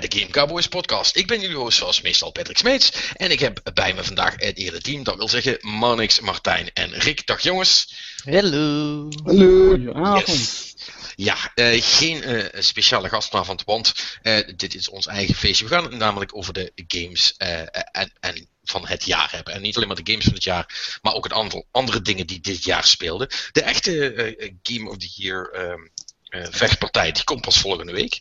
Bij de Game Cowboys podcast. Ik ben jullie host zoals meestal Patrick Smeets. En ik heb bij me vandaag het hele team. Dat wil zeggen Marnix, Martijn en Rick. Dag jongens. Hallo. Hallo. Goedenavond. Yes. Ja, uh, geen uh, speciale gast vanavond, want uh, dit is ons eigen feestje. We gaan het namelijk over de games en, en van het jaar hebben. En niet alleen maar de games van het jaar, maar ook het aantal andere dingen die dit jaar speelden. De echte Game of the Year uh, vechtpartij, die komt pas volgende week.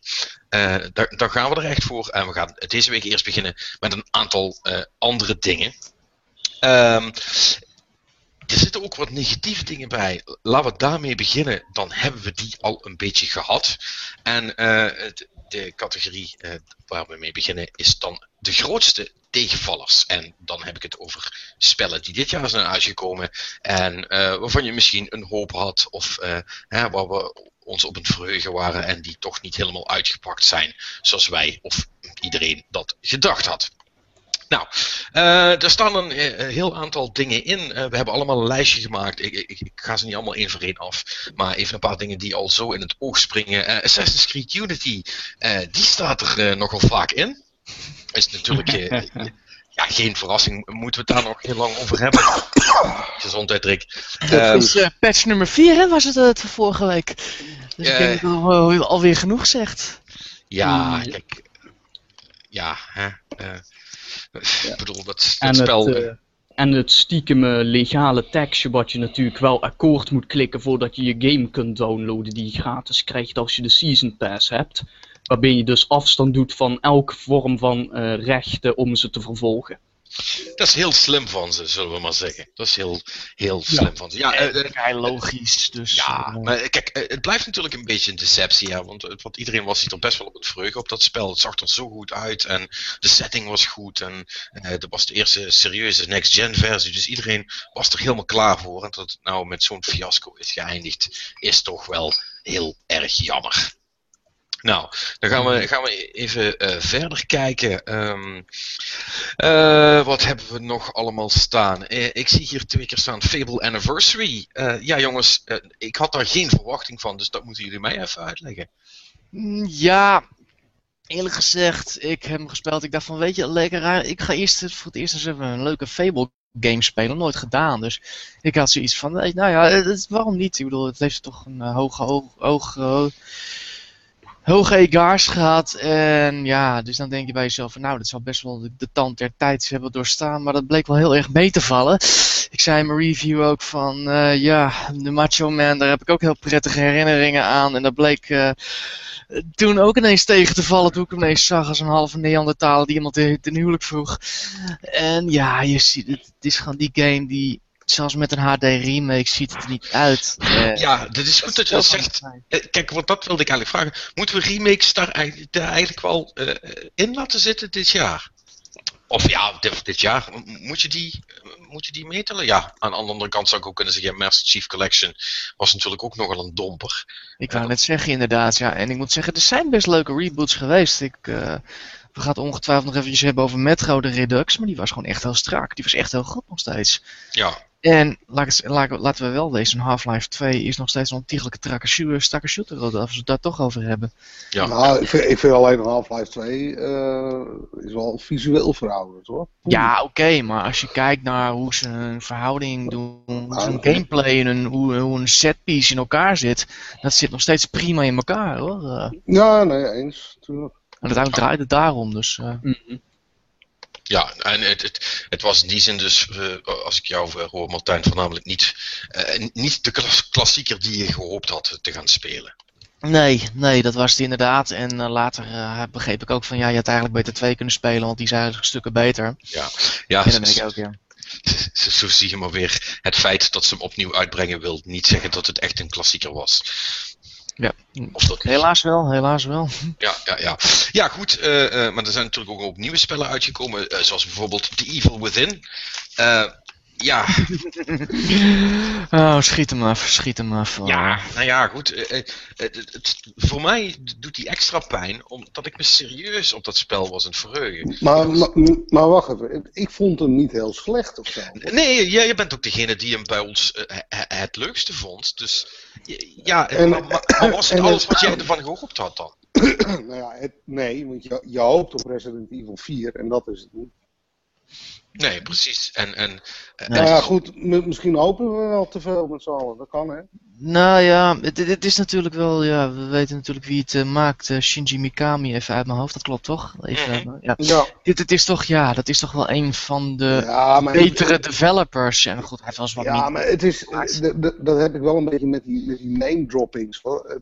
Uh, daar, daar, gaan we er echt voor. En we gaan deze week eerst beginnen met een aantal uh, andere dingen. Um, er zitten ook wat negatieve dingen bij. Laten we daarmee beginnen. Dan hebben we die al een beetje gehad. En de categorie waar we mee beginnen is dan de grootste tegenvallers. En dan heb ik het over spellen die dit jaar zijn uitgekomen. En waarvan je misschien een hoop had. Of hè, waar we ons op het verheugen waren en die toch niet helemaal uitgepakt zijn zoals wij of iedereen dat gedacht had. Nou, uh, er staan een, een, heel aantal dingen in. Uh, we hebben allemaal een lijstje gemaakt. Ik, ik, ik, ga ze niet allemaal één voor één af. Maar even een paar dingen die al zo in het oog springen. Uh, Assassin's Creed Unity, die staat er nogal vaak in. Is natuurlijk ja, geen verrassing. Moeten we het daar nog heel lang over hebben? Gezondheid, Rick. Dat is patch nummer 4, hè, was het het vorige week. Dus ik denk dat het alweer genoeg zegt. Ja, kijk. Ja, hè. Uh, ja. Ik bedoel, dat, dat spel... Het, uh, en het stiekem legale tekstje wat je natuurlijk wel akkoord moet klikken voordat je je game kunt downloaden die je gratis krijgt als je de Season Pass hebt. Waarbij je dus afstand doet van elke vorm van uh, rechten om ze te vervolgen. Dat is heel slim van ze, zullen we maar zeggen. Dat is heel, heel slim ja. van ze. Ja, uh, uh, logisch. Dus, ja, maar kijk, het blijft natuurlijk een beetje een deceptie. Ja, want, want iedereen was hier best wel op het vreugde op dat spel. Het zag er zo goed uit en de setting was goed. En dat was de eerste serieuze next-gen versie. Dus iedereen was er helemaal klaar voor. En dat het nou met zo'n fiasco is geëindigd, is toch wel heel erg jammer. Nou, dan gaan we, gaan we even uh, verder kijken. Um, uh, wat hebben we nog allemaal staan? Uh, ik zie hier twee keer staan Fable Anniversary. ja, jongens, ik had daar geen verwachting van, dus dat moeten jullie mij even uitleggen. Ja, eerlijk gezegd, ik heb hem gespeeld. Ik dacht van, weet je, lekker Ik ga eerst voor het eerst eens even een leuke Fable game spelen. Nooit gedaan, dus ik had zoiets van, nou ja, waarom niet? Ik bedoel, het heeft toch een hoge oog. oog hoge egaars gehad. En ja, dus dan denk je bij jezelf van nou, dat zal best wel de, tand der tijd hebben doorstaan. Maar dat bleek wel heel erg mee te vallen. Ik zei in mijn review ook van uh, ja, de Macho Man, daar heb ik ook heel prettige herinneringen aan. En dat bleek uh, toen ook ineens tegen te vallen toen ik hem ineens zag als een halve Neandertaler die iemand ten huwelijk vroeg. En ja, je ziet, het, het is gewoon die game die zelfs met een HD remake ziet het er niet uit. Uh, ja, dat is goed dat je dat zegt. Uh, kijk, wat dat wilde ik eigenlijk vragen. Moeten we remakes daar eigenlijk, wel uh, in laten zitten dit jaar? Of ja, dit, dit, jaar. Moet je, die, moet je die metelen? Ja, aan de andere kant zou ik ook kunnen zeggen, Master Chief Collection was natuurlijk ook nogal een domper. Ik wou net zeggen, inderdaad. Ja. En ik moet zeggen, er zijn best leuke reboots geweest. Ik, we gaan het ongetwijfeld nog eventjes hebben over Metro, de Redux. Maar die was gewoon echt heel strak. Die was echt heel goed nog steeds. Ja, en laat, laat, laten we wel wezen, Half-Life 2 is nog steeds een ontiegelijke strakke shooter, als we het daar toch over hebben. Ja. Nou, ik vind, ik vind alleen Half-Life 2 uh, is wel visueel verouderd hoor. Ja, oké, okay, maar als je kijkt naar hoe ze een verhouding doen, hoe ze een gameplay en een, hoe, hoe een setpiece in elkaar zit, dat zit nog steeds prima in elkaar hoor. Uh, ja, nee, eens, natuurlijk. En uiteindelijk draait het daarom, dus... Uh, mm -hmm. Ja, en het, het, het, was in die zin dus, uh, als ik jou uh, hoor Martijn, voornamelijk niet, uh, niet de klassieker die je gehoopt had te gaan spelen. Nee, nee, dat was het inderdaad. En later begreep ik ook van, ja, je had eigenlijk beter twee kunnen spelen, want die zijn eigenlijk stukken beter. Ja, ja. En dan denk ik ook, ja. Zo zie je maar weer, het feit dat ze hem opnieuw uitbrengen wil niet zeggen dat het echt een klassieker was. Ja, of dat helaas wel, helaas wel. Ja, ja, ja. ja goed, uh, uh, maar er zijn natuurlijk ook, nieuwe spellen uitgekomen, uh, zoals bijvoorbeeld The Evil Within. Ja. oh, schiet hem af, schiet hem af. Oh. Ja, nou ja, goed. Het, het, voor mij doet die extra pijn, omdat ik me serieus op dat spel was aan het verheugen. Maar, maar, maar, wacht even, ik vond hem niet heel slecht of zo. Nee, jij bent ook degene die hem bij ons het leukste vond, dus... Ja, en, maar, maar was het alles wat jij ervan gehoopt had dan? nou ja, het, nee, want je, je hoopt op Resident Evil 4 en dat is het niet. Nee, precies. En, en, eh, Nou ja, goed, misschien hopen we wel te veel met z'n allen. Dat kan, hè? Nou ja, het, is natuurlijk wel, ja, we weten natuurlijk wie het eh, maakt. eh, Shinji Mikami, even uit mijn hoofd, dat klopt toch? Even, Mhm. ja. Ja, Dit, het is toch, ja, dat is toch wel een van de ja betere developers. En goed, hij heeft wel eens wat ja, maar het is, dat heb ik wel een beetje met die, met die name droppings. hoor.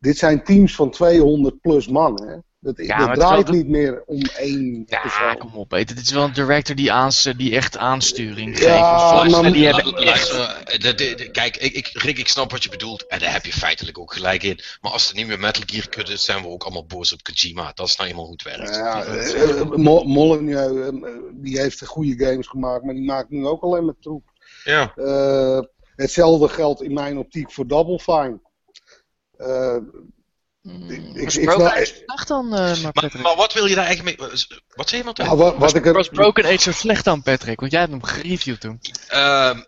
Dit zijn teams van 200 plus man, hè? Dat, Ja, dat het draait wel- niet meer om één Ja, persoon. kom op. Dit is wel een director die, aans, die echt aansturing Ja, geeft. maar- die hebben kijk, ik, ik, Rick, ik snap wat je bedoelt. En daar heb je feitelijk ook gelijk in. Maar als het niet meer Metal Gear kut is, zijn we ook allemaal boos op Kojima. Dat is nou eenmaal hoe het werkt. Ja, eh, eh, Mo- Molyneux, eh, die heeft de goede games gemaakt, maar die maakt nu ook alleen maar troep. Ja. Eh, hetzelfde geldt in mijn optiek voor Double Fine. Eh, Mm, ik- ik- was ik Broken snap- Age slecht dan, eh, maar Maar, Patrick? maar wat wil je daar eigenlijk mee... Wat zei je, Martijn? nou, wat, wat ik was er, Broken Age zo slecht dan, Patrick? Want jij hebt hem gereviewd toen. Ehm,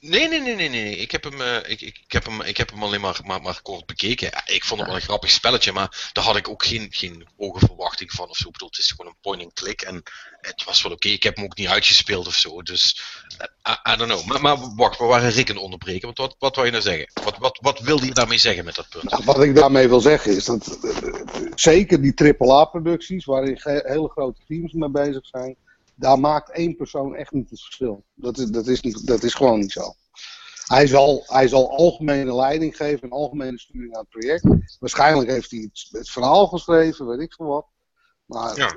nee, nee, nee, nee, nee. Ik heb hem, eh, ik, ik, ik heb hem, ik heb hem alleen maar, maar, maar kort bekeken. Ik vond het wel een grappig spelletje, maar daar had ik ook geen, geen hoge verwachting van of zo. Ik bedoel, het is gewoon een point-and-click en het was wel oké. Ik heb hem ook niet uitgespeeld of zo, dus eh, I, I don't know. Maar, maar wacht, we waren Rick het onderbreken, want wat, wat wou je nou zeggen? Wat, wat, wat wilde je daarmee zeggen met dat punt? Nou, wat ik daarmee wil zeggen is dat eh, zeker die AAA-producties, waarin hele grote teams mee bezig zijn, daar maakt één persoon echt niet het verschil. Dat is, dat is, niet, dat is gewoon niet zo. Hij zal, hij zal algemene leiding geven en algemene sturing aan het project. Waarschijnlijk heeft hij het, het verhaal geschreven, weet ik veel wat. Maar Ja.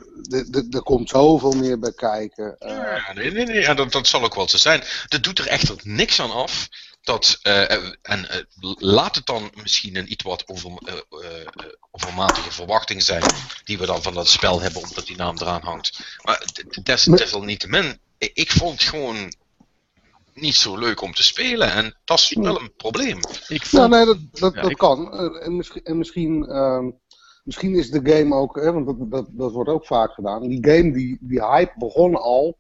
er komt zoveel meer bij kijken. Eh, Ja, nee, nee, nee, ja, dat, dat zal ook wel zo zijn. Dat doet er echter niks aan af. Dat, eh, eh, en eh, laat het dan misschien een iets wat over, eh, eh, eh, overmatige verwachting zijn, die we dan van dat spel hebben, omdat die naam eraan hangt. Maar desalniettemin, ik, ik vond het gewoon niet zo leuk om te spelen. En dat is wel een probleem. Ik Nou, nee, dat, dat, Ja, dat ik- kan. Eh, En misschien, en misschien, ehm, misschien is de game ook, hè, want dat, dat, dat wordt ook vaak gedaan. Die game, die, die hype begon al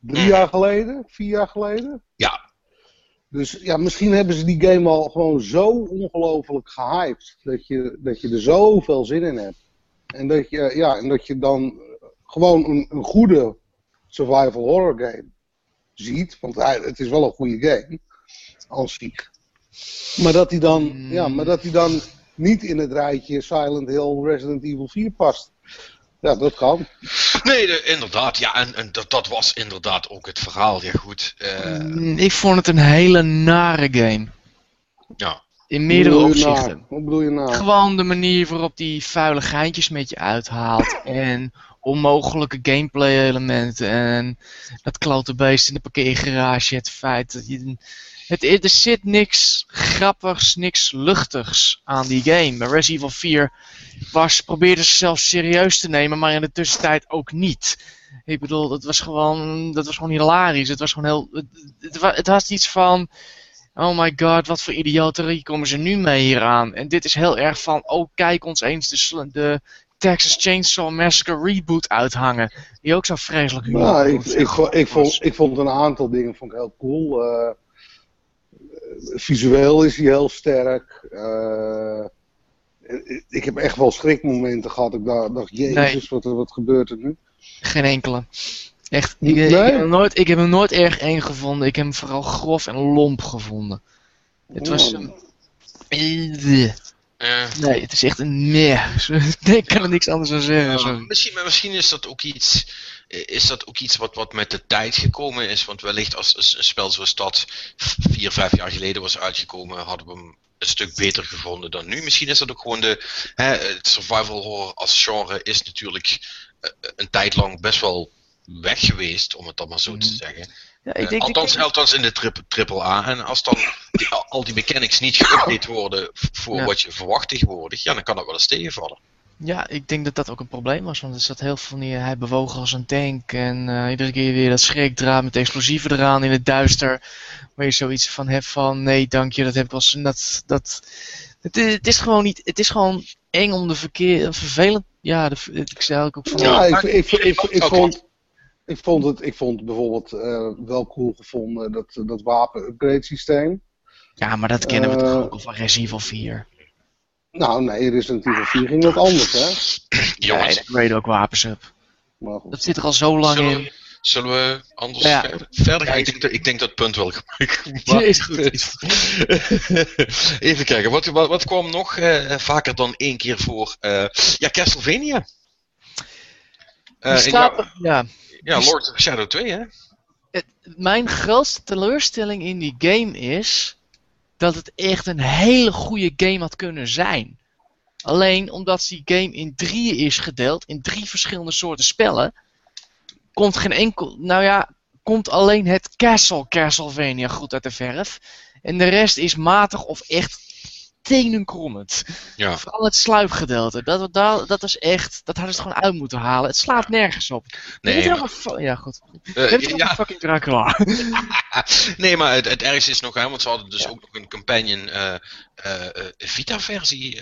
drie Mm. jaar geleden, vier jaar geleden. Ja. Dus ja, misschien hebben ze die game al gewoon zo ongelooflijk gehyped. Dat je, dat je er zoveel zin in hebt. En dat je, ja, en dat je dan gewoon een, een goede survival horror game ziet. Want hij, het is wel een goede game. Als zich. Maar dat hij dan, ja, maar dat hij dan niet in het rijtje Silent Hill Resident Evil 4 past. Ja, dat kan. Nee, de- inderdaad. Ja, en, en dat, dat was inderdaad ook het verhaal. Ja, goed. eh, ik vond het een hele nare game. ja. In meerdere opzichten. nou? Wat bedoel je nou? Gewoon de manier waarop die vuile geintjes met je uithaalt. En onmogelijke gameplay elementen. En dat klote beest in de parkeergarage. Het feit dat je... Het, er zit niks grappigs, niks luchtigs aan die game. Bij Resident Evil 4 was, probeerden ze zelfs serieus te nemen, maar in de tussentijd ook niet. Ik bedoel, dat was gewoon, dat was gewoon hilarisch. Het was gewoon heel... Het, het, iets van... Oh my god, wat voor idioterie komen ze nu mee hier aan? En dit is heel erg van, oh kijk ons eens de, de Texas Chainsaw Massacre reboot uithangen. Die ook zo vreselijk humor Nou, ik, ik, ik, vond, ik vond een aantal dingen vond ik heel cool. Eh, visueel is hij heel sterk. Eh, ik- heb echt wel schrikmomenten gehad. Ik dacht, dacht jezus, Nee. wat, wat gebeurt er nu? Geen enkele. Echt, ik, Nee? ik, heb hem nooit, ik heb hem nooit erg eng gevonden. Ik heb hem vooral grof en lomp gevonden. Het was... Oh. een- Eh, Nee, het is echt een meh. Ik kan er niks anders aan zeggen. Misschien, maar misschien is dat ook iets, is dat ook iets wat, wat met de tijd gekomen is. Want wellicht als als een spel zoals dat vier, vijf jaar geleden was uitgekomen, hadden we hem een stuk beter gevonden dan nu. Misschien is dat ook gewoon de. Hè, het survival horror als genre is natuurlijk eh, een tijd lang best wel weg geweest, om het dan maar zo te Mhm. zeggen. Ja, Eh, ik denk, ik althans, denk- althans in de trip, triple A. En als dan die, al- die mechanics niet geüpdate worden voor Ja. wat je verwacht tegenwoordig, ja, dan kan dat wel eens tegenvallen. Ja, ik denk dat dat ook een probleem was, want er zat heel veel van die, hij bewoog als een tank en eh, iedere keer weer dat schrikdraad met explosieven eraan in het duister, waar je zoiets van hebt van nee dank je, dat heb ik al, dat, dat, het, i- het is gewoon niet, het is gewoon eng om de verkeer, vervelend, ja, de, ik zei ook van, Ja, ik, ik, ik, ik, ik vond, ik, vond het, ik vond bijvoorbeeld eh, wel cool gevonden dat, dat wapen-upgrade systeem. ja, maar dat kennen we toch eh, ook al van Resident Evil 4. Nou, nee, Resident Evil 4 ging wat anders, hè? Jongens, Nee, grade ook wapens up. Maar goed. Dat zit er al zo lang zullen in. zullen we anders Ja. verder, verder gaan? Ja, Ik denk, dat, ik denk dat het punt wel gemaakt Ja, is goed. Is goed. Even kijken, wat, wat, wat kwam nog eh, vaker dan één keer voor? eh, ja, Castlevania. Eh, en staat er- ja. Ja, Lord of Shadow 2, hè? Mijn grootste teleurstelling in die game is dat het echt een hele goede game had kunnen zijn. Alleen omdat die game in drieën is gedeeld, in drie verschillende soorten spellen, komt geen enkel. Nou ja, komt alleen het Castle Castlevania goed uit de verf. En de rest is matig of echt tenenkrommend. Ja. Vooral het sluipgedeelte. Dat, dat, dat is echt. Dat hadden ze gewoon uit moeten halen. Het slaat nergens op. Nee, je maar- ja, goed. Weet je nog ja, een fucking Dracula? nee, maar het, het ergste is nog, hè, want ze hadden dus ook nog een companion eh, Vita-versie.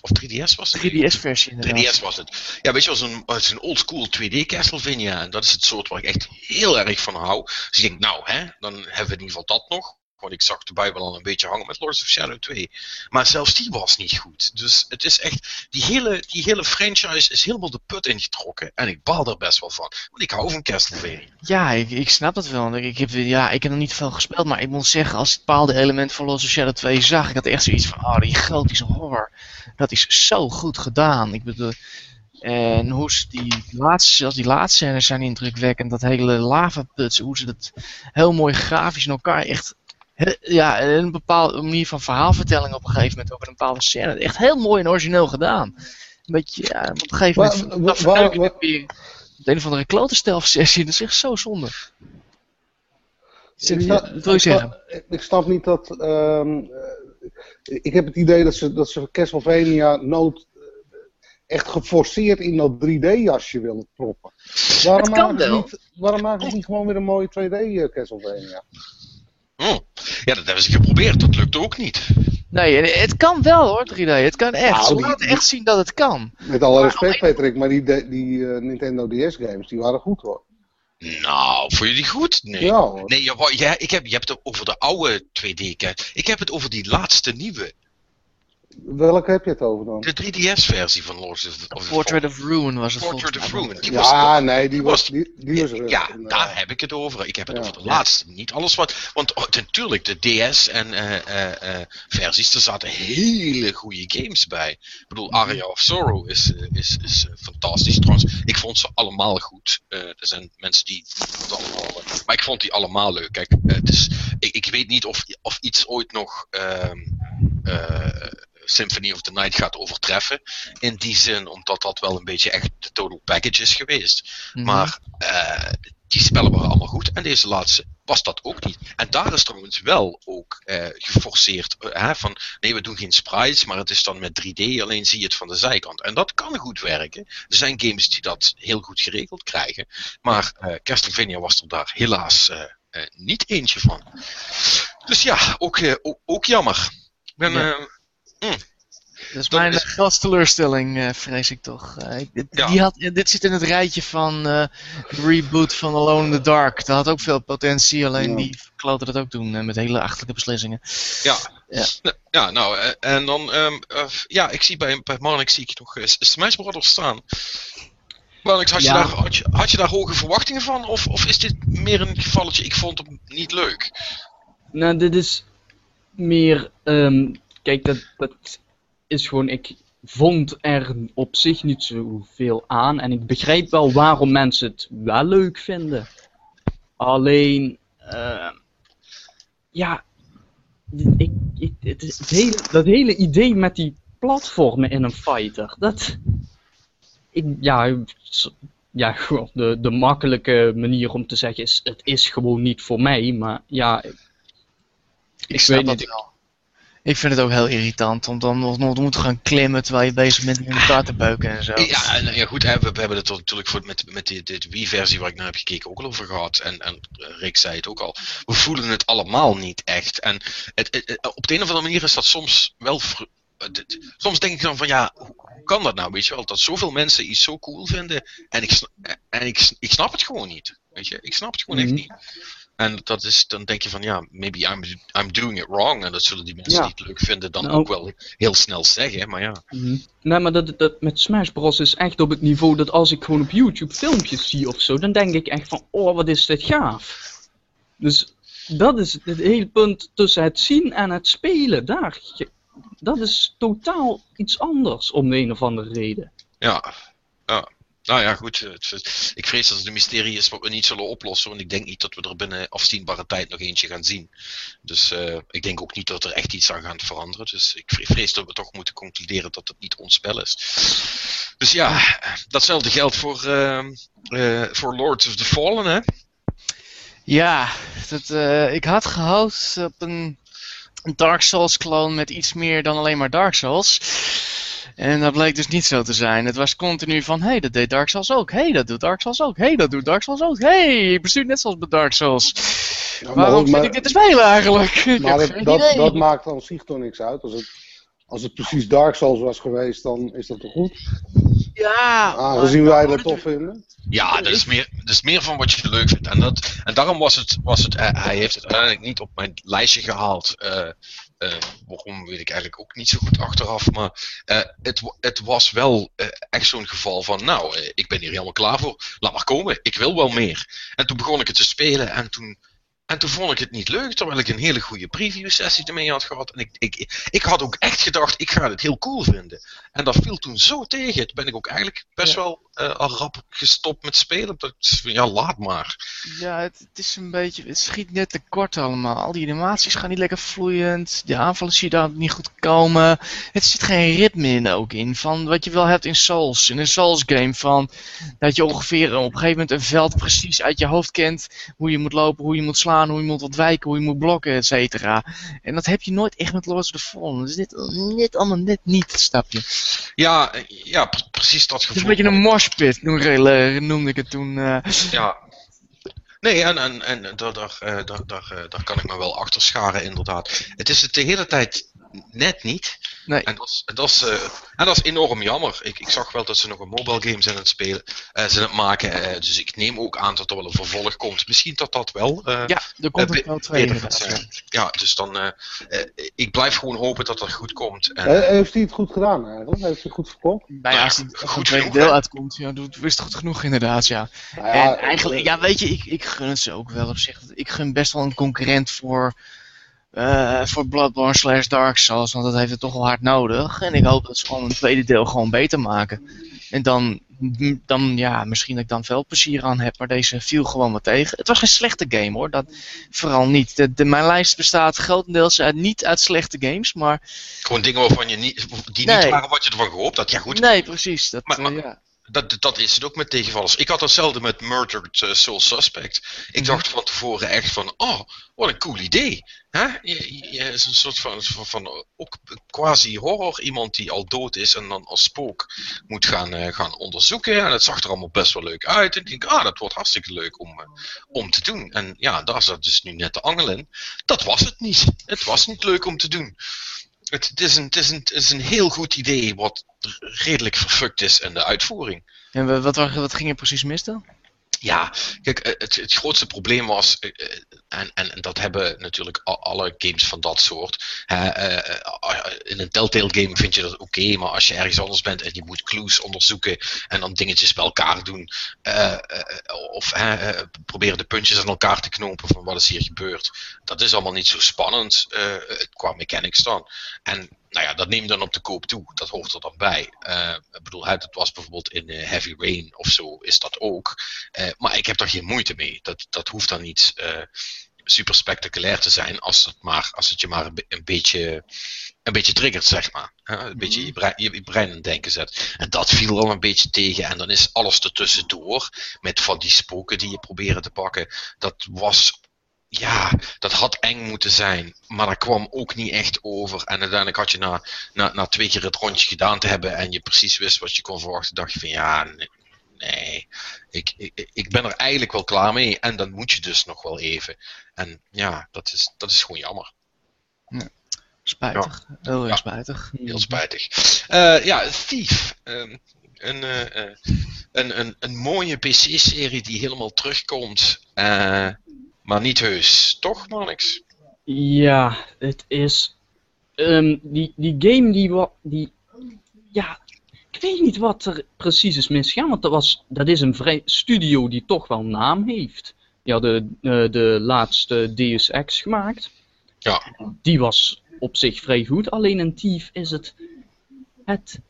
of 3DS was het? 3DS-versie inderdaad. 3DS was het. Ja, weet je het is een oldschool 2D Castlevania. En dat is het soort waar ik echt heel erg van hou. Dus ik denk, nou, hè, dan hebben we in ieder geval dat nog. Ik zag erbij wel al een beetje hangen met Lords of Shadow 2. Maar zelfs die was niet goed. Dus het is echt, die hele, die hele franchise is helemaal de put ingetrokken. En ik baal er best wel van. Want ik hou van Castlevania. Ja, ik, ik snap het wel. Ik heb, ja, ik heb nog niet veel gespeeld, maar ik moet zeggen, als ik bepaalde elementen van Lost of Shadow 2 zag, ik had echt zoiets van, oh, die gotische horror, dat is zo goed gedaan. Ik bedoel, en hoe ze die laatste, zelfs die laatste scènes zijn indrukwekkend, dat hele lavaputs, hoe ze dat heel mooi grafisch in elkaar echt, ja, een bepaalde manier van verhaalvertelling op een gegeven moment over een bepaalde scène, echt heel mooi en origineel gedaan. Een beetje, ja, op een gegeven moment, wa- dat waar- verneuk ik waar- het weer. De een of andere klote stelfsessie, dat is echt zo zonde. Ik snap- Wat wil je zeggen? Ik, ik snap niet dat. ehm, eh, ik heb het idee dat ze, dat ze Castlevania nood eh, echt geforceerd in dat 3D-jasje willen proppen. Waarom maken ze wel. niet, waarom maken ze niet gewoon weer een mooie 2D Hm. Ja, dat hebben ze geprobeerd. Dat lukte ook niet. Nee, het kan wel hoor, 3D. Het kan echt. Nou, Ze die- laten echt zien dat het kan. Met alle respect, Patrick, maar die, die eh, Nintendo DS-games die waren goed hoor. Nou, vond je die goed? Nee. Ja. Nee, jij- ik heb, je hebt het over de oude 2D. -kaart. Ik heb het over die laatste nieuwe. Welke heb je het over dan? De 3DS-versie van Lords of, of Portrait of Ruin was het Portrait of. Ruin. Die was Ja, nee, die was- was, die, die was rustig, Ja, daar heb ik het over. Ik heb het Ja. over de laatste. Niet alles wat. Want oh, natuurlijk, de DS en eh, eh, eh, versies, er zaten hele goede games bij. Ik bedoel, Aria of Sorrow is, is, is fantastisch. Trouwens, ik vond ze allemaal goed. Eh, er zijn mensen die het allemaal. maar ik vond die allemaal leuk. Kijk, het is, ik, ik weet niet of, of iets ooit nog. ehm, eh, Symphony of the Night gaat overtreffen. In die zin, omdat dat wel een beetje echt de total package is geweest. Mhm. Maar eh, die spellen waren allemaal goed. En deze laatste was dat ook niet. En daar is trouwens wel ook eh, geforceerd. eh, hè, van nee, we doen geen sprites, maar het is dan met 3D. Alleen zie je het van de zijkant. En dat kan goed werken. Er zijn games die dat heel goed geregeld krijgen. Maar eh Castlevania was er daar helaas niet eentje van. Dus ja, ook, ook, ook jammer. Ik ben, Ja. Eh, Dat is dat mijn is- eh, grootste teleurstelling, eh, vrees ik toch. Eh, dit, Ja. die had, dit zit in het rijtje van eh, reboot van Alone in the Dark. Dat had ook veel potentie, alleen Ja. die kloten dat ook doen met hele achterlijke beslissingen. Ja. Ja. Nou, Ja, nou, eh, en dan, ehm, eh, ja, ik zie bij, bij Marnix zie ik nog eh, Smash Brothers staan. Marnix, had, je daar, had, je, had je daar hoge verwachtingen van? Of, of is dit meer een gevalletje, ik vond hem niet leuk? Nou, dit is meer. ehm, kijk, dat, dat is gewoon. Ik vond er op zich niet zoveel aan. En ik begrijp wel waarom mensen het wel leuk vinden. Alleen. eh, ja. Ik, ik, het het hele, dat hele idee met die platformen in een fighter. Dat. Ik, ja, ja, gewoon de, de makkelijke manier om te zeggen is: het is gewoon niet voor mij. Maar ja, Ik snap weet dat niet. wel. Ik vind het ook heel irritant om dan nog nog te moeten gaan klimmen terwijl je bezig bent om in elkaar te beuken en zo. Ja, en, ja goed, hè, we, we hebben het er natuurlijk voor, met, met die, dit Wii-versie waar ik naar heb gekeken ook al over gehad. En, en Rick zei het ook al. We voelen het allemaal niet echt. En het, het- het- op de een of andere manier is dat soms wel. Soms denk ik dan van ja, hoe kan dat nou? Weet je wel, dat zoveel mensen iets zo cool vinden. En ik, en ik, ik snap het gewoon niet. Weet je, ik snap het gewoon Mhm. echt niet. En dat is, dan denk je van ja, maybe I'm, I'm doing it wrong. En dat zullen die mensen Ja. die het leuk vinden dan Nou. ook wel heel snel zeggen. Maar ja, Mhm. Nee, maar dat, dat met Smash Bros. is echt op het niveau dat als ik gewoon op YouTube filmpjes zie of zo, dan denk ik echt van, oh, wat is dit gaaf. Dus dat is het hele punt tussen het zien en het spelen. Daar, dat is totaal iets anders om de een of andere reden. ja, ja. Nou ja, goed. Ik vrees dat het een mysterie is wat we niet zullen oplossen. Want ik denk niet dat we er binnen afzienbare tijd nog eentje gaan zien. Dus eh, ik denk ook niet dat er echt iets aan gaat veranderen. Dus ik vre- vrees dat we toch moeten concluderen dat het niet ons spel is. Dus ja, datzelfde geldt voor, ehm, eh, voor Lords of the Fallen, hè? Ja, dat, eh, ik had gehoopt op een, Dark Souls clone met iets meer dan alleen maar Dark Souls. En dat bleek dus niet zo te zijn. Het was continu van, hé, hey, dat deed Dark Souls ook. Hé, hey, dat doet Dark Souls ook. Hé, hey, dat doet Dark Souls ook. Hé, hey, ik bestuur net zoals bij Dark Souls. Ja, maar Waarom maar- zit ik dit te spelen eigenlijk? Maar dat, dat, maakt aan zich toch niks uit. Als het, als het precies Dark Souls was geweest, dan is dat toch goed? Ja, Aangezien maar- wij dat tof vinden. Ja, dat is, meer, dat is meer van wat je leuk vindt. En, dat, en daarom was het, was het eh, hij heeft het uiteindelijk niet op mijn lijstje gehaald. Eh, eh, waarom weet ik eigenlijk ook niet zo goed achteraf. Maar eh, het, wa- het was wel eh, echt zo'n geval van, nou, ik ben hier helemaal klaar voor. Laat maar komen, ik wil wel meer. En toen begon ik het te spelen en toen, en toen vond ik het niet leuk. Terwijl ik een hele goede preview sessie ermee had gehad. En ik, ik, ik had ook echt gedacht, ik ga het heel cool vinden. En dat viel toen zo tegen. Toen ben ik ook eigenlijk best Ja. wel eh, al rap gestopt met spelen. Dat van, ja, laat maar. Ja, het, het is een beetje, het schiet net te kort allemaal. Al die animaties gaan niet lekker vloeiend. De aanvallen zie je daar niet goed komen. Het zit geen ritme in ook in. Van wat je wel hebt in Souls. In een Souls game van dat je ongeveer op een gegeven moment een veld precies uit je hoofd kent. Hoe je moet lopen, hoe je moet slaan, hoe je moet ontwijken, hoe je moet blokken, et cetera. En dat heb je nooit echt met Lords of the Fallen. Dus dit net allemaal net niet, snap je. Het Ja, eh, ja pre- precies dat is gevoel. een beetje een moshpit, noemde noemde ik het toen. eh. Ja. Nee, en, en, en daar, daar, eh, daar, eh, daar kan ik me wel achter scharen, inderdaad. Het is het de hele tijd net niet. Nee. En dat is, en dat is, eh, en dat is enorm jammer. Ik, ik zag wel dat ze nog een mobile game zijn aan het spelen, eh, zijn aan het maken. eh, dus ik neem ook aan dat er wel een vervolg komt. Misschien dat dat wel. eh, Ja, er komt een wel twee. Ja, dus dan. ik blijf gewoon hopen dat dat goed komt. En, heeft hij het goed gedaan eigenlijk? Heeft hij het goed verkocht? Nou ja, als, er Goed tweede deel uitkomt, ja, doet- is het goed genoeg inderdaad, ja. Nou ja, en eigenlijk, ja, weet je, ik, ik gun het ze ook wel op zich. Ik gun best wel een concurrent voor, voor Bloodborne slash Dark Souls, want dat heeft het toch wel hard nodig. En ik hoop dat ze gewoon een tweede deel gewoon beter maken. En dan, dan ja, misschien dat ik dan veel plezier aan heb, maar deze viel gewoon wat tegen. Het was geen slechte game hoor, dat vooral niet. De, de, mijn lijst bestaat grotendeels uit, niet uit slechte games, maar Gewoon dingen waarvan je niet, die Nee. niet waren wat je ervan gehoopt had. Ja, goed, nee, precies. Dat, Maar- eh, maar- ja. Dat, dat is het ook met tegenvallers. Ik had hetzelfde met Murdered eh, Soul Suspect. Ik Mhm. dacht van tevoren echt van, oh, wat een cool idee. Hè? Je, je is een soort van, van, van ook quasi horror. Iemand die al dood is en dan als spook moet gaan, eh, gaan onderzoeken. En het zag er allemaal best wel leuk uit. En ik denk, ah, dat wordt hartstikke leuk om, eh, om te doen. En ja, daar zat dus nu net de angel in. Dat was het niet. Het was niet leuk om te doen. Het, is een, het, is een, het is een heel goed idee wat redelijk verfukt is in de uitvoering. En wa- wat, wa- wat ging er precies mis dan? Ja, kijk, eh, het, het grootste probleem was, eh, eh, en, en, dat hebben natuurlijk alle games van dat soort. hè, in een Telltale game vind je dat oké, maar als je ergens anders bent en je moet clues onderzoeken en dan dingetjes bij elkaar doen, of proberen de puntjes aan elkaar te knopen van wat is hier gebeurd, dat is allemaal niet zo spannend eh, qua mechanics dan. En nou ja, dat neem je dan op de koop toe. Dat hoort er dan bij. Eh, ik bedoel, dat was bijvoorbeeld in eh, Heavy Rain of zo, is dat ook. Eh, maar ik heb daar geen moeite mee. Dat, dat hoeft dan niet super spectaculair te zijn als het, maar, als het je maar een, be- een beetje, een beetje triggert, zeg maar. Een beetje je brein, je, je brein aan het denken zet. En dat viel al een beetje tegen. En dan is alles ertussendoor, met van die spoken die je proberen te pakken. Dat was ja, dat had eng moeten zijn, maar dat kwam ook niet echt over. En uiteindelijk had je na, na, na twee keer het rondje gedaan te hebben en je precies wist wat je kon verwachten, dacht je van ja, nee, nee ik, ik, ik ben er eigenlijk wel klaar mee. En dan moet je dus nog wel even. En ja, dat is, dat is gewoon jammer. Spijtig. Heel erg Ja. spijtig. Heel spijtig. Eh, ja, Thief. Ehm, een, eh, een, een, een mooie PC-serie die helemaal terugkomt. eh, Maar niet heus, toch, Marnix? Ja, het is. ehm, die, die game die, wa- die. Ja, ik weet niet wat er precies is misgaan. Want dat, was, dat is een vrij studio die toch wel naam heeft. Die hadden eh, de laatste Deus Ex gemaakt. Ja. Die was op zich vrij goed. Alleen in Thief is het. Het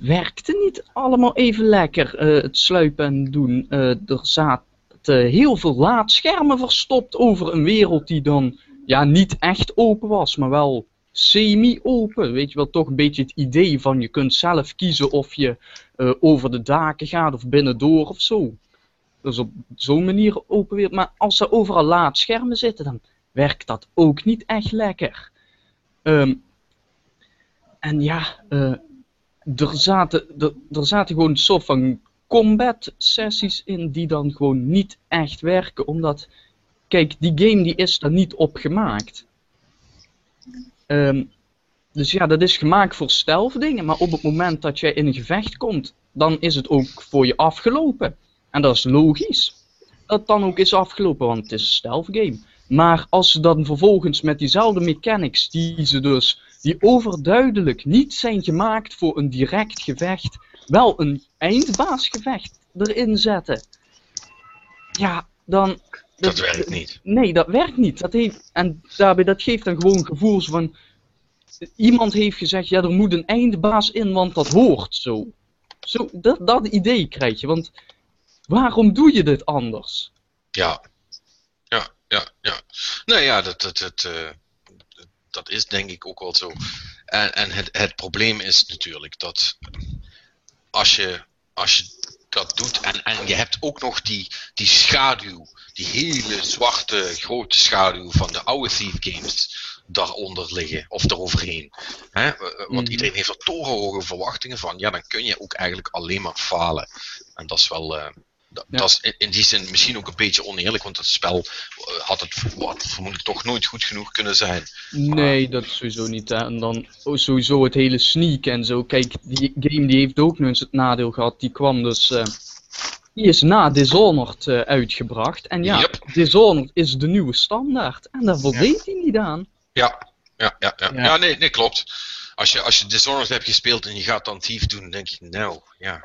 werkte niet allemaal even lekker. eh, het sluipen en doen. Eh, er zaten heel veel laadschermen verstopt over een wereld die dan ja, niet echt open was, maar wel semi-open. Weet je wel, toch een beetje het idee van je kunt zelf kiezen of je eh, over de daken gaat of binnendoor of zo. Dus op zo'n manier open wereld. Maar als er overal laadschermen zitten, dan werkt dat ook niet echt lekker. Ehm, en ja, eh, er, zaten, er, er zaten gewoon een soort van combat sessies in die dan gewoon niet echt werken, omdat kijk, die game die is daar niet op gemaakt. Ehm, dus ja, dat is gemaakt voor stealth dingen, maar op het moment dat jij in een gevecht komt, dan is het ook voor je afgelopen. En dat is logisch. Dat dan ook is afgelopen, want het is een stealth game. Maar als ze dan vervolgens met diezelfde mechanics, die ze dus, die overduidelijk niet zijn gemaakt voor een direct gevecht, wel een eindbaasgevecht erin zetten. Ja, dan. Dat werkt niet. Nee, dat werkt niet. Dat heeft, en daarbij, dat geeft dan gewoon gevoels van. Iemand heeft gezegd, ja, er moet een eindbaas in, want dat hoort zo. zo dat, dat idee krijg je, want waarom doe je dit anders? Ja. Ja, ja, ja. Nou ja, dat, dat, dat, eh, dat is denk ik ook wel zo. En, en het, het probleem is natuurlijk dat als je, als je dat doet en, en je hebt ook nog die, die schaduw, die hele zwarte grote schaduw van de oude Thief games daaronder liggen of eroverheen. Hè? Eh, Want Mhm. iedereen heeft er torenhoge verwachtingen van. Ja, dan kun je ook eigenlijk alleen maar falen. En dat is wel. eh, dat, Ja. dat is in, die zin misschien ook een beetje oneerlijk, want het spel eh, had het vermoedelijk toch nooit goed genoeg kunnen zijn. Nee, dat is sowieso niet. Hè. En dan oh, sowieso het hele sneak en zo. Kijk, die game die heeft ook nog eens het nadeel gehad. Die kwam dus. eh, die is na Dishonored eh, uitgebracht. En ja, Yep. Dishonored is de nieuwe standaard. En daar voldeed hij niet aan. Ja, ja, ja, ja. Ja. ja nee, nee, klopt. Als je, als je Dishonored hebt gespeeld en je gaat dan Thief doen, dan denk je, nou, ja,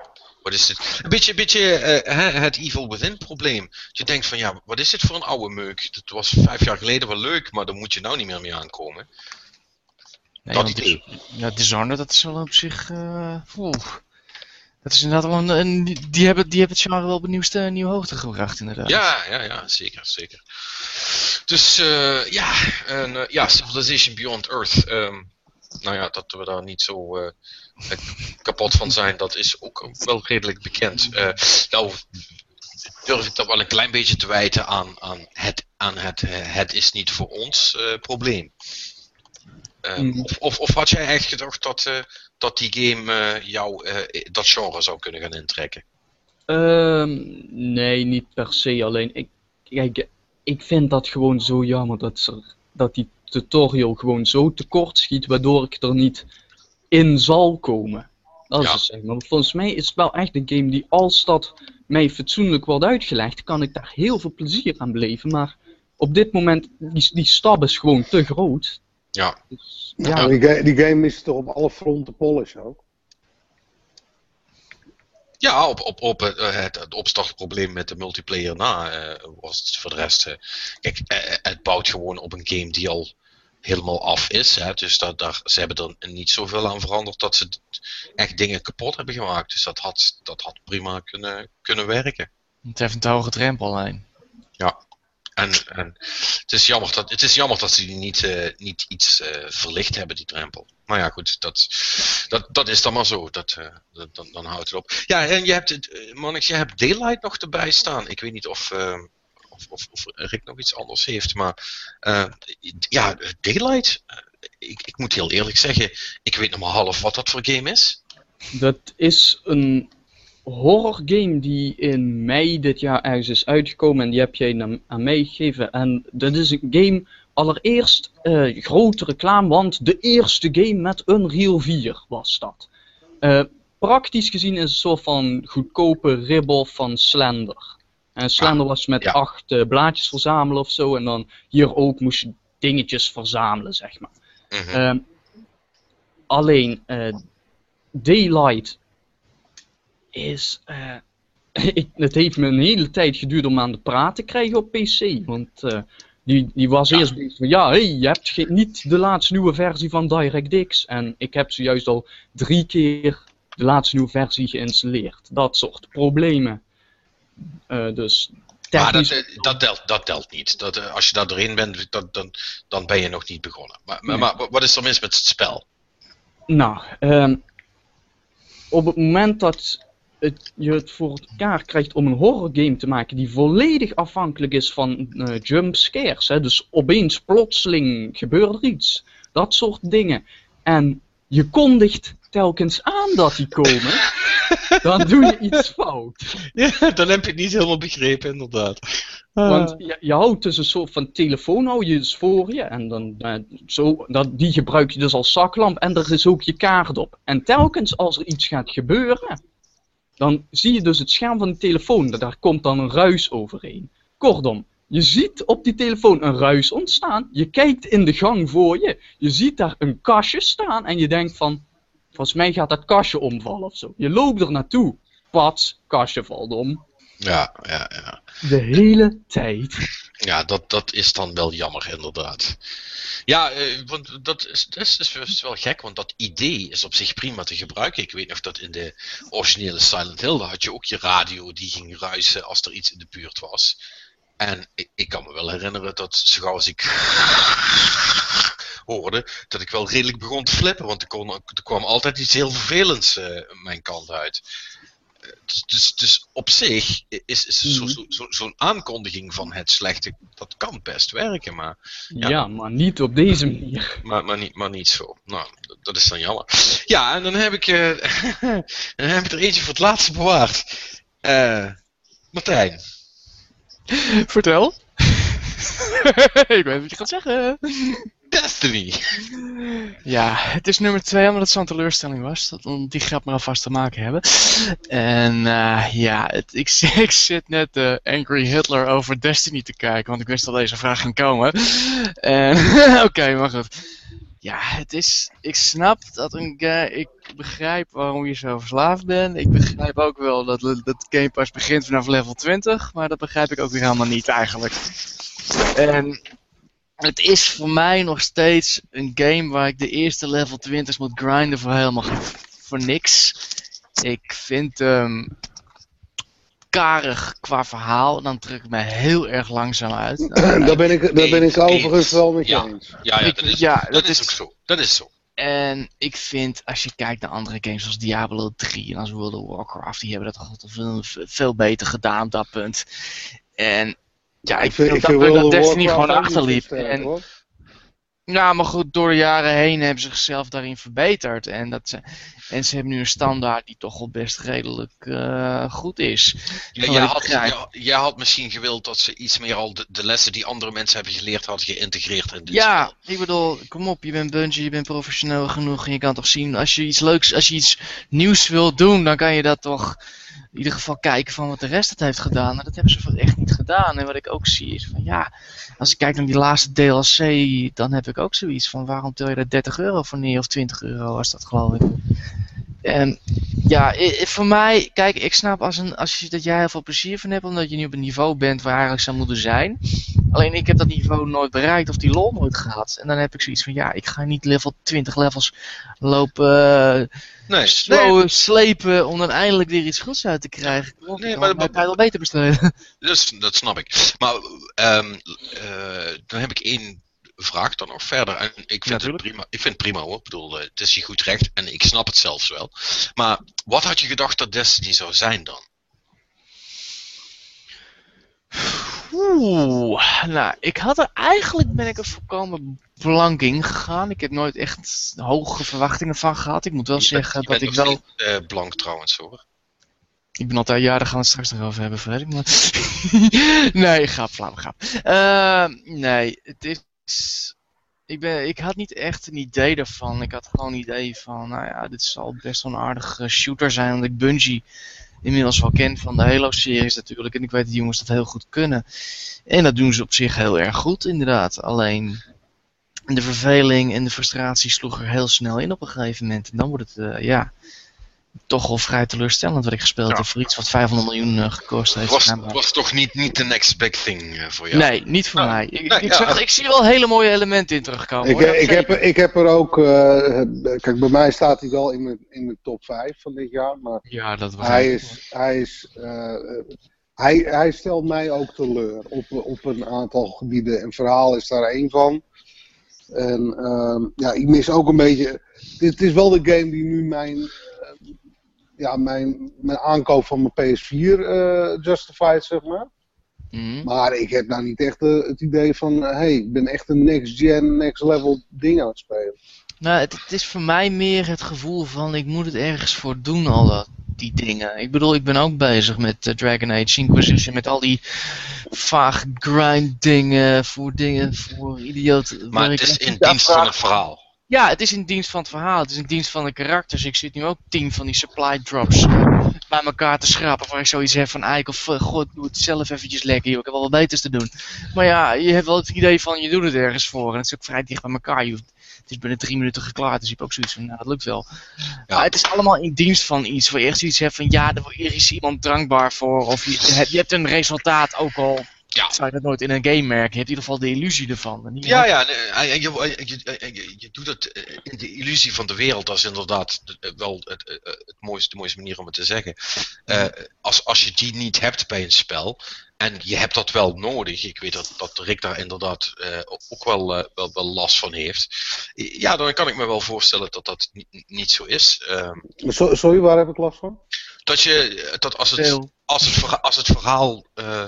wat is dit? Een beetje, een beetje eh, het Evil Within probleem. Je denkt van, ja, wat is dit voor een oude meuk? Dat was vijf jaar geleden wel leuk, maar daar moet je nou niet meer mee aankomen. Nee, dat idee. Ja, Dishonored, dat is wel op zich. eh oeh. Dat is inderdaad wel een. een- die, hebben, die hebben het genre wel op een nieuwste, nieuwe hoogte gebracht, inderdaad. Ja, ja, ja, zeker, zeker. Dus eh, ja, en, eh, ja, Civilization Beyond Earth. ehm, nou ja, dat we daar niet zo eh, eh, kapot van zijn, dat is ook wel redelijk bekend. Eh, nou durf ik dat wel een klein beetje te wijten aan, aan, het, aan het, eh, het is niet voor ons eh, probleem. Mhm. of, of, of had jij echt gedacht dat, eh, dat die game eh, jou eh, dat genre zou kunnen gaan intrekken? Ehm, nee, niet per se. Alleen, ik, kijk, ik vind dat gewoon zo jammer dat, ze, dat die tutorial gewoon zo tekort schiet, waardoor ik er niet in zal komen. Dat is Ja. het zeg maar. Volgens mij is het wel echt een game die, als dat mij fatsoenlijk wordt uitgelegd, kan ik daar heel veel plezier aan beleven. Maar op dit moment, die, die stap is gewoon te groot. Ja. Dus, Ja. ja, Die, ga- die game is toch op alle fronten polish ook? Ja, op, op, op het, eh, het, het opstartprobleem met de multiplayer na eh, was het voor de rest. eh, kijk, eh, het bouwt gewoon op een game die al helemaal af is. Hè, dus dat, daar, ze hebben er niet zoveel aan veranderd dat ze echt dingen kapot hebben gemaakt. Dus dat had, dat had prima kunnen, kunnen werken. Het heeft een hoge drempellijn. En, en het, is jammer dat, het is jammer dat ze die niet, eh, niet iets eh, verlicht hebben, die drempel. Maar ja, goed, dat, dat, dat is dan maar zo. Dat, eh, dat, dan, dan houdt het op. Ja, en je hebt, het, Mannix, je hebt Daylight nog erbij staan. Ik weet niet of, of, of, Rick nog iets anders heeft, maar eh, ja, Daylight, eh, ik, ik moet heel eerlijk zeggen, ik weet nog maar half wat dat voor game is. Dat is een horror game die in mei dit jaar ergens is uitgekomen en die heb jij aan, mij gegeven. En dat is een game, allereerst eh, grote reclame, want de eerste game met Unreal 4 was dat. Praktisch gezien is het een soort van goedkope rip-off van Slender. En Slender was met ja. acht eh, blaadjes verzamelen of zo. En dan hier ook moest je dingetjes verzamelen, zeg maar. Mhm. Ehm, alleen eh, Daylight is. eh, ik, het heeft me een hele tijd geduurd om aan de praat te krijgen op PC. Want die, die was Ja. eerst bezig van ja, hey, je hebt niet de laatste nieuwe versie van DirectX. En ik heb zojuist al drie keer de laatste nieuwe versie geïnstalleerd. Dat soort problemen. Eh, dus. Maar dat, eh, dat, telt, dat telt niet. Dat, eh, als je daar doorheen bent, dat, dan, dan ben je nog niet begonnen. Maar, maar, Nee. maar wat is er mis met het spel? Nou, ehm, op het moment dat het, je het voor elkaar krijgt om een horror game te maken die volledig afhankelijk is van eh jump scares, hè, dus opeens plotseling gebeurt er iets, dat soort dingen, en je kondigt telkens aan dat die komen, dan doe je iets fout. Ja, dan heb je het niet helemaal begrepen, inderdaad. Want je, je houdt dus een soort van telefoon hou je dus voor je. En dan, eh, zo, dat, die gebruik je dus als zaklamp. En er is ook je kaart op. En telkens als er iets gaat gebeuren. Dan zie je dus het scherm van de telefoon. Daar komt dan een ruis overheen. Kortom, je ziet op die telefoon een ruis ontstaan. Je kijkt in de gang voor je. Je ziet daar een kastje staan. En je denkt van. Volgens mij gaat dat kastje omvallen of zo. Je loopt er naartoe. Pats, kastje valt om. Ja, ja, ja. De hele tijd. Ja, dat, dat is dan wel jammer, inderdaad. Ja, eh, want dat is, dat is, dat is wel gek, want dat idee is op zich prima te gebruiken. Ik weet nog dat in de originele Silent Hill daar had je ook je radio die ging ruisen als er iets in de buurt was. En ik, ik kan me wel herinneren dat zo gauw als ik hoorde, dat ik wel redelijk begon te flippen, want er, kon, er kwam altijd iets heel vervelends eh, mijn kant uit. Eh, Dus, dus, dus op zich is, is zo- Mhm. zo- zo- zo'n aankondiging van het slechte, dat kan best werken, maar, Ja. Ja. maar niet op deze manier. maar, maar, niet, maar niet zo. Nou, dat, is dan jammer. Ja, en dan heb ik, eh, dan heb ik er eentje voor het laatste bewaard. Eh, Martijn. Vertel. ik weet wat je gaat zeggen. Destiny. Ja, het is nummer 2 omdat het zo'n teleurstelling was. Dat, om die grap maar alvast te maken hebben. En eh, ja, het, ik, zi- ik zit net eh, Angry Hitler over Destiny te kijken, want ik wist dat deze vraag ging komen. En oké, maar goed. Ja, het is. Ik snap dat een. Ik begrijp waarom je zo verslaafd bent. Ik begrijp ook wel dat, dat Game Pass begint vanaf level 20, maar dat begrijp ik ook weer helemaal niet eigenlijk. En het is voor mij nog steeds een game waar ik de eerste level 20 moet grinden voor helemaal voor niks. Ik vind hem karig qua verhaal. Dan trek ik me heel erg langzaam uit. daar ben ik, daar ben ik Eens. overigens wel met je Ja. eens. Ja, ja, Ik- dat is, ja, dat, dat is is- ook zo. Dat is zo. En ik vind, als je kijkt naar andere games zoals Diablo 3 en als World of Warcraft, die hebben dat toch veel, veel beter gedaan op dat punt. En ja, ik, vind, op dat World dat Destiny gewoon achterliep. sterk, En, hoor. Ja, maar goed, door de jaren heen hebben ze zichzelf daarin verbeterd. En, dat ze, en ze hebben nu een standaard die toch wel best redelijk eh, goed is. Ja, jij, had, jij had misschien gewild dat ze iets meer al de, de lessen die andere mensen hebben geleerd hadden geïntegreerd in dit Ja, spel. ik bedoel, kom op, je bent Bungie, je bent professioneel genoeg en je kan toch zien, als je iets leuks, als je iets nieuws wilt doen, dan kan je dat toch in ieder geval kijken van wat de rest het heeft gedaan. En dat hebben ze echt niet gedaan. En wat ik ook zie is van ja, als ik kijk naar die laatste DLC, dan heb ik ook zoiets van waarom tel je daar 30 euro voor neer of 20 euro was dat geloof ik. En ja, voor mij, kijk, ik snap als, een, als je, dat jij heel veel plezier van hebt, omdat je nu op een niveau bent waar je eigenlijk zou moeten zijn. Alleen ik heb dat niveau nooit bereikt of die lol nooit gehad. En dan heb ik zoiets van, ja, ik ga niet level 20 levels lopen Nee, slepen om dan eindelijk weer iets goeds uit te krijgen. Nee, maar- dat kan je wel beter besteden. Dus, dat snap ik. Maar ehm, eh, dan heb ik één vraag dan nog verder. En ik vind, het prima, ik vind het prima hoor. Ik bedoel, eh, het is je goed recht en ik snap het zelfs wel. Maar wat had je gedacht dat Destiny zou zijn dan? Oeh, nou, ik had er eigenlijk ben ik er volkomen blank in gegaan. Ik heb nooit echt hoge verwachtingen van gehad. Ik moet wel Je zeggen dat ik wel. steeds, eh, blank trouwens hoor. Ik ben altijd, ja, daar gaan we het straks nog over hebben, Freddy. Maar... nee, grap, flauw, grap. Eh, nee, het is... Ik, ben, ik had niet echt een idee daarvan. Ik had gewoon een idee van, nou ja, dit zal best wel een aardige shooter zijn. Omdat ik Bungie inmiddels wel ken van de Halo-series natuurlijk. En ik weet dat die jongens dat heel goed kunnen. En dat doen ze op zich heel erg goed, inderdaad. Alleen de verveling en de frustratie sloeg er heel snel in op een gegeven moment. En dan wordt het, uh, ja, toch wel vrij teleurstellend wat ik gespeeld Ja. heb voor iets wat 500 miljoen uh, gekost heeft. was, was toch niet, niet de next big thing uh, voor jou? Nee, niet voor Nou, mij. Ik, nee, ik, ja. zag, ik zie er wel hele mooie elementen in terugkomen. Ik, ik, heb, ik heb er ook. eh, kijk, bij mij staat hij wel in de, in de top 5 van dit jaar. Maar Ja, dat was hij, is, hij, is, eh, eh, hij, hij stelt mij ook teleur op, op een aantal gebieden. En verhaal is daar één van. En ehm, ja, ik mis ook een beetje. Dit is wel de game die nu mijn. Ja, mijn, mijn aankoop van mijn PS4 eh justified, zeg maar. Mhm. Maar ik heb nou niet echt eh, het idee van, hé, hey, ik ben echt een next-gen, next-level ding aan het spelen. Nou, het, het is voor mij meer het gevoel van ik moet het ergens voor doen, al dat, die dingen. Ik bedoel, ik ben ook bezig met eh, Dragon Age Inquisition, met al die vaag grind dingen voor dingen, voor idioten. Maar waar het ik is in dienst van het verhaal. Ja, het is in dienst van het verhaal. Het is in dienst van de karakters. Ik zit nu ook tien van die supply drops eh, bij elkaar te schrapen. Waar ik zoiets heb van, eikel, f- god, doe het zelf eventjes lekker, joh. Ik heb wel wat beters te doen. Maar ja, je hebt wel het idee van, je doet het ergens voor. En het is ook vrij dicht bij elkaar. Je hoeft, het is binnen drie minuten geklaard, dus je hebt ook zoiets van, nou, dat lukt wel. Ja. Maar het is allemaal in dienst van iets. Waar je echt zoiets hebt van, ja, er is iemand drankbaar voor. Of je, je hebt een resultaat, ook al Ja. zou je dat nooit in een game merken. Je hebt in ieder geval de illusie ervan. En Ja, ja, nee, en je, je, je, je, doet het eh, in de illusie van de wereld, dat is inderdaad de- wel het, eh, het mooiste, de mooiste manier om het te zeggen. Eh, als, als je die niet hebt bij een spel, en je hebt dat wel nodig, ik weet dat, dat Rick daar inderdaad eh, ook wel, eh, wel, wel last van heeft, ja, dan kan ik me wel voorstellen dat dat niet, niet zo is. Ehm, So- sorry, waar heb ik last van? dat je, dat als het, als het, verha- als het verhaal eh,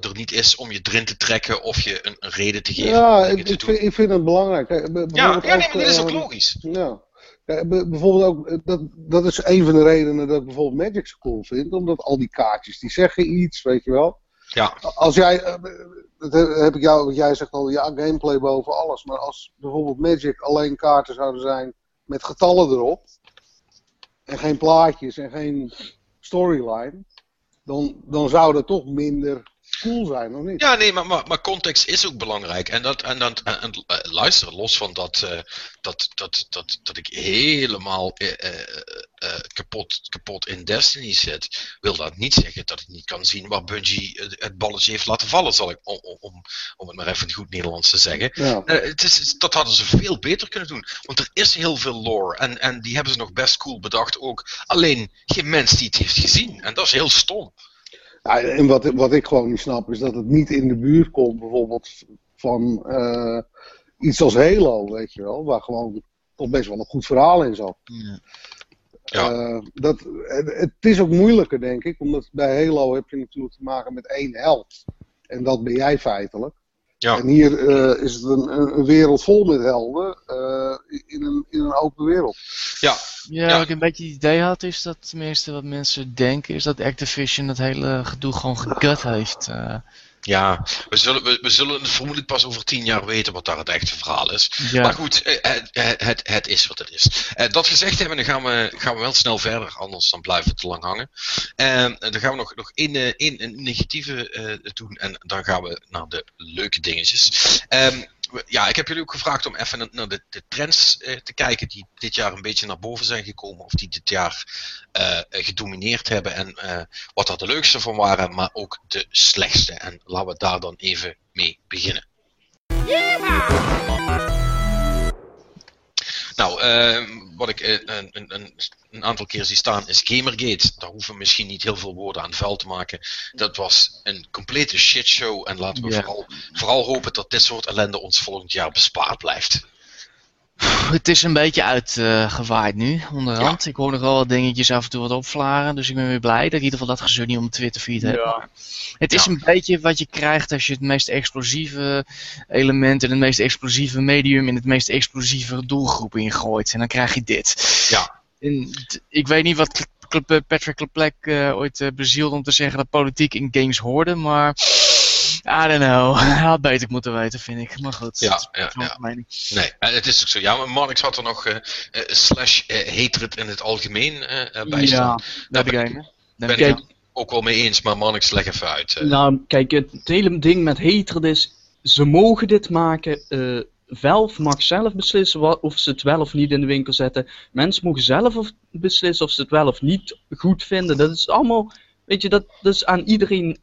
er niet is om je erin te trekken of je een, een reden te geven Ja, ik, te ik, vind, ik vind het belangrijk. Kijk, Ja, ja nee, maar dit is ook eh, logisch. Ja. B- bijvoorbeeld ook, eh, dat, dat is een van de redenen dat ik bijvoorbeeld Magic zo cool vind. Omdat al die kaartjes, die zeggen iets, weet je wel. Ja. Als jij, eh, dat heb ik jou, want jij zegt al, ja, gameplay boven alles. Maar als bijvoorbeeld Magic alleen kaarten zouden zijn met getallen erop. En geen plaatjes en geen storyline. Dan, dan zou dat toch minder cool zijn, of niet? Ja, nee, maar, maar, maar context is ook belangrijk. En, dat, en, dat, en, en, eh, luister, los van dat, eh, dat, dat, dat, dat ik helemaal eh, kapot, kapot in Destiny zit, wil dat niet zeggen dat ik niet kan zien waar Bungie het, balletje heeft laten vallen, zal ik, om, om- om, het maar even goed Nederlands te zeggen. Ja. Het is, dat hadden ze veel beter kunnen doen. Want er is heel veel lore. En, en die hebben ze nog best cool bedacht ook. Alleen geen mens die het heeft gezien. En dat is heel stom. Ja, en wat, wat ik gewoon niet snap is dat het niet in de buurt komt, bijvoorbeeld van eh, iets als Halo, weet je wel, waar gewoon toch best wel een goed verhaal in zat. Ja. Ja. Eh, dat, het, het is ook moeilijker, denk ik, omdat bij Halo heb je natuurlijk te maken met één held. En dat ben jij feitelijk. Ja. En hier eh, is het een, een, wereld vol met helden eh, in, een, in een open wereld. Ja, Ja, Ja. wat ik een beetje het idee had, is dat tenminste wat mensen denken, is dat Activision dat hele gedoe gewoon gegut heeft. eh. Ja, we zullen, we, we zullen het vermoedelijk pas over tien jaar weten wat daar het echte verhaal is. ja. Maar goed, eh, het, het, het, het is wat het is. Eh, dat gezegd hebben, dan gaan we, gaan we wel snel verder, anders dan blijven we te lang hangen. En dan gaan we nog, nog één, eh, één, een negatieve eh, doen en dan gaan we naar de leuke dingetjes. Ehm, ja, ik heb jullie ook gevraagd om even naar de, de trends eh, te kijken die dit jaar een beetje naar boven zijn gekomen, of die dit jaar eh, gedomineerd hebben en eh, wat er de leukste van waren, maar ook de slechtste. En laten we daar dan even mee beginnen. Nou, eh, wat ik eh, een, een, een, een aantal keer zie staan is Gamergate. Daar hoeven we misschien niet heel veel woorden aan vuil te maken. Dat was een complete shitshow. En laten we vooral, vooral hopen dat dit soort ellende ons volgend jaar bespaard blijft. Het is een beetje uitgewaaid nu, onderhand. Ik hoor nog wel wat dingetjes af en toe wat opvlaren, dus ik ben weer blij dat ik in ieder geval dat gezeur niet om Twitter feed heb. Ja. Het is Ja. een beetje wat je krijgt als je het meest explosieve element in het meest explosieve medium in het meest explosieve doelgroep ingooit. En dan krijg je dit. Ja. En ik weet niet wat Patrick LePlec eh, ooit eh, bezielde om te zeggen dat politiek in games hoorde, maar I don't know. Hij had beter moeten weten, vind ik. Maar goed. Ja, dat is ja, ja. Nee, eh, het is ook zo. Ja, maar Marnix had er nog eh, eh, slash eh, hatred in het algemeen eh, eh, bij staan. Naar de ben ik-? Ben ik ook wel mee eens, maar Marnix leg even uit. Nou, kijk, het hele ding met hatred is, ze mogen dit maken. eh Valve mag zelf beslissen of ze het wel of niet in de winkel zetten. Mensen mogen zelf of beslissen of ze het wel of niet goed vinden. Dat is allemaal, weet je, dat, dat is aan iedereen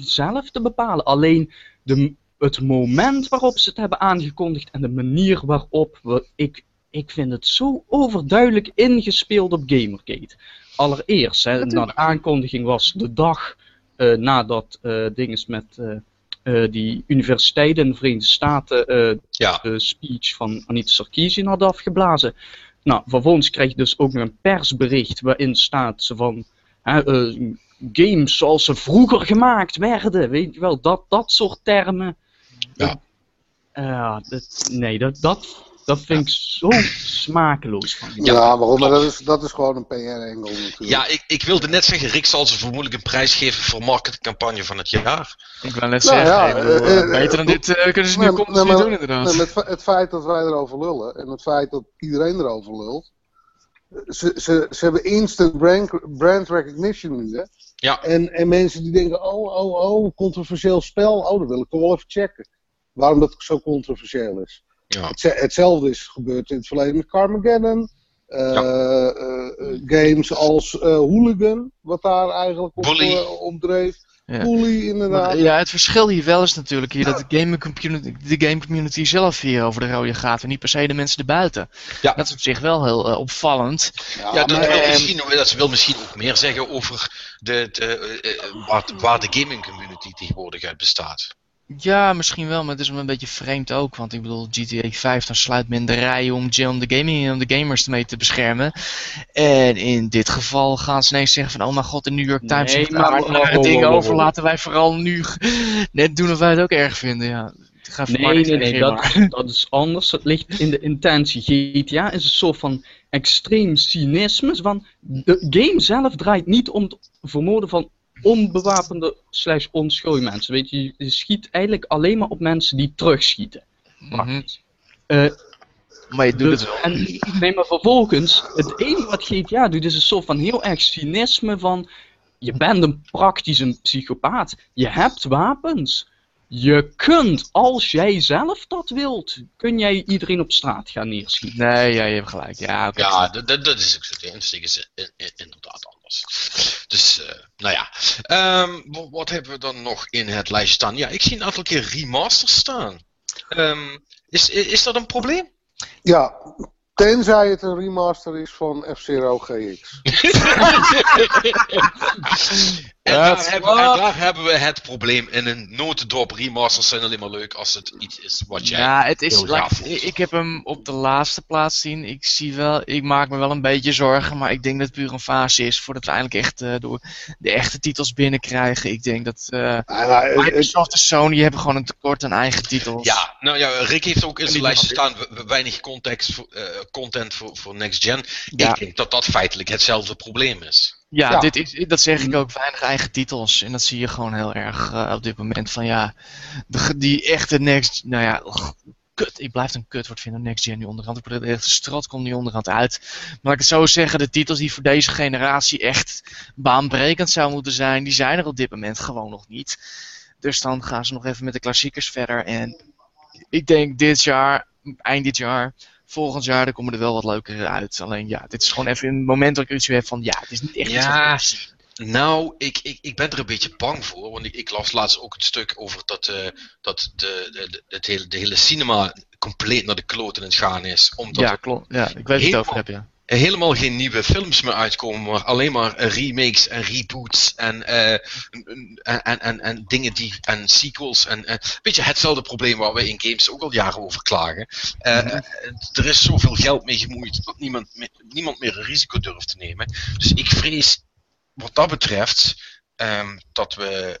zelf te bepalen. Alleen de, het moment waarop ze het hebben aangekondigd en de manier waarop we, ik, ik vind het zo overduidelijk ingespeeld op Gamergate. Allereerst, hè, na de aankondiging was de dag eh, nadat eh dinges met eh, eh, die universiteiten in de Verenigde Staten eh, Ja, de speech van Anita Sarkeesian hadden afgeblazen. Nou, vervolgens krijg je dus ook nog een persbericht waarin staat ze van hè, eh, games zoals ze vroeger gemaakt werden, weet je wel, dat, dat soort termen. Ja. Eh, dat, nee, dat, dat, dat vind ik zo smakeloos van. Ja, maar dat, is, dat is gewoon een PR-engel natuurlijk. ja ik, ik wilde net zeggen, Rick zal ze vermoedelijk een prijs geven voor marketingcampagne van het jaar. Ik wil net Nou zeggen, ja, ik bedoel, eh, eh, beter dan dit eh, kunnen ze nu Nee, continu nee, maar- doen inderdaad. Nee, met het feit dat wij erover lullen en het feit dat iedereen erover lult. Ze, ze, ze hebben instant brand, brand recognition nu, hè? Ja. En, en mensen die denken: oh, oh, oh, controversieel spel. Oh, dat wil ik toch wel even checken. Waarom dat zo controversieel is. Ja. Hetze- Hetzelfde is gebeurd in het verleden met Carmageddon. Eh, games als eh, Hooligan, wat daar eigenlijk eh, op dreef. Ja. Bully, inderdaad. Maar, ja, het verschil hier wel is natuurlijk hier dat de game community, de game community zelf hier over de rode gaat en niet per se de mensen erbuiten. Ja. Dat is op zich wel heel eh, opvallend. Ja, Ja, dat, maar, wil eh, misschien, dat wil misschien ook meer zeggen over de, de, eh, waar, waar de gaming community tegenwoordig uit bestaat. Ja, misschien wel, maar het is wel een beetje vreemd ook. Want ik bedoel, GTA 5 dan sluit men de rij om, om de gaming om de gamers mee te beschermen. En in dit geval gaan ze ineens zeggen van, oh mijn god, de New York Times Nee, heeft oh, dingen over. Laten wij vooral nu net doen of wij het ook erg vinden. Ja, Nee, nee, nee, dat, dat is anders. Het ligt in de intentie. GTA is een soort van extreem cynisme. Van de game zelf draait niet om het vermoorden van onbewapende slash onschuldige mensen. Weet je, je schiet eigenlijk alleen maar op mensen die terugschieten. Mhm. Eh, Maar je doet dus- het wel. En, nee, maar vervolgens, het enige wat GTA doet, is een soort van heel erg cynisme van... Je bent een praktisch een psychopaat. Je hebt wapens. Je kunt, als jij zelf dat wilt, kun jij iedereen op straat gaan neerschieten. Nee, ja, je hebt gelijk. Ja, oké. Ja, dat, dat, dat is ook zo. Is in- in- inderdaad anders. Dus, eh, nou ja. Ehm, wa- wat hebben we dan nog in het lijstje staan? Ja, ik zie een aantal keer remasters staan. Ehm, is, is, is dat een probleem? Ja, tenzij het een remaster is van F-Zero GX. En Ja, daar, hebben, waar. en daar hebben we het probleem. In een notendop remasters zijn alleen maar leuk als het iets is wat jij Ja, het is. laat- ik, ik heb hem op de laatste plaats zien. Ik zie wel, ik maak me wel een beetje zorgen, maar ik denk dat het puur een fase is voordat we eindelijk echt eh, door de echte titels binnenkrijgen. Ik denk dat eh, Ah, nou, Microsoft en Sony hebben gewoon een tekort aan eigen titels. Ja, nou ja, Rick heeft ook in zijn lijstje staan we- we- weinig context eh, content voor, voor next gen. Ja. Ik denk dat dat feitelijk hetzelfde probleem is. Ja, Ja. Dit is, dat zeg ik ook, weinig eigen titels. En dat zie je gewoon heel erg eh, op dit moment. Van ja, de, die echte next, nou ja, kut. Ik blijf een kutwoord vinden, next gen nu onderhand. De strot komt nu onderhand uit. Maar ik het zo zeggen, de titels die voor deze generatie echt baanbrekend zouden moeten zijn, die zijn er op dit moment gewoon nog niet. Dus dan gaan ze nog even met de klassiekers verder. En ik denk dit jaar, eind dit jaar, volgend jaar, dan komen er wel wat leukere uit. Alleen ja, dit is gewoon even een moment dat ik iets heb van, ja, het is niet echt iets Ja. zien. Nou, ik, ik, ik ben er een beetje bang voor. Want ik, ik las laatst ook het stuk over dat, eh, dat de, de, de, het hele, de hele cinema compleet naar de kloten in het gaan is. Omdat Ja, klopt. Ja, ik weet het over heb, ja. Helemaal geen nieuwe films meer uitkomen, maar alleen maar remakes en reboots en, eh, en, en, en, en dingen die en sequels en eh, weet je hetzelfde probleem waar we in games ook al jaren over klagen. Eh, Mhm. er is zoveel geld mee gemoeid dat niemand, me- niemand meer een risico durft te nemen. Dus ik vrees wat dat betreft ehm, dat we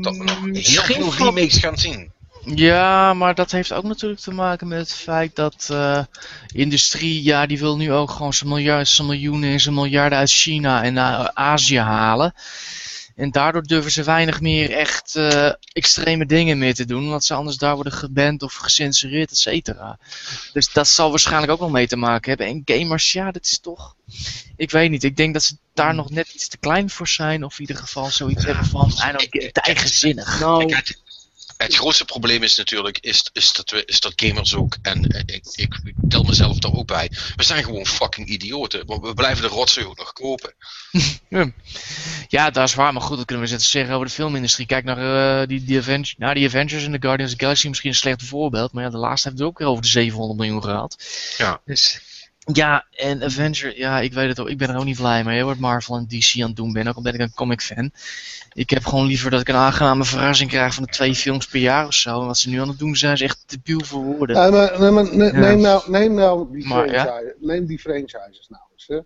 dat we nog Mm, heel veel remakes gaan zien. Ja, maar dat heeft ook natuurlijk te maken met het feit dat eh industrie, ja, die wil nu ook gewoon zijn, miljard, zijn miljoenen en zijn miljarden uit China en naar Azië halen. En daardoor durven ze weinig meer echt eh, extreme dingen meer te doen, omdat ze anders daar worden geband of gecensureerd, et cetera. Dus dat zal waarschijnlijk ook wel mee te maken hebben. En gamers, ja, dat is toch. Ik weet niet, ik denk dat ze daar nog net iets te klein voor zijn, of in ieder geval zoiets hebben van, I don't eigenzinnig. Nou, het, grootste probleem is natuurlijk is, is, dat we, is dat gamers ook, en eh, ik, ik, ik tel mezelf daar ook bij, we zijn gewoon fucking idioten. Want we blijven de rotzooi ook nog kopen. Ja, dat is waar, maar goed, dat kunnen we zetten zeggen over de filmindustrie. Kijk naar eh, die, die, Avengers, naar die Avengers en de Guardians of the Galaxy, misschien een slecht voorbeeld, maar ja, de laatste heeft het ook weer over de 700 miljoen gehad. Ja. Dus, ja, en Avenger, ja, ik weet het ook, ik ben er ook niet blij mee, hoor, wat Marvel en DC aan het doen ben, ook omdat ik een comic fan. Ik heb gewoon liever dat ik een aangename verrassing krijg van de twee films per jaar of zo. En wat ze nu aan het doen zijn, is echt debiel voor woorden. Ja, maar, nee, maar ne- Ja. neem, nou, neem nou die, Maar, ja. franchise, neem die franchises nou eens. Hè.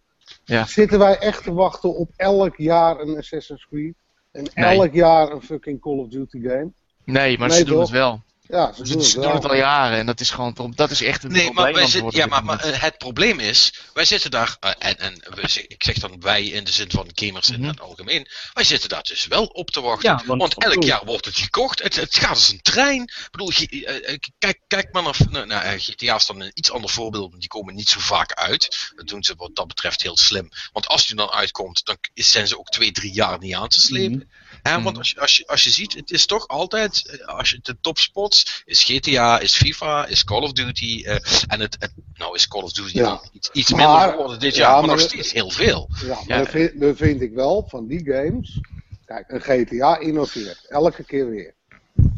Ja. Zitten wij echt te wachten op elk jaar een Assassin's Creed? En Nee. elk jaar een fucking Call of Duty game? Nee, maar Nee, ze doen het wel. Ja, ze Ze, doen ze het doen het al jaren en dat is gewoon, dat is echt een Nee, probleem. maar, wij aan het zitten, worden ja, maar, het probleem is, wij zitten daar, eh, en, en ik zeg dan wij in de zin van gamers in Mhm. het algemeen, wij zitten daar dus wel op te wachten. Ja, want- want, elk jaar wordt het gekocht, het, het gaat als een trein. Ik bedoel, je- eh, eh, kijk, kijk maar naar, nou, GTA is dan een iets ander voorbeeld, want die komen niet zo vaak uit. Dat doen ze wat dat betreft heel slim. Want als die dan uitkomt, dan is- zijn ze ook twee, drie jaar niet aan te slepen. Mhm. Hè, Mhm. want als je, als, je, als je ziet, het is toch altijd, als je de topspots, is GTA, is FIFA, is Call of Duty. eh, en het, het, nou is Call of Duty Ja. iets, iets Maar- minder geworden dit ja, jaar, maar, maar nog steeds heel veel. Ja, maar vind, dan vind ik wel van die games. Kijk, een GTA innoveert. Elke keer weer.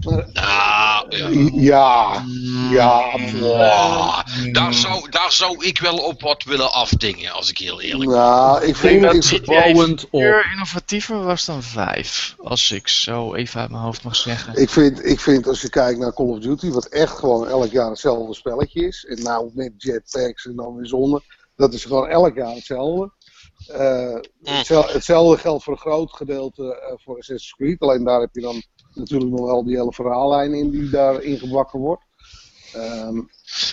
Maar, Nou, ja. ja, ja. Daar, zou, daar zou ik wel op wat willen afdingen, als ik heel eerlijk ben. Nou, ik vind GTA bouwend op. 4 innovatiever was dan 5. Als ik zo even uit mijn hoofd mag zeggen. ik, vind, ik vind als je kijkt naar Call of Duty, wat echt gewoon elk jaar hetzelfde spelletje is. En nou met jetpacks en dan weer zonder. Dat is gewoon elk jaar hetzelfde. Eh, hetzel- hetzelfde geldt voor een groot gedeelte eh, voor Assassin's Creed. Alleen daar heb je dan natuurlijk nog wel die hele verhaallijn in die daar ingebakken wordt. Ehm,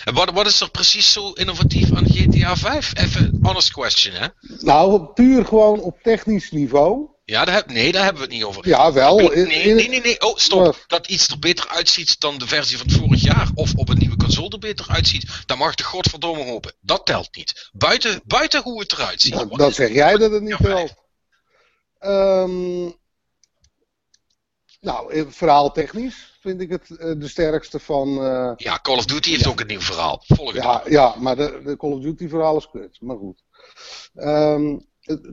En wat, wat is er precies zo innovatief aan GTA 5? Even honest question, hè? nou, puur gewoon op technisch niveau. Ja, daar heb, nee, daar hebben we het niet over. Ja, wel. Nee, nee, nee, nee. Oh, stop. Dat iets er beter uitziet dan de versie van vorig jaar. Of op een nieuwe console er beter uitziet. Dan mag de godverdomme hopen. Dat telt niet. Buiten, buiten hoe het eruit ziet. Dat is- zeg jij dat het niet telt. Ehm nou, eh, verhaaltechnisch vind ik het eh, de sterkste van. eh, Ja, Call of Duty heeft ook een nieuw verhaal. Volgende. ja, ja, maar de, de Call of Duty verhaal is kut. Maar goed. Ehm,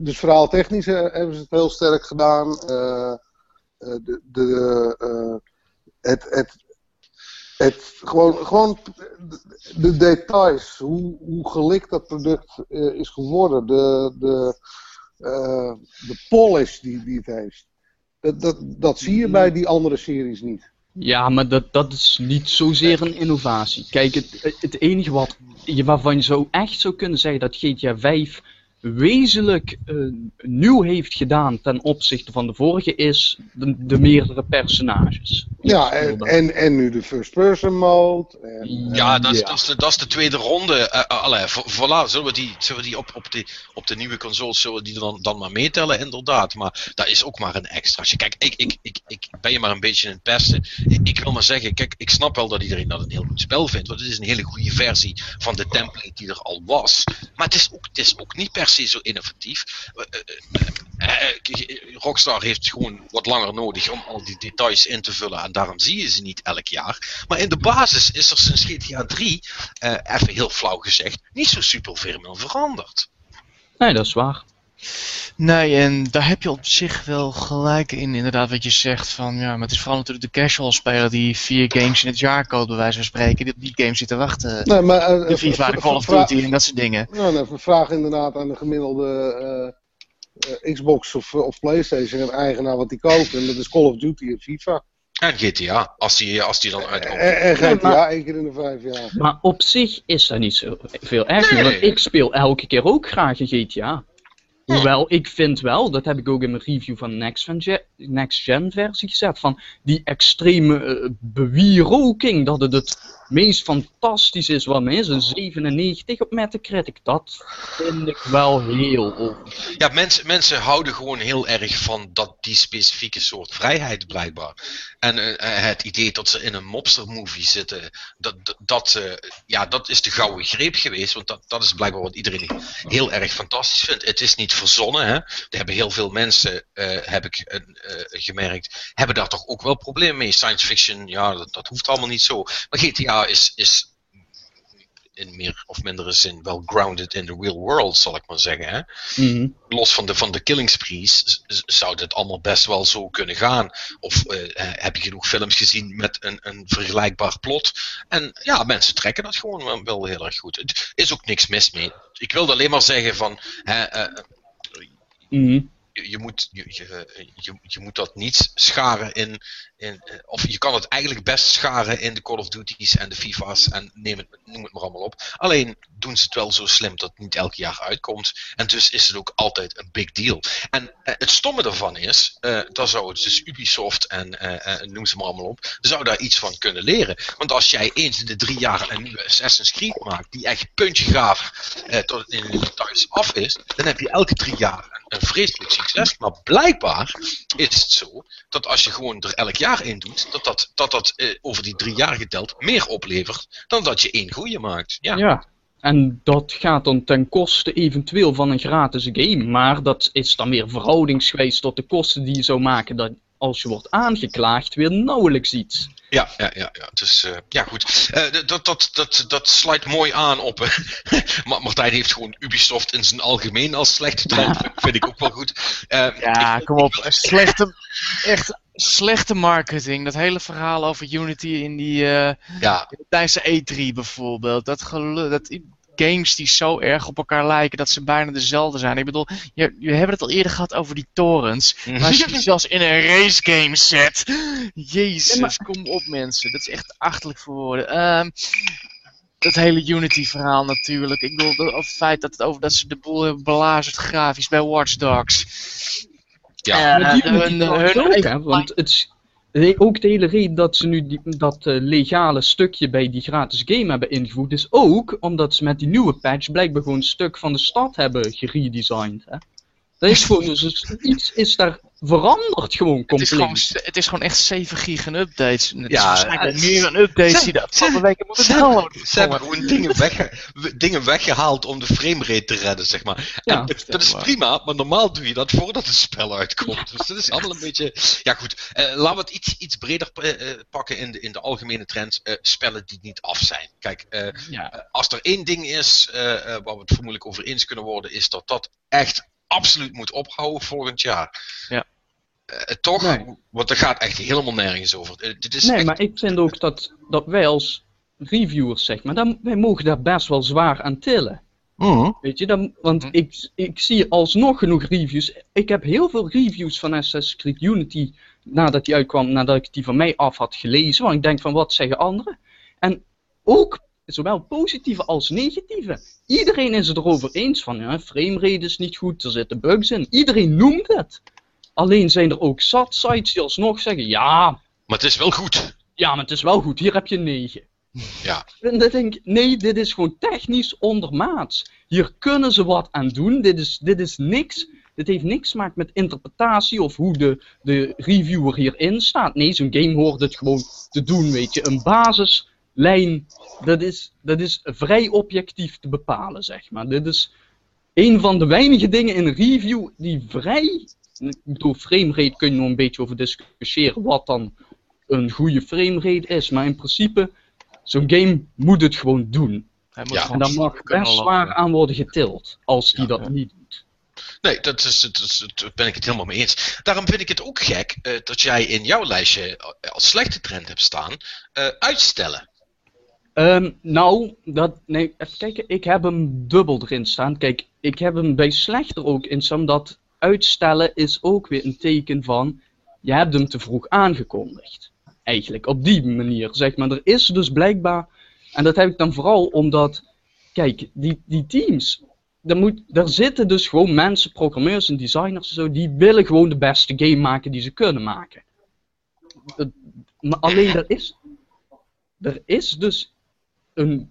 dus verhaaltechnisch eh, hebben ze het heel sterk gedaan. De, de, het, het, het, gewoon, gewoon de, de details, hoe, hoe gelikt dat product is geworden, de, de, de polish die, die het heeft. Dat, dat, zie je bij die andere series niet. Ja, maar dat, dat is niet zozeer een innovatie. Kijk, het, het enige wat, je- waarvan je zo echt zou kunnen zeggen dat GTA 5 wezenlijk eh, nieuw heeft gedaan ten opzichte van de vorige is de, de meerdere personages. Ja, en, en, en nu de first person mode. En, Ja, dat is, Ja. Dat, is de, dat is de tweede ronde. Eh, allee, vo- voilà, zullen we die, zullen we die op, op, de, op de nieuwe consoles zullen we die dan, dan maar meetellen, inderdaad. Maar dat is ook maar een extraatje. Kijk, ik, ik, ik, ik ben je maar een beetje in het pesten. Ik, ik wil maar zeggen, kijk, ik snap wel dat iedereen dat een heel goed spel vindt. Want het is een hele goede versie van de template die er al was. Maar het is ook, het is ook niet per se zo innovatief. Eh, eh, eh, Rockstar heeft gewoon wat langer nodig om al die details in te vullen. En daarom zie je ze niet elk jaar. Maar in de basis is er sinds GTA 3, eh, even heel flauw gezegd, niet zo super veel veranderd. Nee, dat is waar. Nee, en daar heb je op zich wel gelijk in, inderdaad, wat je zegt. Van, ja, maar het is vooral natuurlijk de casual speler die vier games in het jaar koopt, bij wijze van spreken, die op die game zit te wachten. Nee, maar, eh, De FIFA, de Call of Duty en dat soort dingen. Nou, dan vraag inderdaad aan de gemiddelde eh, eh, Xbox of, of Playstation een eigenaar wat die koopt. En dat is Call of Duty en FIFA. En GTA, als die, als die dan uitkomt. En, en Nee, GTA maar- één keer in de vijf jaar. Maar op zich is dat niet zo veel erger, Nee. want ik speel elke keer ook graag een GTA. Hoewel, ik vind wel, dat heb ik ook in mijn review van Next Gen, Next Gen versie gezet, van die extreme eh, bewieroking, dat het het meest fantastisch is wat is, een 97 op Metacritic. Dat vind ik wel heel over. Ja, mensen, mensen houden gewoon heel erg van dat, die specifieke soort vrijheid blijkbaar. En eh, eh, het idee dat ze in een mobster-movie zitten, dat, dat, eh, ja, dat is de gouden greep geweest. Want dat, dat is blijkbaar wat iedereen heel erg fantastisch vindt. Het is niet verzonnen. Hè? Er hebben heel veel mensen, heb ik gemerkt, hebben daar toch ook wel problemen mee. Science fiction, ja, dat, dat hoeft allemaal niet zo. Maar GTA is, is in meer of mindere zin wel grounded in the real world, zal ik maar zeggen. Hè? Mhm. los van de, van de killing sprees, zou dit allemaal best wel zo kunnen gaan. Of eh, heb je genoeg films gezien met een, een vergelijkbaar plot? En ja, mensen trekken dat gewoon wel, heel erg goed. Er is ook niks mis mee. Ik wilde alleen maar zeggen van. Hè, eh, Mhm. Je, moet, je, je, je, moet dat niet scharen in, in. eh, Of je kan het eigenlijk best scharen in de Call of Duty's en de FIFA's en neem het, noem het maar allemaal op. Alleen doen ze het wel zo slim dat het niet elk jaar uitkomt. En dus is het ook altijd een big deal. En eh, het stomme daarvan is, eh daar zou het dus Ubisoft en noem ze maar allemaal op, zou daar iets van kunnen leren. Want als jij eens in de drie jaar een nieuwe Assassin's Creed maakt, die echt puntje gaaf tot het in de details af is, dan heb je elke drie jaar een, vreselijk succes. Maar blijkbaar is het zo dat als je gewoon er elk jaar in doet, dat dat, dat, dat eh, over die drie jaar geteld meer oplevert dan dat je één goede maakt. Ja. Ja. En dat gaat dan ten koste eventueel van een gratis game. Maar dat is dan weer verhoudingsgewijs tot de kosten die je zou maken dat als je wordt aangeklaagd weer nauwelijks iets. Ja, ja, ja, ja. Dus eh, ja, goed. Eh, dat, dat, dat, dat sluit mooi aan op. eh, Ma- Martijn heeft gewoon Ubisoft in zijn algemeen als slechte trend. Vind ik ook wel goed. Eh, Ja, ik- kom op. Slechte, echt slechte marketing. Dat hele verhaal over Unity in die, eh, ja, tijdens de E3 bijvoorbeeld. Dat, gelu- dat games die zo erg op elkaar lijken dat ze bijna dezelfde zijn. Ik bedoel, je, je hebben het al eerder gehad over die torrents. Maar als je die zelfs in een race game zet. Jezus, Ja, maar- kom op mensen. Dat is echt achterlijk voor woorden. Ehm, dat hele Unity verhaal natuurlijk. Ik bedoel, de- het feit dat, het over, dat ze de boel hebben belazerd grafisch bij Watch Dogs. ja. Eh, Maar die hun- die ook, hè, want het ook de hele reden dat ze nu dat eh, legale stukje bij die gratis game hebben ingevoerd, is ook omdat ze met die nieuwe patch blijkbaar gewoon een stuk van de stad hebben geredesigned. Hè. Dat is gewoon, dus iets is daar veranderd gewoon Het is, gewoon, compleet. het is gewoon echt 7 gig aan updates. Het is Ja, waarschijnlijk het- meer aan updates ze- die de afgelopen weken moeten downloaden. ze hebben gewoon dingen, wegge- w- dingen weggehaald om de framerate te redden, zeg maar. En Ja, dat, dat is waar. prima, maar normaal doe je dat voordat het spel uitkomt. Dus dat is allemaal een beetje... Ja goed, eh, laten we het iets, iets breder eh, pakken in de, in de algemene trend. eh, spellen die niet af zijn. Kijk, Ja. Als er één ding is eh, eh, waar we het vermoedelijk over eens kunnen worden, is dat dat echt absoluut moet ophouden volgend jaar. Ja. Eh, toch? Nee. Want er gaat echt helemaal nergens over. Eh, dit is Nee, echt- maar ik vind ook dat, dat wij als reviewers, zeg maar, dan, wij mogen daar best wel zwaar aan tillen. Mhm. Weet je, dan, want Hm. ik, ik zie alsnog genoeg reviews. Ik heb heel veel reviews van Assassin's Creed Unity nadat die uitkwam, nadat ik die van mij af had gelezen. Want ik denk van wat zeggen anderen? En ook zowel positieve als negatieve. Iedereen is het erover eens van ja, framerate is niet goed, er zitten bugs in. Iedereen noemt het. Alleen zijn er ook zat sites die alsnog zeggen ja, Maar het is wel goed. ja, maar het is wel goed, hier heb je een 9. Ja. En dan denk ik, nee, dit is gewoon technisch ondermaats. Hier kunnen ze wat aan doen, dit is, dit is niks. Dit heeft niks te maken met interpretatie of hoe de, de reviewer hierin staat. Nee, zo'n game hoort het gewoon te doen, weet je. Een basislijn, dat is, dat is vrij objectief te bepalen, zeg maar. Dit is een van de weinige dingen in een review die vrij... Ik bedoel, framerate kun je nog een beetje over discussiëren wat dan een goede framerate is. Maar in principe, zo'n game moet het gewoon doen. Hij moet Ja. En daar mag best lopen. zwaar aan worden getild, als die Ja. dat niet doet. Nee, dat is, dat is, daar ben ik het helemaal mee eens. Daarom vind ik het ook gek eh, dat jij in jouw lijstje eh, als slechte trend hebt staan. eh, uitstellen. Ehm, nou, dat, nee, even kijken. Ik heb hem dubbel erin staan. Kijk, ik heb hem bij slechter ook in staan. Dat uitstellen is ook weer een teken van. Je hebt hem te vroeg aangekondigd. Eigenlijk op die manier, zeg maar. Er is dus blijkbaar. En dat heb ik dan vooral omdat. Kijk, die, die teams. Daar, moet, daar zitten dus gewoon mensen, programmeurs en designers en zo. Die willen gewoon de beste game maken die ze kunnen maken. Maar alleen er is er is dus een,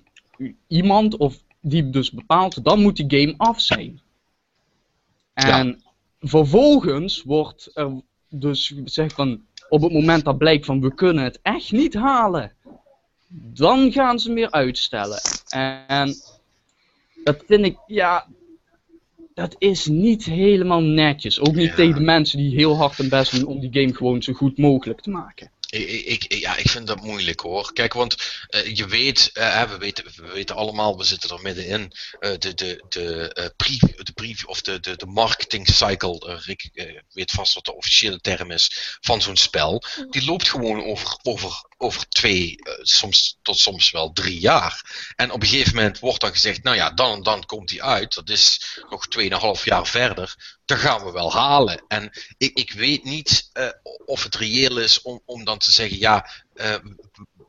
iemand of die dus bepaalt, dan moet die game af zijn. En vervolgens wordt er dus gezegd van, op het moment dat blijkt van we kunnen het echt niet halen, dan gaan ze meer uitstellen. En dat vind ik, ja, dat is niet helemaal netjes. Ook niet Ja. tegen de mensen die heel hard hun best doen om die game gewoon zo goed mogelijk te maken. Ik, ik, ik- ja, ik vind dat moeilijk hoor. Kijk, want eh, je weet, eh, we weten, we weten allemaal, we zitten er middenin. eh de, de, de, preview, de preview of de, de, de marketing cycle, Rick eh, weet vast wat de officiële term is van zo'n spel. Die loopt gewoon over, over, over twee, soms tot soms wel drie jaar. En op een gegeven moment wordt dan gezegd, nou ja, dan en dan komt die uit. Dat is nog 2,5 jaar verder. Dat gaan we wel halen. En ik, ik weet niet eh, of het reëel is om, om dan te zeggen, ja, eh,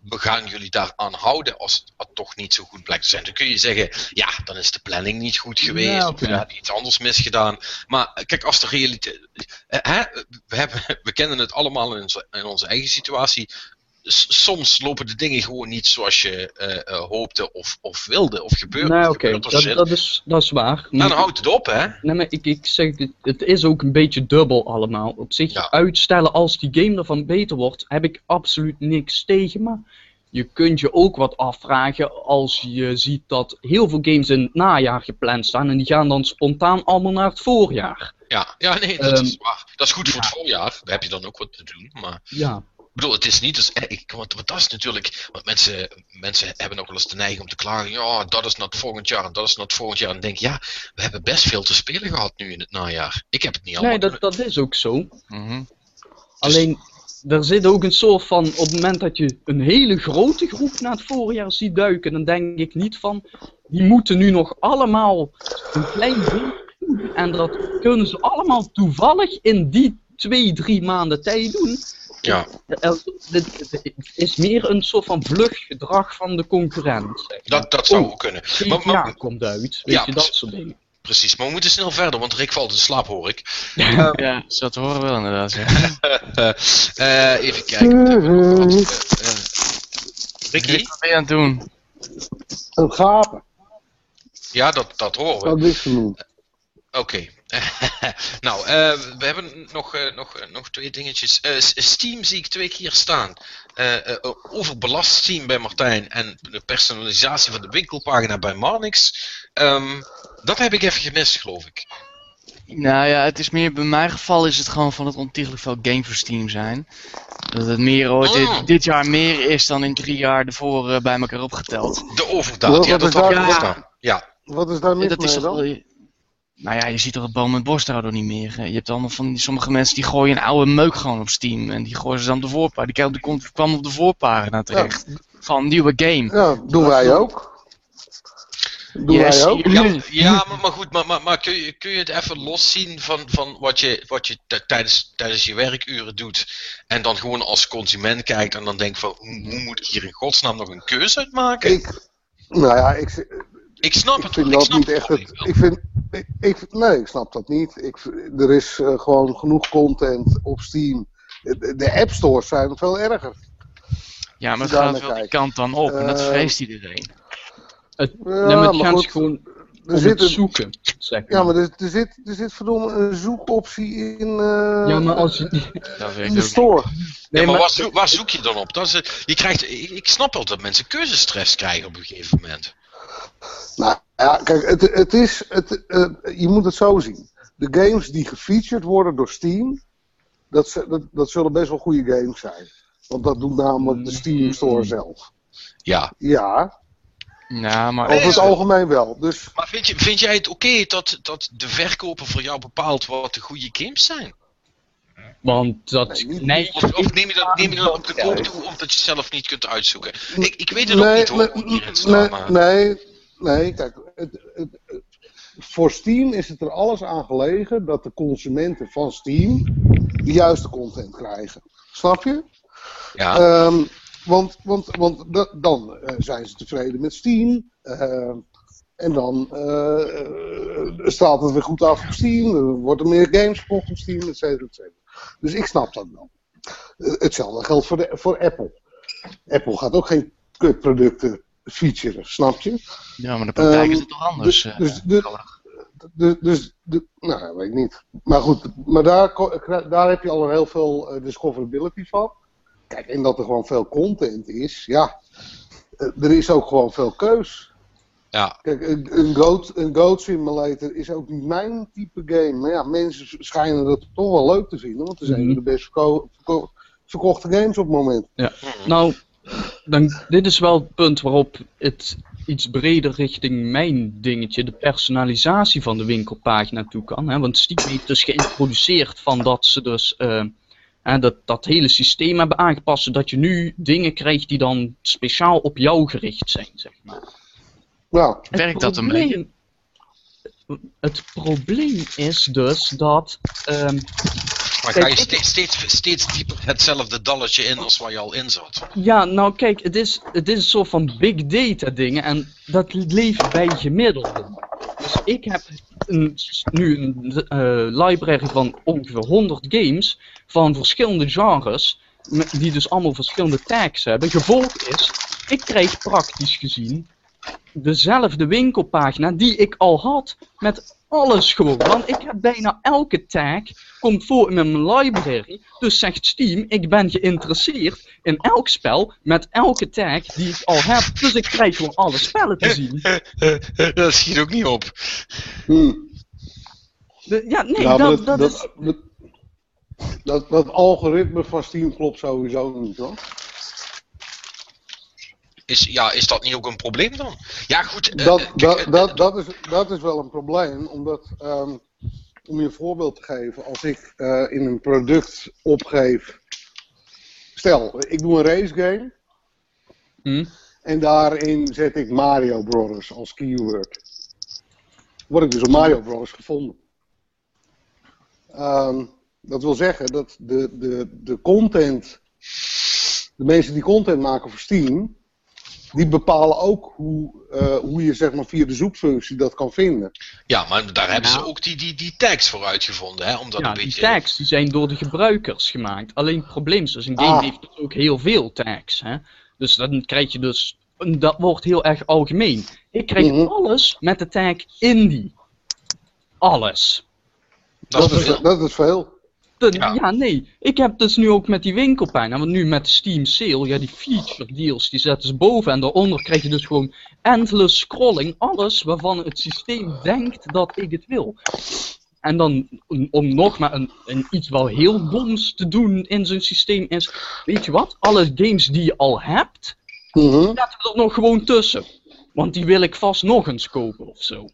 we gaan jullie daaraan houden als het toch niet zo goed blijkt te zijn. Dan kun je zeggen, ja, dan is de planning niet goed geweest, Ja, of we hebben iets anders misgedaan. Maar eh, kijk, als de realiteit... hè, we, hebben, we kennen het allemaal in onze, in onze eigen situatie. Soms lopen de dingen gewoon niet zoals je eh, eh, hoopte of, of wilde, of gebeurt, Nee, oké, dat, is, dat is waar. Nou, dan houdt het op, hè? Nee, maar ik, ik zeg, het, het is ook een beetje dubbel allemaal. Op zich, Ja. uitstellen als die game ervan beter wordt, heb ik absoluut niks tegen. Maar je kunt je ook wat afvragen als je ziet dat heel veel games in het najaar gepland staan. En die gaan dan spontaan allemaal naar het voorjaar. Ja, ja nee, dat Ehm, is waar. Dat is goed voor het voorjaar. Daar heb je dan ook wat te doen. Maar Ja. Ik bedoel, het is niet dus. eh, Ik, want, want dat is natuurlijk. Want mensen, mensen hebben ook wel eens de neiging om te klagen. Ja, dat is het volgend jaar en dat is het volgend jaar. En dan denk ik, ja, we hebben best veel te spelen gehad nu in het najaar. Ik heb het niet allemaal. Nee, dat, dat is ook zo. Mhm. Alleen, er zit ook een soort van, op het moment dat je een hele grote groep naar het voorjaar ziet duiken, dan denk ik niet van, die moeten nu nog allemaal een klein beetje doen. En dat kunnen ze allemaal toevallig in die twee, drie maanden tijd doen. Ja, Dit dit is meer een soort van vlug gedrag van de concurrent. zeg maar. dat, dat zou Oh, ook kunnen. Maar, maar- komt uit, weet Ja, je, dat soort dingen. precies. Maar we moeten snel verder, want Rick valt in slaap, hoor ik. Ja, zo te horen wel inderdaad. Ja. Eh, even kijken. Wat? Eh, Ricky? Rick, wat ben je aan het doen? Een gapen. Ja, dat, dat horen we. Dat is genoemd. Oké. nou, eh, we hebben nog, eh, nog, eh, nog twee dingetjes. Eh, Steam zie ik twee keer staan. Eh, eh, overbelast Steam bij Martijn en de personalisatie van de winkelpagina bij Marnix. Ehm, dat heb ik even gemist, geloof ik. Nou ja, het is meer, bij mijn geval is het gewoon van het ontiegelijk veel game voor Steam zijn. Dat het meer ooit Oh. dit, dit jaar meer is dan in drie jaar ervoor bij elkaar opgeteld. De overdaad, Wat- ja, wat dat is had ik staan. Ja, Wat is daar mis dat mee dan? Nou ja, je ziet toch het boom met borsthouden niet meer. hè. Je hebt allemaal van die, sommige mensen die gooien een oude meuk gewoon op Steam. En die gooien ze dan op de voorpagina. Die kwam- die komt- kwam op de voorpagina terecht. Van een nieuwe game. Ja, doen wij ook. Doen Yes, wij ook. ja, ja maar, maar goed, maar, maar, maar kun, je, kun je het even loszien van, van wat je, wat je tijdens, tijdens je werkuren doet en dan gewoon als consument kijkt en dan denkt van hoe, hoe moet ik hier in godsnaam nog een keuze uit maken? Ik, nou ja, ik, snap ik het vind wel, ik dat snap niet het echt wel. het. Ik vind, ik, ik- nee, ik snap dat niet. Ik, er is eh, gewoon genoeg content op Steam. De, de App Stores zijn veel erger. Ja, maar het gaat wel die kant dan op. En dat Eh, vreest iedereen. Het, Ja, nee, maar die maar gaan goed, ze gewoon Er zit het een, zoeken, zeg maar. ja, maar er, er zit, er zit verdomme een zoekoptie in, eh, Ja, maar als je... Dat in de store. Nee, maar, maar- waar, zoek, waar zoek je dan op? Dat is, het- je krijgt, ik, ik snap wel dat mensen keuzestress krijgen op een gegeven moment. Nou ja, kijk, het, het is, het, eh, je moet het zo zien. De games die gefeatured worden door Steam, dat, dat, dat zullen best wel goede games zijn. Want dat doet namelijk de Steam Store zelf. Ja. Ja, Nou, maar over het algemeen wel. Dus Maar vind, je, vind jij het oké dat, dat de verkoper voor jou bepaalt wat de goede games zijn? Want dat... Nee, niet- Nee, Of, of neem je dat, neem je dat op de koop Nee. toe omdat je zelf niet kunt uitzoeken? Ik, ik weet het ook nee, niet hoor, hoe het nee, maar... nee, nee, kijk, het, het, het- voor Steam is het er alles aan gelegen dat de consumenten van Steam de juiste content krijgen. Snap je? Ja, Ehm, want want, want da- dan eh, zijn ze tevreden met Steam. ehm, en dan eh, eh, straalt het weer goed af op Steam. Er worden meer games verkocht op Steam, et cetera, et cetera. Dus ik snap dat wel. Eh, hetzelfde geldt voor, de, voor Apple. Apple gaat ook geen kutproducten featuren, snap je? Ja, maar de praktijk Ehm, is het toch anders. dus- eh, dus- dus-. Dus, dus de, nou, ja, weet ik niet. Maar goed, maar daar, daar heb je al een heel veel eh, discoverability van. Kijk, en dat er gewoon veel content is, ja. eh, er is ook gewoon veel keus. Ja, Kijk, een, een, goat, een Goat Simulator is ook niet mijn type game. Maar ja, mensen schijnen dat toch wel leuk te vinden. Want het is een van de best verko- verko- verkochte games op het moment. Nou, dan, dit is wel het punt waarop het iets breder richting mijn dingetje, de personalisatie van de winkelpagina toe kan. Hè? Want Steam heeft dus geïntroduceerd van dat ze dus eh, hè, dat, dat hele systeem hebben aangepast, zodat je nu dingen krijgt die dan speciaal op jou gericht zijn, zeg maar. Nou, Het Werkt dat een probleem- Het probleem is dus dat ehm, maar Kijk, ga je steeds, steeds, steeds dieper hetzelfde dalletje in als waar je al in zat. Ja, nou kijk, het is, het is een soort van big data dingen en dat leeft bij gemiddelden. Dus ik heb een, nu een eh, library van ongeveer 100 games van verschillende genres, die dus allemaal verschillende tags hebben. Gevolg is, ik krijg praktisch gezien dezelfde winkelpagina die ik al had met alles gewoon. Want ik heb bijna elke tag komt voor in mijn library. Dus zegt Steam, ik ben geïnteresseerd in elk spel met elke tag die ik al heb. Dus ik krijg gewoon alle spellen te zien. dat schiet ook niet op. hm. De- ja, nee, Ja, dat, dat, is... dat, dat, dat algoritme van Steam klopt sowieso niet hoor. Is, ja, is dat niet ook een probleem dan? Ja, goed. eh, Dat, eh, kijk, dat, dat, dat, is, dat is wel een probleem, omdat, ehm, om je een voorbeeld te geven, als ik eh, in een product opgeef, stel, ik doe een race game Hm? en daarin zet ik Mario Brothers als keyword. Word ik dus op Mario Brothers gevonden. Ehm, dat wil zeggen dat de, de, de content, de mensen die content maken voor Steam, die bepalen ook hoe, eh, hoe je zeg maar via de zoekfunctie dat kan vinden. Ja, maar daar hebben ze ook die, die, die tags voor uitgevonden, hè? Om dat Ja, een die beetje... tags die zijn door de gebruikers gemaakt. Alleen het probleem is, dus een game Ah. heeft ook heel veel tags. Hè? Dus dan krijg je dus, dat wordt heel erg algemeen. Ik krijg Mhm. alles met de tag indie. Alles. Dat is dat, is, veel. dat is veel. De- Ja. ja. nee. Ik heb dus nu ook met die winkelpagina, want nu met de Steam Sale, ja, die feature deals, die zetten ze boven en daaronder krijg je dus gewoon endless scrolling, alles waarvan het systeem denkt dat ik het wil. En dan, om- nog maar een, een iets wel heel doms te doen in zo'n systeem is, weet je wat, alle games die je al hebt, Mhm. zetten we er nog gewoon tussen. Want die wil ik vast nog eens kopen of zo.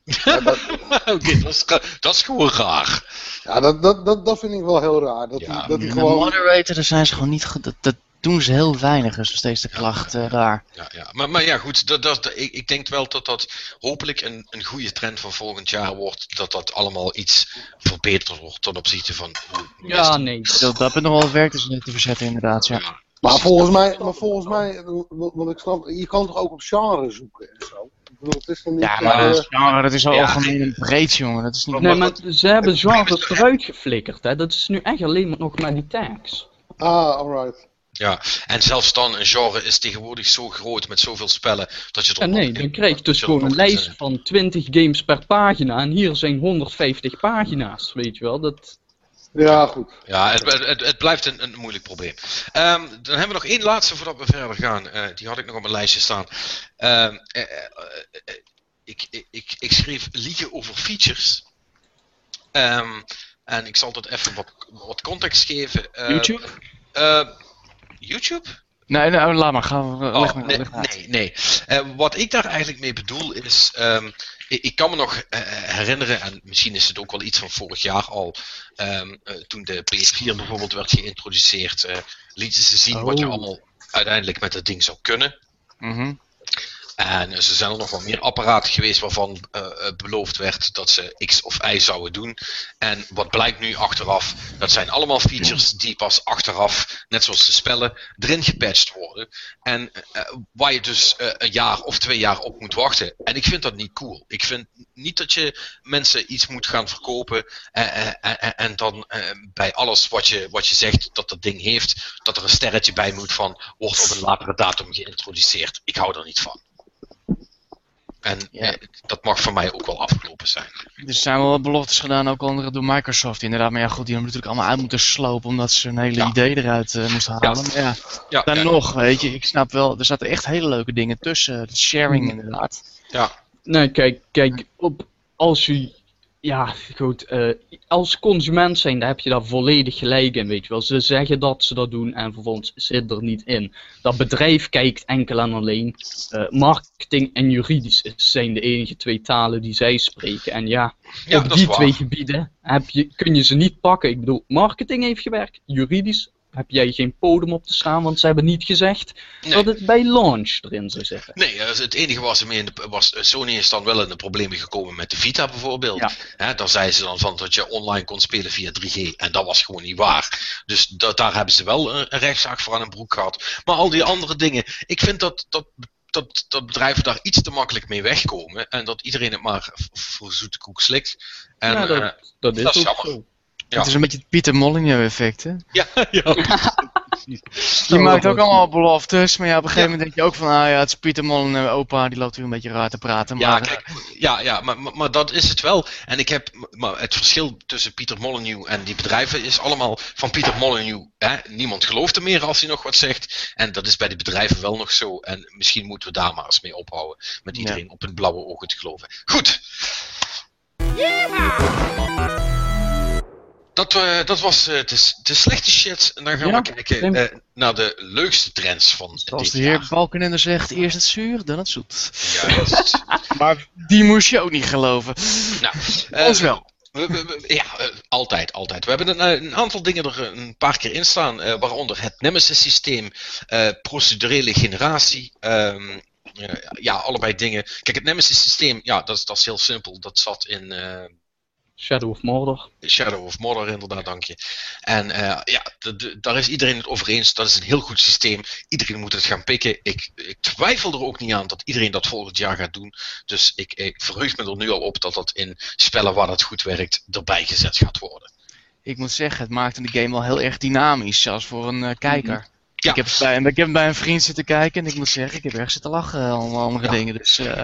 Oké, dat, is, dat is gewoon raar. Ja, dat, dat, dat, dat vind ik wel heel raar. Dat Ja, die, dat die De gewoon... moderator, daar zijn ze gewoon niet goed. Dat, dat doen ze heel weinig, is nog steeds de klacht eh, daar. Ja, ja. Maar, maar ja, goed, dat, dat, ik, ik denk wel dat dat hopelijk een, een goede trend van volgend jaar wordt. Dat dat allemaal iets verbeterd wordt ten opzichte van hoe Ja, nee. Dat, dat het nog wel werkt is te verzetten, inderdaad. Ja. Maar volgens mij, maar volgens mij, want ik snap, je kan toch ook op genre zoeken en zo. Ik bedoel, het is dan niet... Ja, maar eh, dat, genre, dat is al Ja. algemeen en breed, jongen. Dat is niet... Nee, maar ze hebben het genres eruit geflikkerd, hè. Dat is nu echt alleen maar nog maar die tags. Ah, alright. Ja, en zelfs dan, een genre is tegenwoordig zo groot met zoveel spellen dat je En nee, dan krijg je dus gewoon een lijst van 20 games per pagina en hier zijn 150 pagina's, weet je wel. Dat... Ja, goed. Ja, het, het, het, blijft een, een moeilijk probleem. Ehm, dan hebben we nog één laatste voordat we verder gaan. Eh, die had ik nog op mijn lijstje staan. Ehm, eh, eh, ik, ik, ik, ik schreef liegen over features. Ehm, en ik zal dat even wat, wat context geven. Eh, YouTube? eh, YouTube? Nee, nee, laat maar. Gaan we, leg Oh, maar, nee, leg maar uit. nee, nee. Eh, wat ik daar eigenlijk mee bedoel is. ehm, ik, ik kan me nog eh, herinneren, en misschien is het ook wel iets van vorig jaar al. ehm, eh, toen de PS4 bijvoorbeeld werd geïntroduceerd, lieten ze zien wat je Oh. allemaal uiteindelijk met het ding zou kunnen. Mhm. En er zijn er nog wel meer apparaten geweest waarvan eh, eh, beloofd werd dat ze X of Y zouden doen. En wat blijkt nu achteraf, dat zijn allemaal features die pas achteraf, net zoals de spellen, erin gepatcht worden. En eh, waar je dus een jaar of twee jaar op moet wachten. En ik vind dat niet cool. Ik vind niet dat je mensen iets moet gaan verkopen en dan bij alles wat je, wat je zegt dat dat ding heeft, dat er een sterretje bij moet van wordt op een latere datum geïntroduceerd. Ik hou er niet van. En Ja. dat mag voor mij ook wel afgelopen zijn. Er zijn wel wat beloftes gedaan, ook andere door Microsoft inderdaad. Maar ja, goed, die hebben natuurlijk allemaal uit moeten slopen omdat ze een hele Ja. idee eruit eh, moesten halen. Maar ja, Ja, dan nog, weet je, ik snap wel, er zaten echt hele leuke dingen tussen. De sharing Mm. inderdaad. ja. Nee, kijk, kijk op, als je, ja, goed, eh, als consument zijn, daar heb je daar volledig gelijk in, weet je wel. Ze zeggen dat ze dat doen en vervolgens zit er niet in. Dat bedrijf kijkt enkel en alleen. eh, marketing en juridisch is- zijn de enige twee talen die zij spreken. En ja, ja op die twee gebieden heb je, kun je ze niet pakken. Ik bedoel, marketing heeft gewerkt, juridisch heb jij geen podium op te staan, want ze hebben niet gezegd Nee. dat het bij launch erin zou zitten. Nee, eh, het enige was, in de, was eh, Sony is dan wel in de problemen gekomen met de Vita bijvoorbeeld. Ja. Hè, daar zeiden ze dan van dat je online kon spelen via 3G. En dat was gewoon niet waar. Dus dat, daar hebben ze wel een, een rechtszaak voor aan een broek gehad. Maar al die andere dingen, ik vind dat, dat, dat, dat bedrijven daar iets te makkelijk mee wegkomen. En dat iedereen het maar voor zoete koek slikt. En, Ja, dat- eh, Dat is Dat is ook jammer. zo. Ja. Het is een beetje het Pieter Molyneux effect, hè? ja, ja. Die Oh, maakt ook allemaal beloftes, maar ja, op een gegeven moment denk je ook van, ah ja, het is Pieter Molyneux, opa, die loopt weer een beetje raar te praten. Ja, Maar, kijk, ja, ja maar, maar, maar dat is het wel. En ik heb, maar het verschil tussen Pieter Molyneux en die bedrijven is allemaal van Pieter Molyneux. Hè, niemand gelooft hem meer als hij nog wat zegt. En dat is bij die bedrijven wel nog zo. En misschien moeten we daar maar eens mee ophouden. Met Ja. iedereen op hun blauwe ogen te geloven. Goed. Dat, eh, dat was eh, de, de slechte shit. En dan gaan Ja, we kijken eh, naar de leukste trends van Zoals dit de heer jaar. Balkenende zegt, eerst het zuur, dan het zoet. Juist. Maar die moest je ook niet geloven. nou, eh, Ons wel. We- we- we- ja, altijd, altijd. We hebben een, een aantal dingen er een paar keer in staan, eh, waaronder het Nemesis-systeem, eh, procedurele generatie. ehm, eh, ja, allebei dingen. Kijk, het Nemesis-systeem, ja, dat is, dat is heel simpel. Dat zat in eh, Shadow of Mordor. Shadow of Mordor, inderdaad, dank je. En eh, ja, de- de- daar is iedereen het over eens. Dat is een heel goed systeem. Iedereen moet het gaan pikken. Ik, ik twijfel er ook niet aan dat iedereen dat volgend jaar gaat doen. Dus ik, ik verheug me er nu al op dat dat in spellen waar dat goed werkt, erbij gezet gaat worden. Ik moet zeggen, het maakte de game wel heel erg dynamisch, zelfs voor een eh, kijker. Ja. Ik, heb bij, ik heb bij een vriend zitten kijken en ik moet zeggen, ik heb erg zitten lachen om andere Ja. dingen. Dus eh,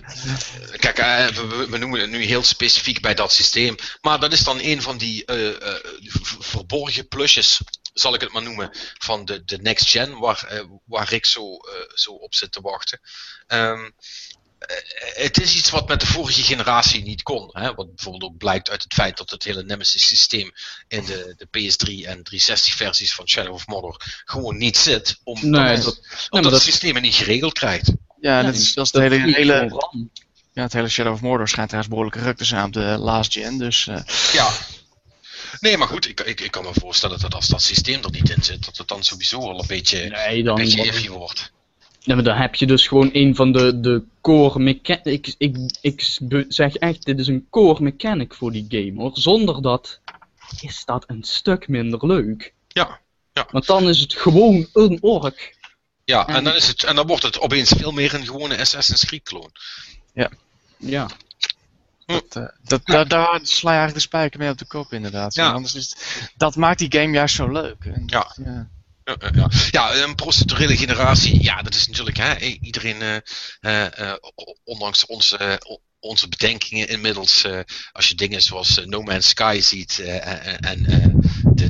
Kijk, eh, we, noemen het nu heel specifiek bij dat systeem. Maar dat is dan een van die eh, eh, verborgen plusjes, zal ik het maar noemen, van de, de next gen, waar, eh, waar Rick zo, eh, zo op zit te wachten. Ehm, eh, het is iets wat met de vorige generatie niet kon. Hè? Wat bijvoorbeeld ook blijkt uit het feit dat het hele Nemesis systeem in de, de PS3 en 360 versies van Shadow of Mordor gewoon niet zit. Omdat, Nee, het- dat- omdat maar het dat- systeem het niet geregeld krijgt. ja, Ja, dat is, dat is dat het hele, hele, ja, het hele Shadow of Mordor schijnt trouwens behoorlijk ruk te zijn op de last gen. Dus eh, Ja. Nee, maar goed, ik, ik, ik kan me voorstellen dat als dat systeem er niet in zit, dat het dan sowieso al een beetje, Nee, een dan, beetje iffy wordt. Ja, maar dan heb je dus gewoon een van de, de core mechanics. Ik, ik, ik zeg echt, dit is een core mechanic voor die game hoor. Zonder dat is dat een stuk minder leuk. Ja, ja. Want dan is het gewoon een ork. Ja, en En- dan, is het, en dan wordt het opeens veel meer een gewone Assassin's Creed kloon. Ja. dat, eh, dat, daar, daar sla je eigenlijk de spijker mee op de kop inderdaad. Ja. Anders is het- dat maakt die game juist zo leuk. En, Ja. ja. Ja, ja, ja. een procedurele generatie, ja, dat is natuurlijk, hè, iedereen, eh, eh, eh, ondanks onze, onze bedenkingen inmiddels, eh, als je dingen zoals eh, No Man's Sky ziet eh, en, eh, de, eh,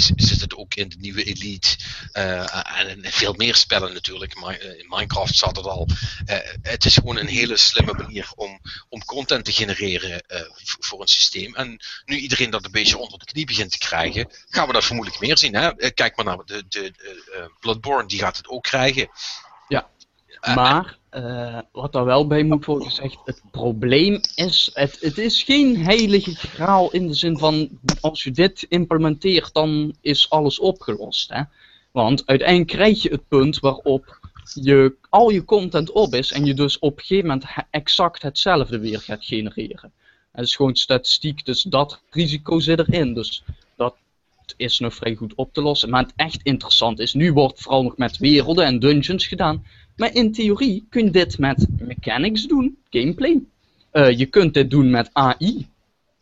zit het ook in de nieuwe Elite eh, en veel meer spellen natuurlijk, eh, in Minecraft zat het al. Eh, het is gewoon een hele slimme manier om, om content te genereren voor een systeem. En nu iedereen dat een beetje onder de knie begint te krijgen, gaan we dat vermoedelijk meer zien. Hè? Kijk maar naar de, de, de, Bloodborne, die gaat het ook krijgen. Ja. Maar, eh, wat daar wel bij moet worden gezegd, het probleem is, het, het is geen heilige graal in de zin van, als je dit implementeert, dan is alles opgelost. Hè? Want uiteindelijk krijg je het punt waarop je, al je content op is en je dus op een gegeven moment exact hetzelfde weer gaat genereren. Het is gewoon statistiek, dus dat risico zit erin. Dus dat is nog vrij goed op te lossen. Maar het echt interessant is, nu wordt vooral nog met werelden en dungeons gedaan. Maar in theorie kun je dit met mechanics doen, gameplay. Eh, je kunt dit doen met AI.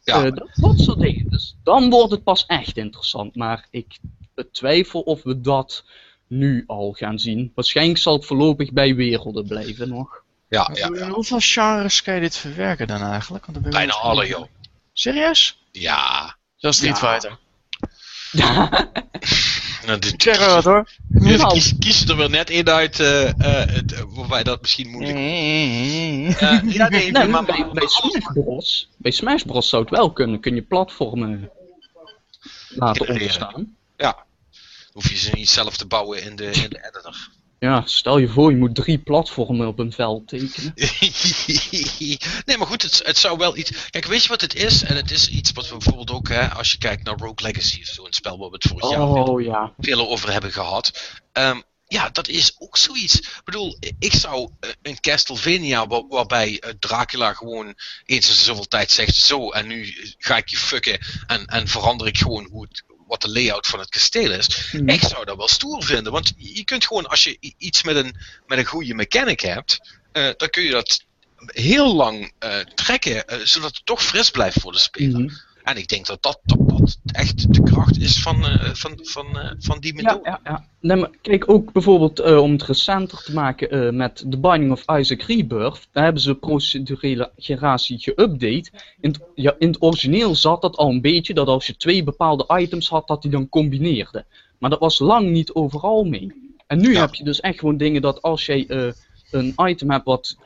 Ja. Eh, dat, dat soort dingen. Dus dan wordt het pas echt interessant. Maar ik betwijfel of we dat nu al gaan zien. Waarschijnlijk zal het voorlopig bij werelden blijven nog. Ja, ja, ja. hoeveel genres kan je dit verwerken dan eigenlijk? Want dan Bijna alle, joh. Serieus? Ja. Zoals Street Ja. Fighter. Nou, dit- Ik zeg er wat hoor. Dus Nou. kies, kies er weer net één uit eh, eh, het, eh, waarbij dat misschien moeilijk is. Eh, ja, nee, Nee, maar, bij, bij Smash Bros. Bij Smash Bros zou het wel kunnen. Kun je platformen laten ontstaan. ja, hoef je ze niet zelf te bouwen in de, in de editor. Ja, stel je voor je moet drie platformen op een veld tekenen. nee, maar goed, het, het zou wel iets. Kijk, weet je wat het is? En het is iets wat we bijvoorbeeld ook, hè, als je kijkt naar Rogue Legacy of zo, een spel waar we het vorig jaar Oh ja. veel over hebben gehad. Ehm, ja, dat is ook zoiets. Ik bedoel, ik zou eh, een Castlevania waar- waarbij eh, Dracula gewoon eens in zoveel tijd zegt zo en nu ga ik je fucken en, en verander ik gewoon hoe het, wat de layout van het kasteel is. Mhm. Ik zou dat wel stoer vinden, want je kunt gewoon als je iets met een, met een goede mechanic hebt, eh, dan kun je dat heel lang eh, trekken, eh, zodat het toch fris blijft voor de speler. Mhm. En ik denk dat dat, dat, dat echt de kracht is van, eh, van, van, eh, van die Ja, methode. ja, ja. Nee, maar kijk, ook bijvoorbeeld eh, om het recenter te maken met The Binding of Isaac Rebirth. Daar hebben ze procedurele generatie geüpdate. In, het- ja, in het origineel zat dat al een beetje, dat als je twee bepaalde items had, dat die dan combineerde. Maar dat was lang niet overal mee. En nu Ja. heb je dus echt gewoon dingen dat als jij een item hebt wat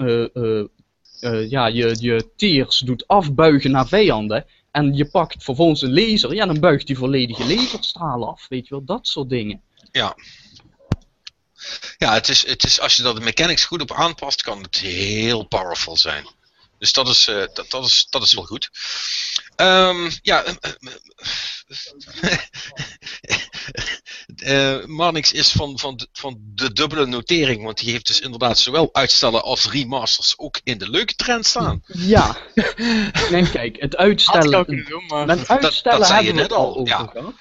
ja, je, je teers doet afbuigen naar vijanden. En je pakt vervolgens een laser, ja, dan buigt die volledige laserstraal af. Weet je wel, dat soort dingen. Ja. Ja, het is, het is, als je daar de mechanics goed op aanpast, kan het heel powerful zijn. Dus dat is, eh, dat, dat is, dat is wel goed. Ehm, ja, eh, eh, eh, Marnix is van, van, de, van de dubbele notering, want die heeft dus inderdaad zowel uitstellen als remasters ook in de leuke trend staan. Ja. nee, kijk, het uitstellen. doen, maar... Met uitstellen dat zei je hebben we net het al, al over ja. gehad.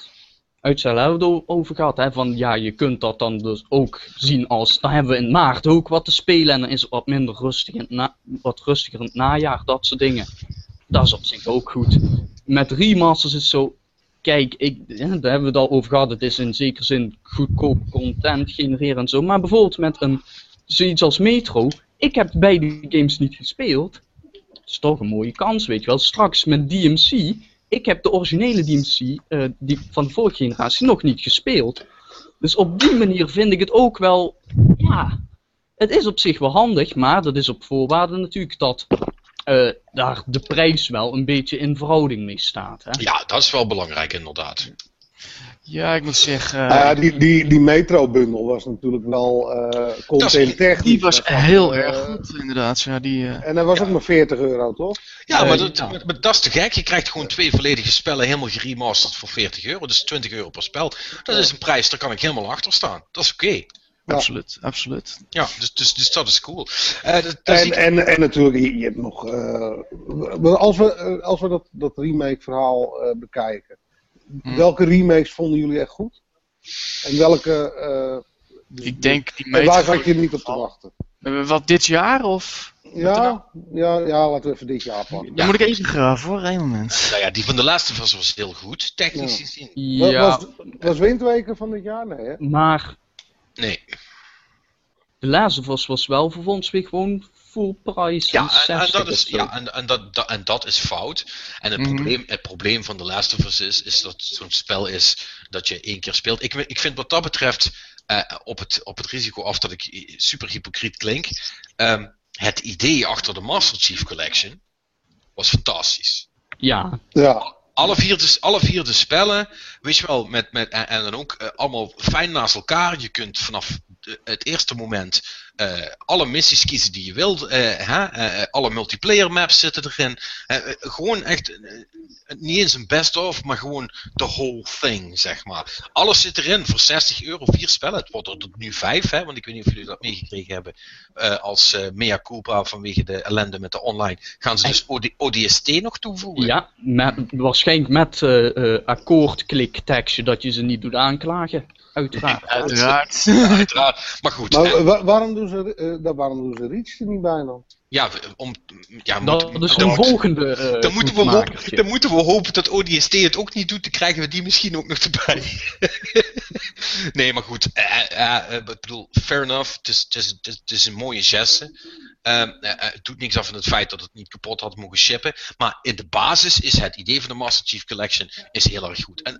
Uitstellen hebben we het over gehad. Hè, van ja, je kunt dat dan dus ook zien als. Dan hebben we in maart ook wat te spelen. En dan is het wat minder rustig in het na, wat rustiger in het najaar. Dat soort dingen. Dat is op zich ook goed. Met remasters is het zo. Kijk, ik, daar hebben we het al over gehad. Het is in zekere zin goedkoop content genereren en zo. Maar bijvoorbeeld met een, zoiets als Metro. Ik heb beide games niet gespeeld. Dat is toch een mooie kans, weet je wel. Straks met DMC. Ik heb de originele DMC eh, die van de vorige generatie nog niet gespeeld. Dus op die manier vind ik het ook wel. Ja. Het is op zich wel handig, maar dat is op voorwaarde natuurlijk dat eh, daar de prijs wel een beetje in verhouding mee staat. Hè? Ja, dat is wel belangrijk inderdaad. Ja, ik moet zeggen... Ja, die, die, die metro-bundel was natuurlijk wel eh content technisch. die was heel erg goed, inderdaad. Ja, die, eh, En dat was ook maar 40 euro, toch? Ja, maar, dat, ja. maar- maar dat is te gek. Je krijgt gewoon twee volledige spellen helemaal geremasterd voor 40 euro. Dus 20 euro per spel. Dat is een prijs, daar kan ik helemaal achter staan. Dat is oké. Ja. Absoluut, absoluut. Ja, dus, dus, dus dat is cool. Eh, dat, dat zie En, ik- en, en natuurlijk, je, hebt nog. eh, als we, eh, als we dat, dat remake-verhaal eh, bekijken, Hm. welke remakes vonden jullie echt goed? En welke. eh, Ik denk die en waar meter... zat je niet op te wachten? Wat dit jaar of... Ja, ja, ja, laten we even dit jaar pakken. Dan moet ik even graven hoor, één moment. nou ja, die van de laatste was, was heel goed, technisch Ja. gezien. Ja, Was, was Windweken van dit jaar? Nee, hè? maar Nee. de Last of Us was wel vervolgens weer gewoon full price. Ja, en en, en 60 dat is, ja en, en, dat, dat, en dat is fout. En het, Mhm. probleem, het probleem van The Last of Us is, is dat het zo'n spel is dat je één keer speelt. Ik, ik vind wat dat betreft, eh, op, het, op het risico af dat ik super hypocriet klink, ehm, het idee achter de Master Chief Collection was fantastisch. Ja, Ja. Alle vier, de, alle spellen, weet je wel, met, met, en, en dan ook eh, allemaal fijn naast elkaar. Je kunt vanaf het eerste moment alle missies kiezen die je wilt. eh, hè? eh, eh, alle multiplayer maps zitten erin. Eh, eh, gewoon echt, eh, niet eens een best-of, maar gewoon the whole thing, zeg maar. Alles zit erin voor 60 euro, vier spellen. Het wordt er nu vijf, hè, want ik weet niet of jullie dat meegekregen hebben. eh, als eh, mea culpa vanwege de ellende met de online. Gaan ze dus OD ODST nog toevoegen? ja met, waarschijnlijk met eh eh akkoordklik tekstje dat je ze niet doet aanklagen. Uiteraard. Uiteraard. Uiteraard. Maar goed, Maar wa- waarom doen ze, eh, daar- waarom doen ze Reach er niet bij dan? Ja, om, ja dan een moet- volgende. eh, Dan moeten, we hopen, dan moeten we hopen dat ODST het ook niet doet. Dan krijgen we die misschien ook nog erbij. nee, maar goed. eh, ik bedoel, fair enough. Het is, het is, het is, een mooie geste. Ehm, eh, eh, het doet niks af van het feit dat het niet kapot had mogen shippen. Maar in de basis is het idee van de Master Chief Collection is heel erg goed. En,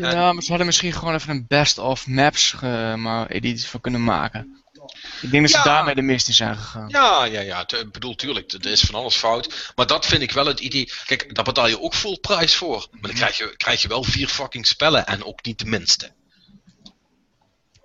Ja, maar ze hadden misschien gewoon even een best-of maps eh, maar edities van kunnen maken. Ik denk dat ze Ja. daarmee de mist in zijn gegaan. Ja, ja, ja. Ik bedoel, tuurlijk, er is van alles fout. Maar dat vind ik wel het idee. Kijk, daar betaal je ook full prijs voor. Maar dan krijg je, krijg je wel vier fucking spellen en ook niet de minste.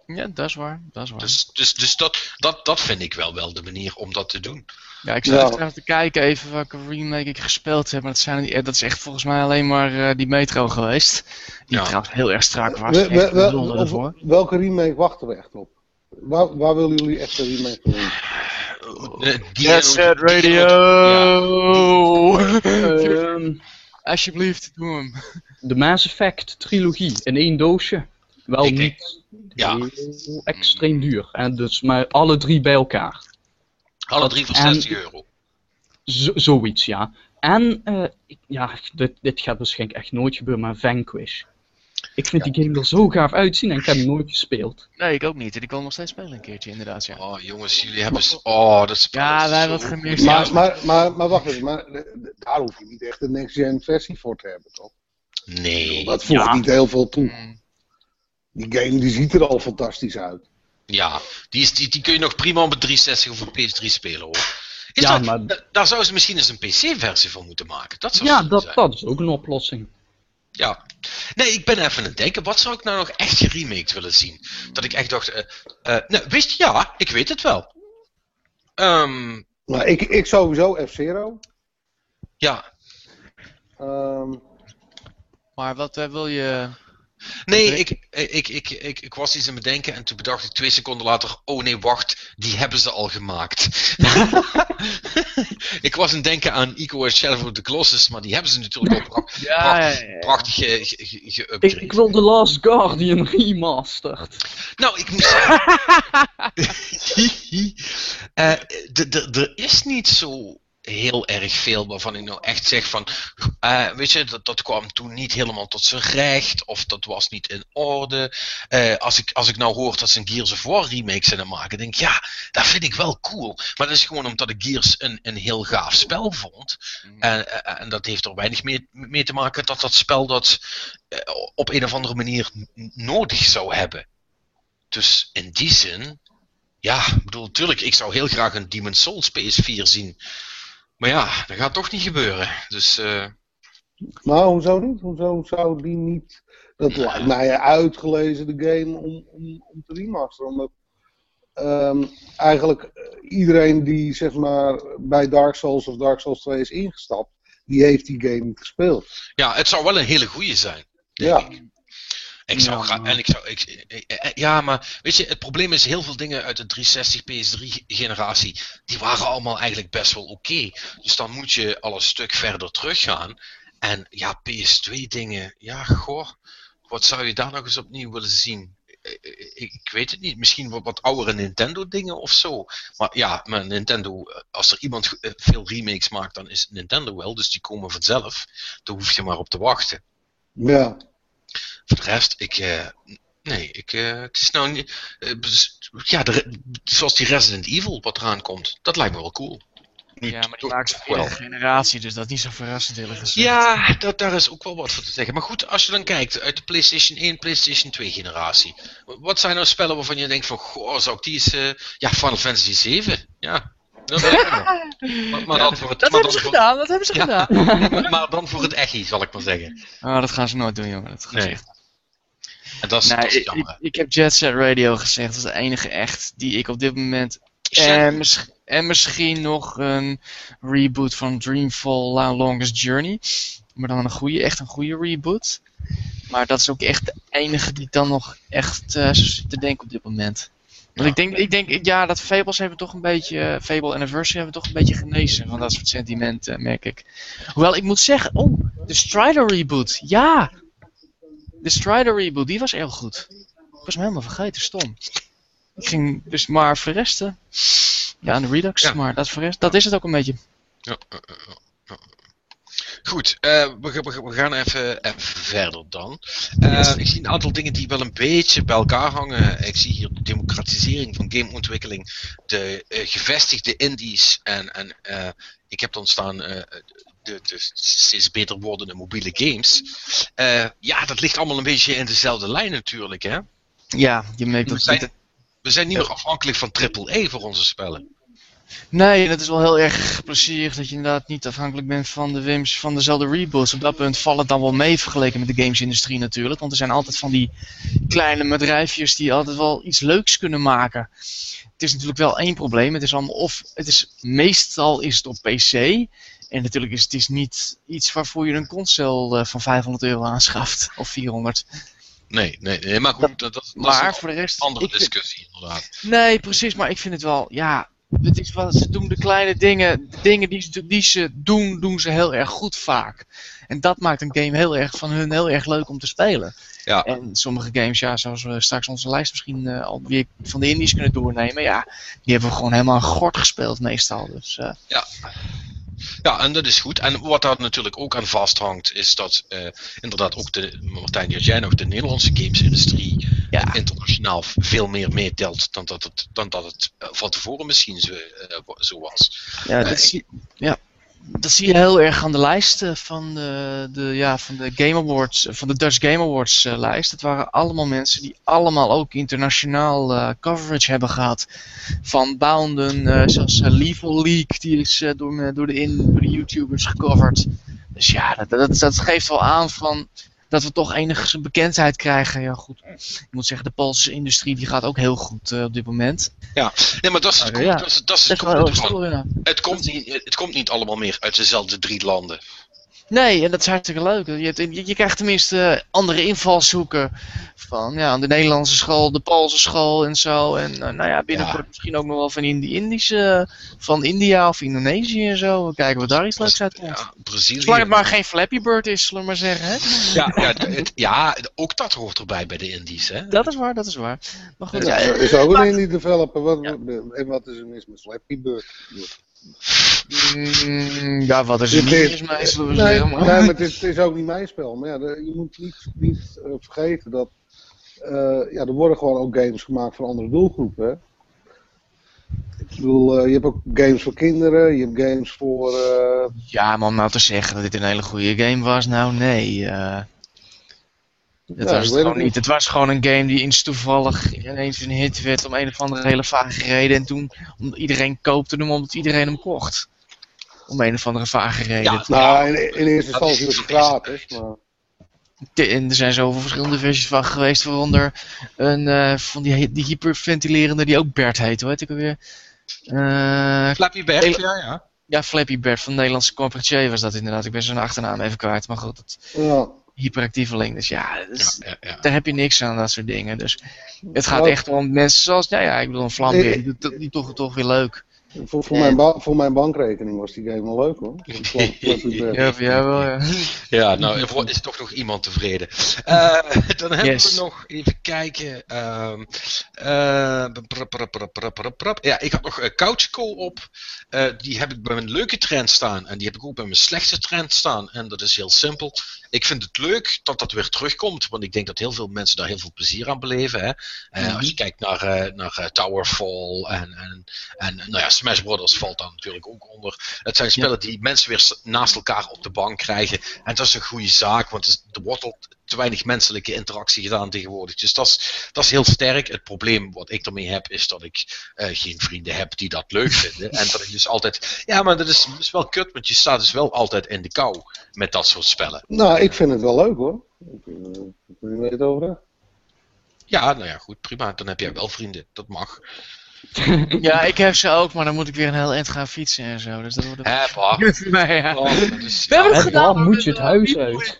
Ja, dat is waar. Dat is waar. Dus, dus, dus dat, dat, dat vind ik wel, wel de manier om dat te doen. Ja, ik zat Ja. even te kijken even welke remake ik gespeeld heb. Maar dat, zijn, die- dat is echt volgens mij alleen maar eh, die Metro geweest. Die Ja. trouwens heel erg strak was. We- we- op welke remake wachten we echt op? Waar, waar willen jullie echt een remake van doen? En- Set Radio! Ehm, Alsjeblieft, doe hem. de Mass Effect trilogie in één doosje. Wel Ik denk- niet Ja. heel extreem duur. En dus maar alle drie bij elkaar. Alle drie voor En- 60 euro. Zoiets, ja. En, eh, ik- ja, dit, dit gaat waarschijnlijk echt nooit gebeuren, maar Vanquish. Ik vind die game er zo gaaf uitzien en ik heb hem nooit gespeeld. Nee, ik ook niet. En ik wil hem nog steeds spelen een keertje, inderdaad. Ja, Oh jongens, jullie hebben... Oh, dat spel ja wij hebben het gemist. Maar, maar, maar, maar wacht even, maar eh, daar hoef je niet echt een next-gen versie voor te hebben, toch? Nee. Dat voegt Ja. niet heel veel toe. Mm. Die game die ziet er al fantastisch uit. Ja, die, is, die, die kun je nog prima op een 360 of een PS3 spelen hoor. Is Ja, dat, maar- da- Daar zou ze misschien eens een PC-versie van moeten maken. Dat zou Ja, dat, zijn. dat is ook een oplossing. Ja. Nee, ik ben even aan het denken, wat zou ik nou nog echt geremaked willen zien? Dat ik echt dacht, eh eh, nou, wist je, ja, ik weet het wel. Ehm, Maar ik, ik sowieso F-Zero. ja, Ehm, Maar wat eh, wil je... nee, ik, ik, ik, ik, ik was iets aan het bedenken en toen bedacht ik twee seconden later, oh nee, wacht, die hebben ze al gemaakt. ik was aan het denken aan Ico en Shadow of the Colossus, maar die hebben ze natuurlijk al pra- Ja, ja, ja, ja. prachtig ge- ge- ge- Ik, wil The Last Guardian remastered. Nou, ik moet zeggen. Eh, de- de- Er is niet zo heel erg veel waarvan ik nou echt zeg van. eh, weet je, dat, dat kwam toen niet helemaal tot zijn recht. Of dat was niet in orde. Eh, als, ik, als ik nou hoor dat ze een Gears of War remake zijn aan maken, denk ik ja, dat vind ik wel cool. Maar dat is gewoon omdat ik Gears een, een heel gaaf spel vond. En, en, en dat heeft er weinig mee, mee te maken dat dat spel dat eh, op een of andere manier nodig zou hebben. Dus in die zin, ja, ik bedoel, natuurlijk, ik zou heel graag een Demon's Souls PS4 zien. Maar ja, dat gaat toch niet gebeuren. Dus eh, maar hoezo niet? Hoezo zou die niet... Dat lijkt mij uitgelezen de game om, om, om te remasteren. Omdat ehm, eigenlijk eh, iedereen die zeg maar bij Dark Souls of Dark Souls 2 is ingestapt, die heeft die game niet gespeeld. ja, het zou wel een hele goede zijn. denk Ja. ik. Ik zou Ja, en ik zou, ik, eh, eh, ja, maar weet je, het probleem is heel veel dingen uit de 360 PS3 generatie, die waren allemaal eigenlijk best wel oké. Dus dan moet je al een stuk verder teruggaan. En ja, PS2 dingen, ja, goh, wat zou je daar nog eens opnieuw willen zien? Eh, Ik, ik weet het niet, misschien wat, wat oudere Nintendo dingen of zo. Maar ja, maar Nintendo, als er iemand veel remakes maakt, dan is Nintendo wel, dus die komen vanzelf. Daar hoef je maar op te wachten. Ja. Voor de rest, ik. eh, nee, ik. eh, het is nou niet. eh, ja, de, zoals die Resident Evil wat eraan komt. Dat lijkt me wel cool. Nu, Ja, maar die voor wel. de generatie, dus dat is niet zo verrassend eerlijk gezegd. Ja, dat, daar is ook wel wat voor te zeggen. Maar goed, als je dan kijkt uit de PlayStation 1, PlayStation 2 generatie. Wat zijn nou spellen waarvan je denkt van, goh, zou ik die eens... eh, ja, Final Fantasy 7. Ja. Dat weet ik wel. maar, maar dan voor het, Dat maar hebben dan ze voor- gedaan, dat hebben ze Ja. gedaan. maar, dan voor het echi, zal ik maar zeggen. Oh, dat gaan ze nooit doen, jongen. Dat gaan ze Nee. echt En dat is, Nee, dat is ik, jammer. ik, ik heb Jet Set Radio gezegd. Dat is de enige echt die ik op dit moment. En, mis- en misschien nog een reboot van Dreamfall La Longest Journey. Maar dan een goede, echt een goede reboot. Maar dat is ook echt de enige die ik dan nog echt zo zit te denken op dit moment. Want ik denk, ik denk, ja, dat Fables hebben toch een beetje, Fable Anniversary hebben toch een beetje genezen van dat soort sentimenten, merk ik. Hoewel, ik moet zeggen, oh, de Strider reboot, ja! De Strider reboot, die was heel goed. Ik was hem helemaal vergeten, stom. Ik ging, dus maar voor de rest, eh, Ja, en de Redux, Ja. maar dat, voor rest, dat is het ook een beetje. Ja. Goed, eh, we, gaan- we gaan- we gaan even, even verder dan. Eh, ik zie een aantal dingen die wel een beetje bij elkaar hangen. Ik zie hier de democratisering van gameontwikkeling, de eh, gevestigde indies en, en ik heb dan staan de, de steeds beter wordende mobiele games. Eh, ja, dat ligt allemaal een beetje in dezelfde lijn natuurlijk. Hè? Ja, je merkt We dat... zijn, we zijn niet meer afhankelijk van AAA voor onze spellen. Nee, het is wel heel erg plezierig dat je inderdaad niet afhankelijk bent van de WIMS van dezelfde reboots. Op dat punt valt het dan wel mee vergeleken met de gamesindustrie natuurlijk. Want er zijn altijd van die kleine bedrijfjes die altijd wel iets leuks kunnen maken. Het is natuurlijk wel één probleem. Het is allemaal of het is meestal is het op PC. En natuurlijk is het is niet iets waarvoor je een console eh, van 500 euro aanschaft. Of 400. Nee, nee, nee maar goed, dat, dat, dat is Maar een voor de rest. andere vind- discussie inderdaad. Nee, precies, maar ik vind het wel, ja, het is wel, ze doen de kleine dingen, de dingen die, ze- die ze doen, doen ze heel erg goed vaak. En dat maakt een game heel erg van hun heel erg leuk om te spelen. Ja. En sommige games, ja, zoals we straks onze lijst misschien eh, al weer van de indies kunnen doornemen, ja, die hebben we gewoon helemaal gort gespeeld meestal. Dus eh, Ja, en dat is goed. En wat daar natuurlijk ook aan vasthangt, is dat eh, inderdaad ook de, Martijn, jij nog, de Nederlandse gamesindustrie ja, internationaal veel meer meetelt dan dat het, dan dat het eh, van tevoren misschien zo, eh, zo was. ja, dat, zie, ja, dat zie je heel erg aan de lijsten van de, de, ja, van de Game Awards, van de Dutch Game Awards eh, lijst. Het waren allemaal mensen die allemaal ook internationaal eh, coverage hebben gehad. Van Bounden, eh, zoals uh, Level League, die is eh, door, door, de door de YouTubers gecoverd. Dus ja, dat, dat, dat geeft wel aan van dat we toch enige bekendheid krijgen. Ja, goed. Ik moet zeggen, de Poolse industrie die gaat ook heel goed eh, op dit moment. Nee, maar dat is het, Ah, ja. dat is, dat is Dat het is ja. Komt, niet, het komt niet allemaal meer uit dezelfde drie landen. Nee, en dat is hartstikke leuk. Je, hebt, je, je krijgt tenminste andere invalshoeken. Van ja, de Nederlandse school, de Poolse school en zo. En eh, nou ja, binnenkort Ja. misschien ook nog wel van die Indische, van India of Indonesië en zo. We kijken wat daar iets leuks uit komt. Ja, Brazilië. Zolang het maar geen Flappy Bird is, zullen we maar zeggen. Hè? ja, ja, het- ja, ook dat hoort erbij bij de Indies. Hè? Dat is waar, dat is waar. Maar goed, Ja, ja, eh, is ook een indie developer. Wat, Ja. En wat is er mis met Flappy Bird? Mm, ja, wat is Dit niet is- Nee, zeggen. nee, Maar... maar het is, het is ook niet mijn spel. Maar ja, je moet niet, niet eh, vergeten dat. eh, ja, er worden gewoon ook games gemaakt voor andere doelgroepen. Hè? Ik bedoel, eh, je hebt ook games voor kinderen, je hebt games voor. Ja, maar om nou te zeggen dat dit een hele goede game was, nou nee. Het Ja, was het gewoon niet. niet. Het was gewoon een game die eens toevallig ineens een hit werd om een of andere hele vage reden. En toen om, iedereen koopte hem omdat iedereen hem kocht. Om een of andere vage reden. Ja, nou, in, in eerste instantie is- was het gratis. Maar, En er zijn zoveel verschillende versies van geweest, waaronder een eh, van die, die hyperventilerende die ook Bert heet, hoe heet ik alweer? Eh, Flappy Bird, Hele- ja, ja. ja, Flappy Bert van Nederlandse Corporatier was dat inderdaad. Ik ben zijn achternaam even kwijt, maar goed, ja. Hyperactieveling. Dus ja, is- ja, ja, ja. daar heb je niks aan, dat soort dingen. Dus het gaat echt om mensen zoals, nou ja, ik bedoel, een Vlambeer, die, doet- die toch, toch weer leuk. Voor, voor, En- mijn voor mijn bankrekening was die game wel leuk hoor. Bird. Ja, voor jou wel, ja. Ja, nou er is toch nog iemand tevreden. Eh, dan hebben Yes. we nog, even kijken. ehm, eh, prap, prap, prap, prap, prap, prap. Ja, ik had nog uh, Couch Co-op. Eh, die heb ik bij mijn leuke trend staan. En die heb ik ook bij mijn slechte trend staan. En dat is heel simpel. Ik vind het leuk dat dat weer terugkomt. Want ik denk dat heel veel mensen daar heel veel plezier aan beleven. Hè? Eh, Als je kijkt naar, eh, naar Towerfall en, en, en nou ja, Smash Brothers valt daar natuurlijk ook onder. Het zijn spellen die mensen weer naast elkaar op de bank krijgen. En dat is een goede zaak, want wordt al te weinig menselijke interactie gedaan tegenwoordig. Dus dat is, dat is heel sterk. Het probleem wat ik ermee heb, is dat ik eh, geen vrienden heb die dat leuk vinden. En dat ik dus altijd. Ja, maar dat is, is wel kut, want je staat dus wel altijd in de kou met dat soort spellen. Nou, ik vind het wel leuk hoor. Ik, eh, het over. Ja, nou ja, goed, prima. Dan heb jij wel vrienden. Dat mag. Ja, ik heb ze ook, maar dan moet ik weer een heel eind gaan fietsen en zo. Dus dat wordt Hè, Bart? Nee, ja. Oh, is- We hebben het gedaan. moet je het huis uit.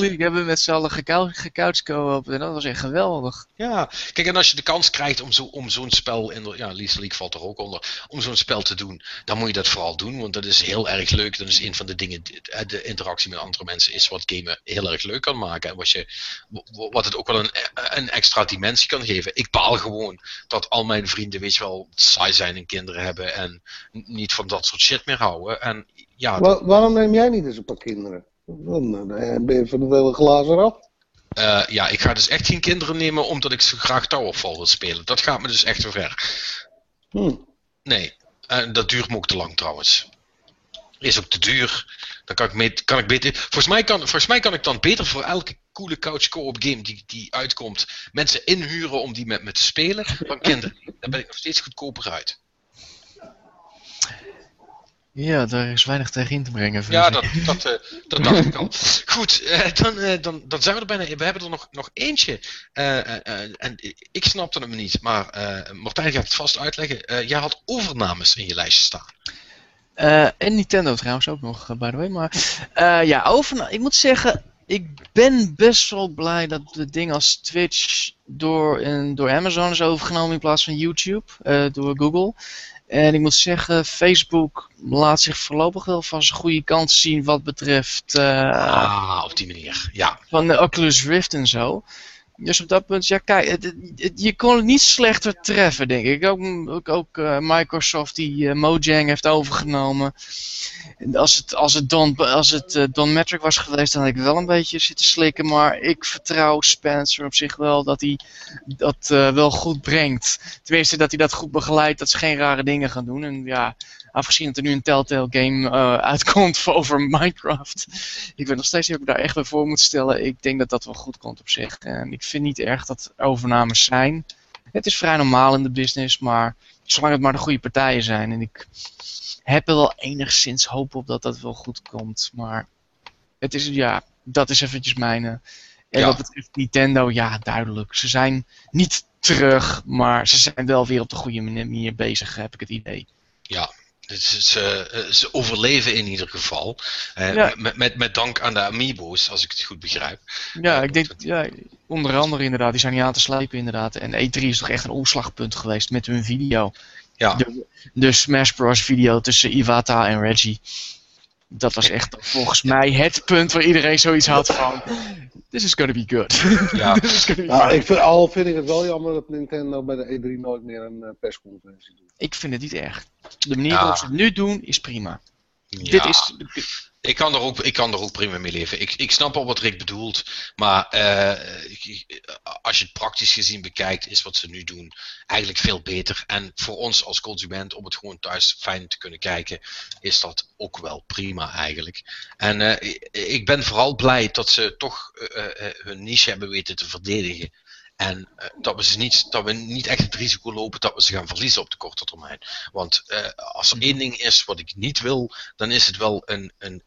League hebben we met z'n allen gecou- gecouch co-op en dat was echt geweldig. Ja, kijk, en als je de kans krijgt om, zo, om zo'n spel, in de, ja, Lethal League valt er ook onder, om zo'n spel te doen, dan moet je dat vooral doen, want dat is heel erg leuk. Dat is een van de dingen, die- eh, de interactie met andere mensen is wat gamen heel erg leuk kan maken. En wat, je, wat het ook wel een, een extra dimensie kan geven. Ik baal gewoon dat al mijn vrienden, weet je wel, saai zijn en kinderen hebben en niet van dat soort shit meer houden. En ja, Wa- waarom neem jij niet eens een paar kinderen? Dan eh, ben je van het hele glazen af. eh, ja, ik ga dus echt geen kinderen nemen omdat ik zo graag Towerfall wil spelen. Dat gaat me dus echt te ver. Hm. Nee, en dat duurt me ook te lang trouwens. Is ook te duur. Dan kan ik, mee, kan ik beter. Volgens mij, kan, volgens mij kan ik dan beter voor elke coole couch co-op game die, die uitkomt, mensen inhuren om die met me te spelen. Dan kinderen. Daar ben ik nog steeds goedkoper uit. Ja, daar is weinig tegen in te brengen. Ja, dat, dat, eh, dat dacht ik al. Goed, eh, dan, eh, dan, dan zijn we er bijna. We hebben er nog, nog eentje. En ik snapte hem niet, maar Martijn gaat het vast uitleggen. Jij had overnames in je lijstje staan. En Nintendo trouwens ook nog, by the way. Maar ja, over, ik moet zeggen, ik ben best wel blij dat de ding als Twitch door, door Amazon is overgenomen in plaats van YouTube, door Google. En ik moet zeggen, Facebook laat zich voorlopig wel van zijn goede kant zien wat betreft eh, Ah, op die manier. Ja, van de Oculus Rift en zo. Dus op dat punt, ja kijk, je kon het niet slechter treffen, denk ik. Ook, ook, ook eh, Microsoft die eh, Mojang heeft overgenomen. En Als het, als het, Don, als het eh, Don Metric was geweest, dan had ik wel een beetje zitten slikken. Maar ik vertrouw Spencer op zich wel dat hij dat wel goed brengt. Tenminste, dat hij dat goed begeleidt, dat ze geen rare dingen gaan doen. En ja, afgezien dat er nu een Telltale game eh, uitkomt voor over Minecraft. Ik weet nog steeds niet of ik daar echt bij voor moet stellen. Ik denk dat dat wel goed komt op zich. En ik vind niet erg dat er overnames zijn. Het is vrij normaal in de business, maar zolang het maar de goede partijen zijn. En ik heb er wel enigszins hoop op dat dat wel goed komt. Maar het is, ja, dat is eventjes mijn... eh, en Ja. wat betreft Nintendo, ja, duidelijk. Ze zijn niet terug, maar ze zijn wel weer op de goede manier bezig, heb ik het idee. Dus ze, eh, ze overleven in ieder geval. Eh, Ja. met, met, met dank aan de Amiibo's, als ik het goed begrijp. Ja, Ja, ik denk, ja, onder andere inderdaad, die zijn niet aan te slijpen inderdaad. En E3 is toch echt een omslagpunt geweest met hun video. Ja. De, de Smash Bros video tussen Iwata en Reggie. Dat was echt volgens mij het punt waar iedereen zoiets had van... This is gonna be good. Ja. This is gonna be Nou, ik vind, al vind ik het wel jammer dat Nintendo bij de E3 nooit meer een eh, persconferentie doet. Ik vind het niet erg. De manier Ja. waarop ze het nu doen is prima. Ja. Dit is... Ik kan, er ook, ik kan er ook prima mee leven. Ik, ik snap al wat Rick bedoelt. Maar eh, ik- als je het praktisch gezien bekijkt, is wat ze nu doen eigenlijk veel beter. En voor ons als consument, om het gewoon thuis fijn te kunnen kijken, is dat ook wel prima eigenlijk. En eh, ik- ben vooral blij dat ze toch eh, eh, hun niche hebben weten te verdedigen. En eh, dat, we ze niet, dat we niet echt het risico lopen dat we ze gaan verliezen op de korte termijn. Want eh, als er één ding is wat ik niet wil, dan is het wel een, een,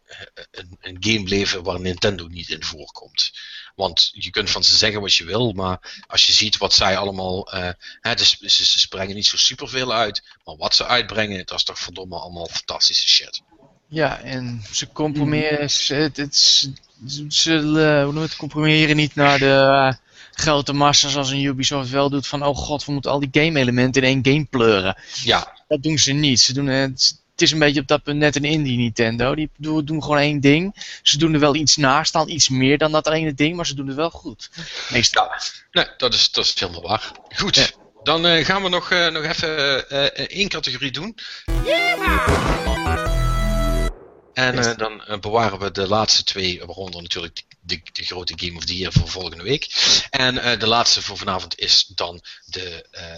een, een game beleven waar Nintendo niet in voorkomt. Want je kunt van ze zeggen wat je wil, maar als je ziet wat zij allemaal. eh hè, dus, ze, ze brengen niet zo superveel uit, maar wat ze uitbrengen, dat is toch verdomme allemaal fantastische shit. Ja, en ze compromitteren, ze, het, het, ze, ze hoe noem je het, compromitteren niet naar de grote massa's als een Ubisoft wel doet van oh god, we moeten al die game elementen in één game pleuren. Ja, Dat doen ze niet. Ze doen het, het is een beetje op dat punt net een indie Nintendo. Die doen, doen gewoon één ding. Ze doen er wel iets naast dan, iets meer dan dat ene ding, maar ze doen het wel goed. Meestal. ja. Nee, dat is, dat is helemaal waar. Goed. Ja. Dan eh, gaan we nog, eh, nog even eh, eh, één categorie doen. En Yes. eh, dan eh, bewaren we de laatste twee, waaronder natuurlijk de, de grote Game of the Year voor volgende week. En eh, de laatste voor vanavond is dan de eh,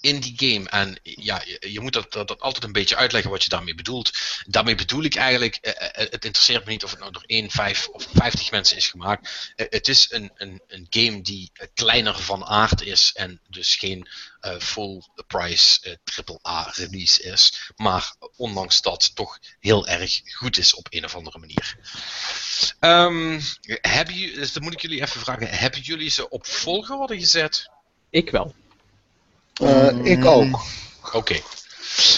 beste indie game. En ja, je, moet dat, dat, dat altijd een beetje uitleggen wat je daarmee bedoelt. Daarmee bedoel ik eigenlijk, eh, eh, het interesseert me niet of het nou door 1, 5 of 50 mensen is gemaakt. Eh, het is een, een, een game die eh, kleiner van aard is en dus geen eh, full price eh, triple A release is. Maar ondanks dat toch heel erg goed is op een of andere manier. Ehm hebben dus dan moet ik jullie even vragen, hebben jullie ze op volgorde gezet? Ik wel. Eh, ik ook. Oké.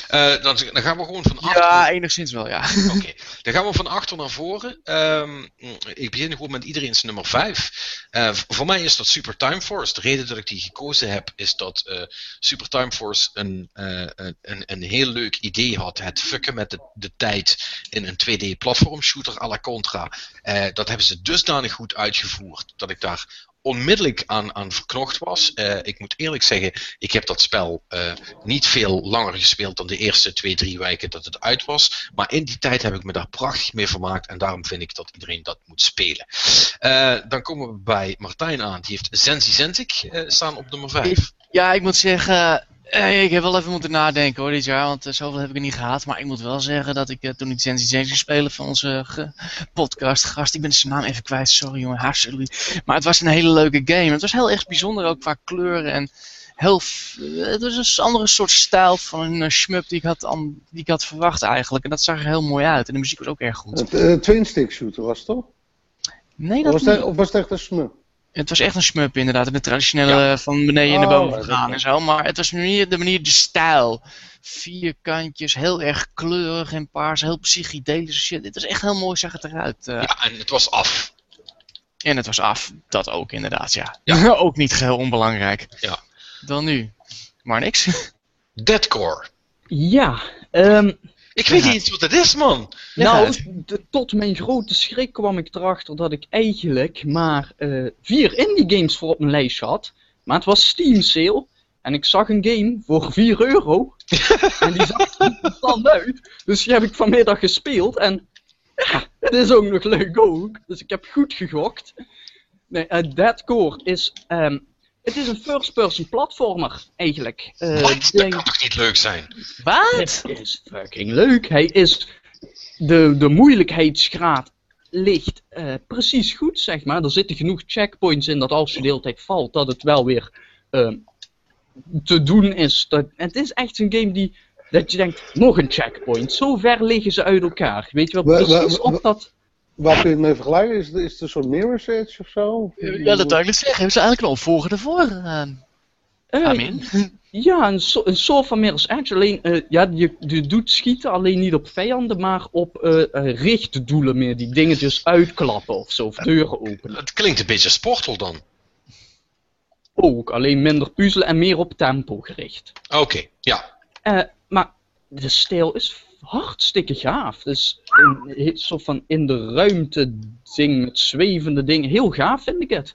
Eh, dan, dan gaan we gewoon van achter. Ja, enigszins wel, ja. Oké, dan gaan we van achter naar voren. Ehm, ik begin gewoon met iedereen's nummer 5. Eh, voor mij is dat Super Time Force. De reden dat ik die gekozen heb, is dat eh, Super Time Force een, eh, een, een heel leuk idee had. Het fucken met de, de tijd in een 2D platform shooter à la Contra. Eh, dat hebben ze dusdanig goed uitgevoerd dat ik daar onmiddellijk aan, aan verknocht was. Eh, ik moet eerlijk zeggen, ik heb dat spel eh, niet veel langer gespeeld dan de eerste twee, drie weken dat het uit was. Maar in die tijd heb ik me daar prachtig mee vermaakt en daarom vind ik dat iedereen dat moet spelen. Eh, dan komen we bij Martijn aan. Die heeft Zenzi Zentik staan op nummer 5. Ja, ik moet zeggen, ik heb wel even moeten nadenken hoor dit jaar, want eh, zoveel heb ik er niet gehad. Maar ik moet wel zeggen dat ik eh, toen ik Zenzi Zenzi spelen van onze podcastgast, ik ben zijn naam even kwijt, sorry jongen, hartstikke Maar het was een hele leuke game. Het was heel erg bijzonder ook qua kleuren en heel, eh, het was een andere soort stijl van een uh, shmup die ik, had die ik had verwacht eigenlijk. En dat zag er heel mooi uit en de muziek was ook erg goed. Het eh, twin stick shooter was het toch? Nee, Of dat was, niet. het, of was het echt een smuk? Het was echt een shmup inderdaad, met traditionele van beneden naar Oh, boven dat gaan is- en zo. Maar het was meer de manier, de stijl. Vierkantjes, heel erg kleurig en paars, heel psychedelische shit. Dit was echt heel mooi, zag het eruit. eh. Ja, en het was af. En het was af, dat ook inderdaad, ja. Ja. ook niet geheel onbelangrijk. Ja. Dan nu. Maar niks. Deadcore. Ja, ehm, Ik weet Ja. niet eens wat het is, man. Nou, tot mijn grote schrik kwam ik erachter dat ik eigenlijk maar eh, vier indie games voor op mijn lijstje had. Maar het was Steam sale. En ik zag een game voor 4 euro. en die zag er interessant uit. Dus die heb ik vanmiddag gespeeld. En ja, het is ook nog leuk ook. Dus ik heb goed gegokt. Nee, eh, Deadcore is... ehm, het is een first-person platformer, eigenlijk. Eh, Wat? ik Dat denk- kan toch niet leuk zijn? Wat? het is fucking leuk. Hij is. De, de moeilijkheidsgraad ligt eh, precies goed, zeg maar. Er zitten genoeg checkpoints in dat als je de hele tijd valt, dat het wel weer eh, te doen is. Dat, het is echt een game die. Dat je denkt, nog een checkpoint. Zo ver liggen ze uit elkaar. Weet je wel, Wa- wa- precies op dat. Waar kun je het mee vergelijken? Is het, is het een soort Mirror's Edge of zo? Ja, dat zou ik zeggen. Hebben ze eigenlijk een opvolger ervoor? eh eh, Amin. Ja, een, so een soort van Mirror's Edge. Alleen, eh, ja, je, je doet schieten alleen niet op vijanden, maar op eh eh, richtdoelen meer. Die dingetjes uitklappen of zo, of deuren openen. Het klinkt een beetje Sportal dan. Ook, alleen minder puzzelen en meer op tempo gericht. Oké, ja. Eh, maar de stijl is hartstikke gaaf. Dus een soort van in de ruimte ding met zwevende dingen. Heel gaaf vind ik het.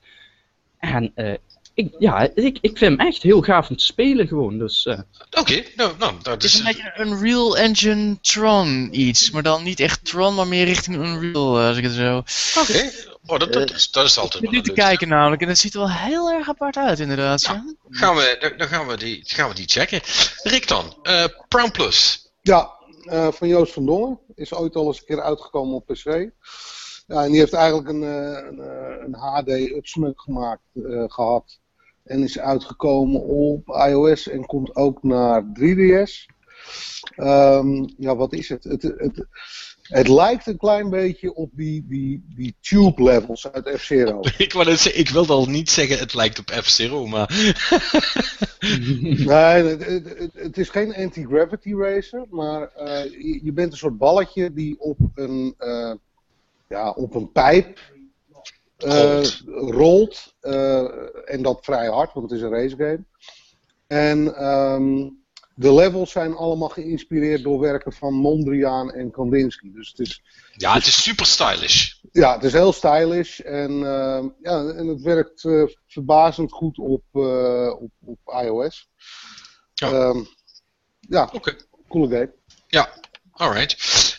En eh, ik, ja, ik, ik vind hem echt heel gaaf om te spelen gewoon. Dus eh, Oké, nou, nou, dat Het is is... een beetje een Unreal Engine Tron iets. Maar dan niet echt Tron, maar meer richting Unreal, eh, als ik het zo... Oké, oh, dat, dat, is, dat is altijd Ik wel nu te kijken namelijk. En het ziet er wel heel erg apart uit inderdaad. Ja. Gaan we, dan- dan gaan we, die, gaan we die checken. Rick dan, eh Prime Plus. Ja, eh, van Joost van Dongen. Is ooit al eens een keer uitgekomen op PC. Ja, en die heeft eigenlijk een, eh, een, eh, een HD-upsmuk gemaakt eh, gehad. En is uitgekomen op iOS en komt ook naar 3DS. Ehm, ja, wat is het? Het, het, het lijkt een klein beetje op die, die, die tube levels uit F-Zero. Ik, ik wilde al niet zeggen het lijkt op F-Zero, maar... Nee, het, is geen anti-gravity racer, maar eh, je, je bent een soort balletje die op een, eh, ja, op een pijp eh, Rolt. en dat vrij hard, want het is een racegame. En ehm, de levels zijn allemaal geïnspireerd door werken van Mondriaan en Kandinsky. Dus het is, Ja, het is super stylish. ja, het is heel stylish en, ehm, ja, en het werkt eh, verbazend goed op, eh, op, op iOS. Ja. Ehm, ja, Oké. coole game. Ja, alright.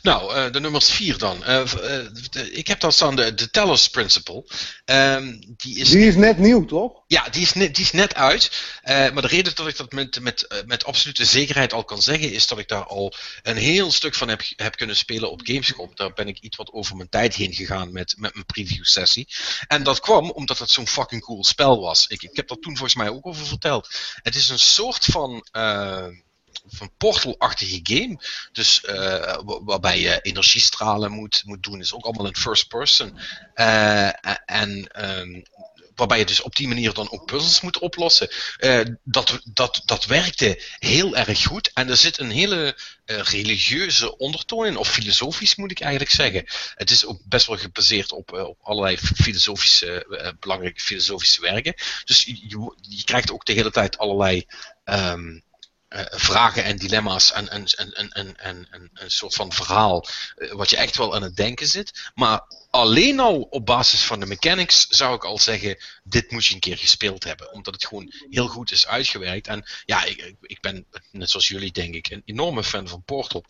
Nou, eh, de nummers vier dan. Eh, eh, de- ik heb dan staan de, de Tellers Principle. Ehm, die is, Die is net nieuw, toch? ja, die is, net, die is net uit. Maar de reden dat ik dat met, met, met absolute zekerheid al kan zeggen, is dat ik daar al een heel stuk van heb, heb kunnen spelen op Gamescom. Daar ben ik iets wat over mijn tijd heen gegaan met, met mijn preview sessie. En dat kwam omdat het zo'n fucking cool spel was. Ik, ik heb daar toen volgens mij ook over verteld. Het is een soort van. Van Portal-achtige game. Dus eh, wa- waarbij je energiestralen moet, moet doen. Is ook allemaal in first person. Eh, en ehm, waarbij je dus op die manier dan ook puzzels moet oplossen. Eh, dat, dat, dat werkte heel erg goed. En er zit een hele religieuze ondertoon in, of filosofisch moet ik eigenlijk zeggen. Het is ook best wel gebaseerd op, op allerlei filosofische, belangrijke filosofische werken. Dus je, je, je krijgt ook de hele tijd allerlei. ehm, eh, vragen en dilemma's en, en, en, en, en, en, en een soort van verhaal eh, wat je echt wel aan het denken zit. Maar alleen al op basis van de mechanics zou ik al zeggen, dit moet je een keer gespeeld hebben. Omdat het gewoon heel goed is uitgewerkt. En ja, ik, ik- ben, net zoals jullie denk ik, een enorme fan van Portal.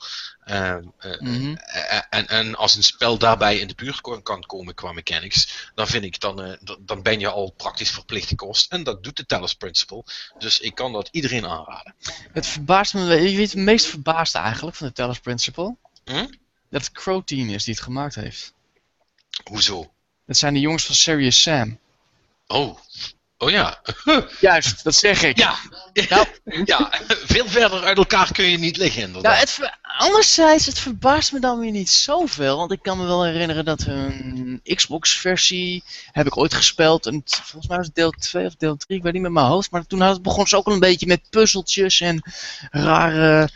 Ehm, eh, Mhm. eh, en, en als een spel daarbij in de buurt kan komen qua mechanics, dan vind ik, dan, eh, dan ben je al praktisch verplicht gekost. En dat doet de Talos Principle. Dus ik kan dat iedereen aanraden. Het verbaast me, je het meest verbaast eigenlijk van de Talos Principle? Hm? Dat het Crow Team is die het gemaakt heeft. Hoezo? Dat zijn de jongens van Serious Sam. Oh. Oh ja. Juist, dat zeg ik. Ja. Nou, ja, veel verder uit elkaar kun je niet liggen inderdaad. Nou, het ver- anderzijds, het verbaast me dan weer niet zoveel. Want ik kan me wel herinneren dat een Xbox-versie heb ik ooit gespeeld. En het- volgens mij was het deel 2 of deel 3, ik weet niet met mijn hoofd. Maar toen had het begon ze ook al een beetje met puzzeltjes en rare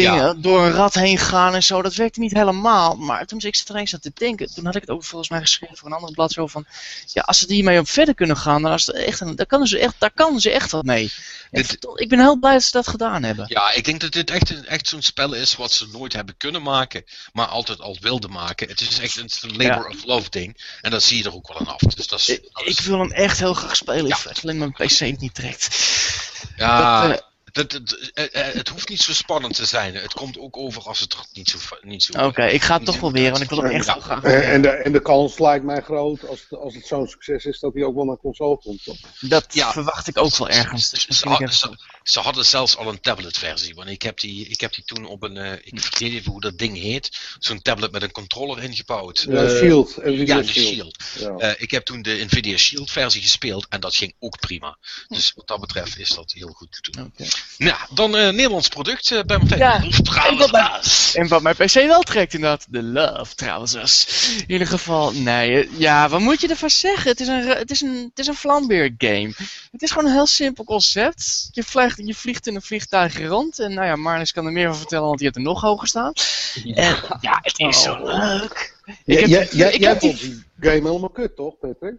dingen Ja. door een rad heen gaan en zo. Dat werkte niet helemaal. Maar toen ik zat er ineens aan te denken, toen had ik het ook volgens mij geschreven voor een ander blad zo van... Ja, als ze hiermee op verder kunnen gaan, dan is het echt een, daar, kunnen ze echt, daar kan ze echt wat mee. Dit- ik ben heel blij dat ze dat gedaan hebben. Ja, ik denk dat dit echt, een- echt zo'n spel is wat ze nooit hebben kunnen maken, maar altijd al wilden maken. Het is echt een, labor of love ding. En dat zie je er ook wel aan af. Dus dat is, Ik, dat is- ik wil hem echt heel graag spelen. Ja. Alleen mijn PC het niet trekt. ja, dat, eh, dat, dat- eh, eh, het hoeft niet zo spannend te zijn. Het komt ook over als het er niet zo, niet zo Oké, ik ga het toch proberen, want ik wil hem echt Ja. graag En, en, de, en de kans lijkt mij groot, als het, als het zo'n succes is, dat hij ook wel naar console komt. Toch? Dat Ja. verwacht ik ook wel ergens. Dus. Ze, hadden zelfs al een tabletversie. Want ik heb die, ik heb die toen op een. eh, ik vergeet even hoe dat ding heet. Zo'n tablet met een controller ingebouwd. Ja, Eh, Shield. Nvidia Ja, de Shield. Shield. Ja. Eh, ik heb toen de Nvidia Shield versie gespeeld en dat ging ook prima. Dus wat dat betreft is dat heel goed te doen. Nou, dan eh Nederlands product bij Martijn. Ja, ah, En wat mijn PC wel trekt inderdaad, de Love Trousers. In ieder geval, nee, ja, wat moet je ervan zeggen? Het is een, het is een, het is een Flambeer game. Het is gewoon een heel simpel concept. Je vliegt, je vliegt in een vliegtuig rond en nou ja, Marnus kan er meer van vertellen, want die heeft er nog hoger staan. En ja, het is zo leuk. Ik heb, Jij- jij- ik jij heb die game helemaal kut, toch, Patrick?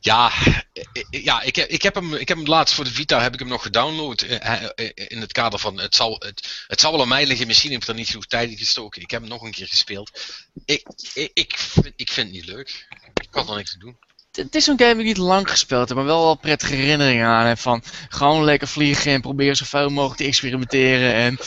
Ja, eh, ja ik, heb, ik, heb hem, ik heb hem laatst voor de Vita heb ik hem nog gedownload. eh, eh, in het kader van het zal, het, het zal wel aan mij liggen. Misschien heb ik er niet genoeg tijd in gestoken. Ik heb hem nog een keer gespeeld. Ik, ik, ik, vind, ik vind het niet leuk. Ik kan er niks aan doen. Het- is zo'n game die ik niet lang gespeeld heb, maar wel wel prettige herinneringen aan heb. Van gewoon lekker vliegen en proberen zoveel mogelijk te experimenteren. En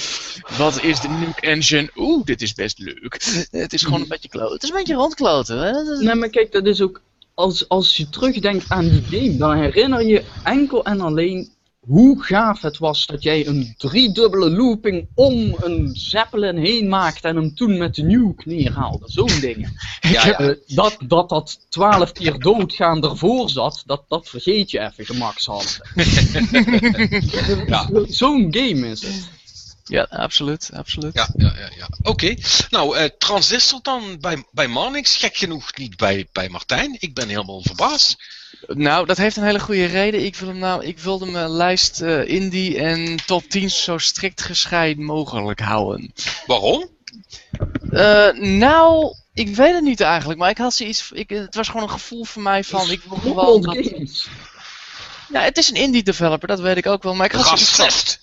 wat is de nuke engine? Oeh, dit is best leuk. Het is gewoon een beetje kloten. Het is een beetje rondkloten. Hè? Nee, maar kijk, dat is ook. Als, als je terugdenkt aan die game, dan herinner je enkel en alleen hoe gaaf het was dat jij een driedubbele looping om een Zeppelin heen maakte en hem toen met de nuke neerhaalde. Zo'n ding. Ja, ja. Eh, dat, dat dat twaalf keer doodgaan ervoor zat, dat, dat vergeet je even gemakshalve. Ja. Zo'n game is het. Ja, absoluut, absoluut. Ja, ja, ja. ja. Oké. Nou, eh, Transistor dan bij, bij Marnix. Gek genoeg niet bij, bij Martijn. Ik ben helemaal verbaasd. Nou, dat heeft een hele goede reden. Ik wil hem nou, ik wilde mijn lijst eh, indie en top 10 zo strikt gescheiden mogelijk houden. Waarom? Eh, nou, ik weet het niet eigenlijk, maar ik had zoiets. Ik, het was gewoon een gevoel voor mij van. Ik wil gewoon dat-. Ja, het is een indie developer, dat weet ik ook wel. Maar ik had zoiets.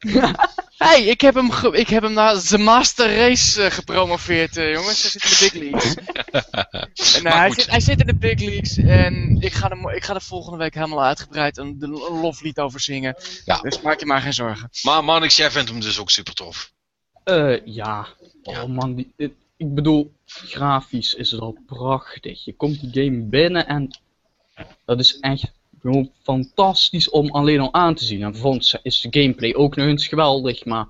Hey, ik heb hem, ik heb hem naar de Master Race eh, gepromoveerd, eh, jongens. Hij zit in de Big Leagues. en, eh, hij, zit, hij zit in de Big Leagues en ik ga, er, ik ga er volgende week helemaal uitgebreid een, een loflied over zingen. Ja. Dus maak je maar geen zorgen. Maar Marnix, jij vindt hem dus ook super tof. Eh, ja. Ja. Oh man, die, dit- ik bedoel, grafisch is het al prachtig. Je komt die game binnen en dat is echt gewoon fantastisch om alleen al aan te zien. En vervolgens is de gameplay ook nog eens geweldig, maar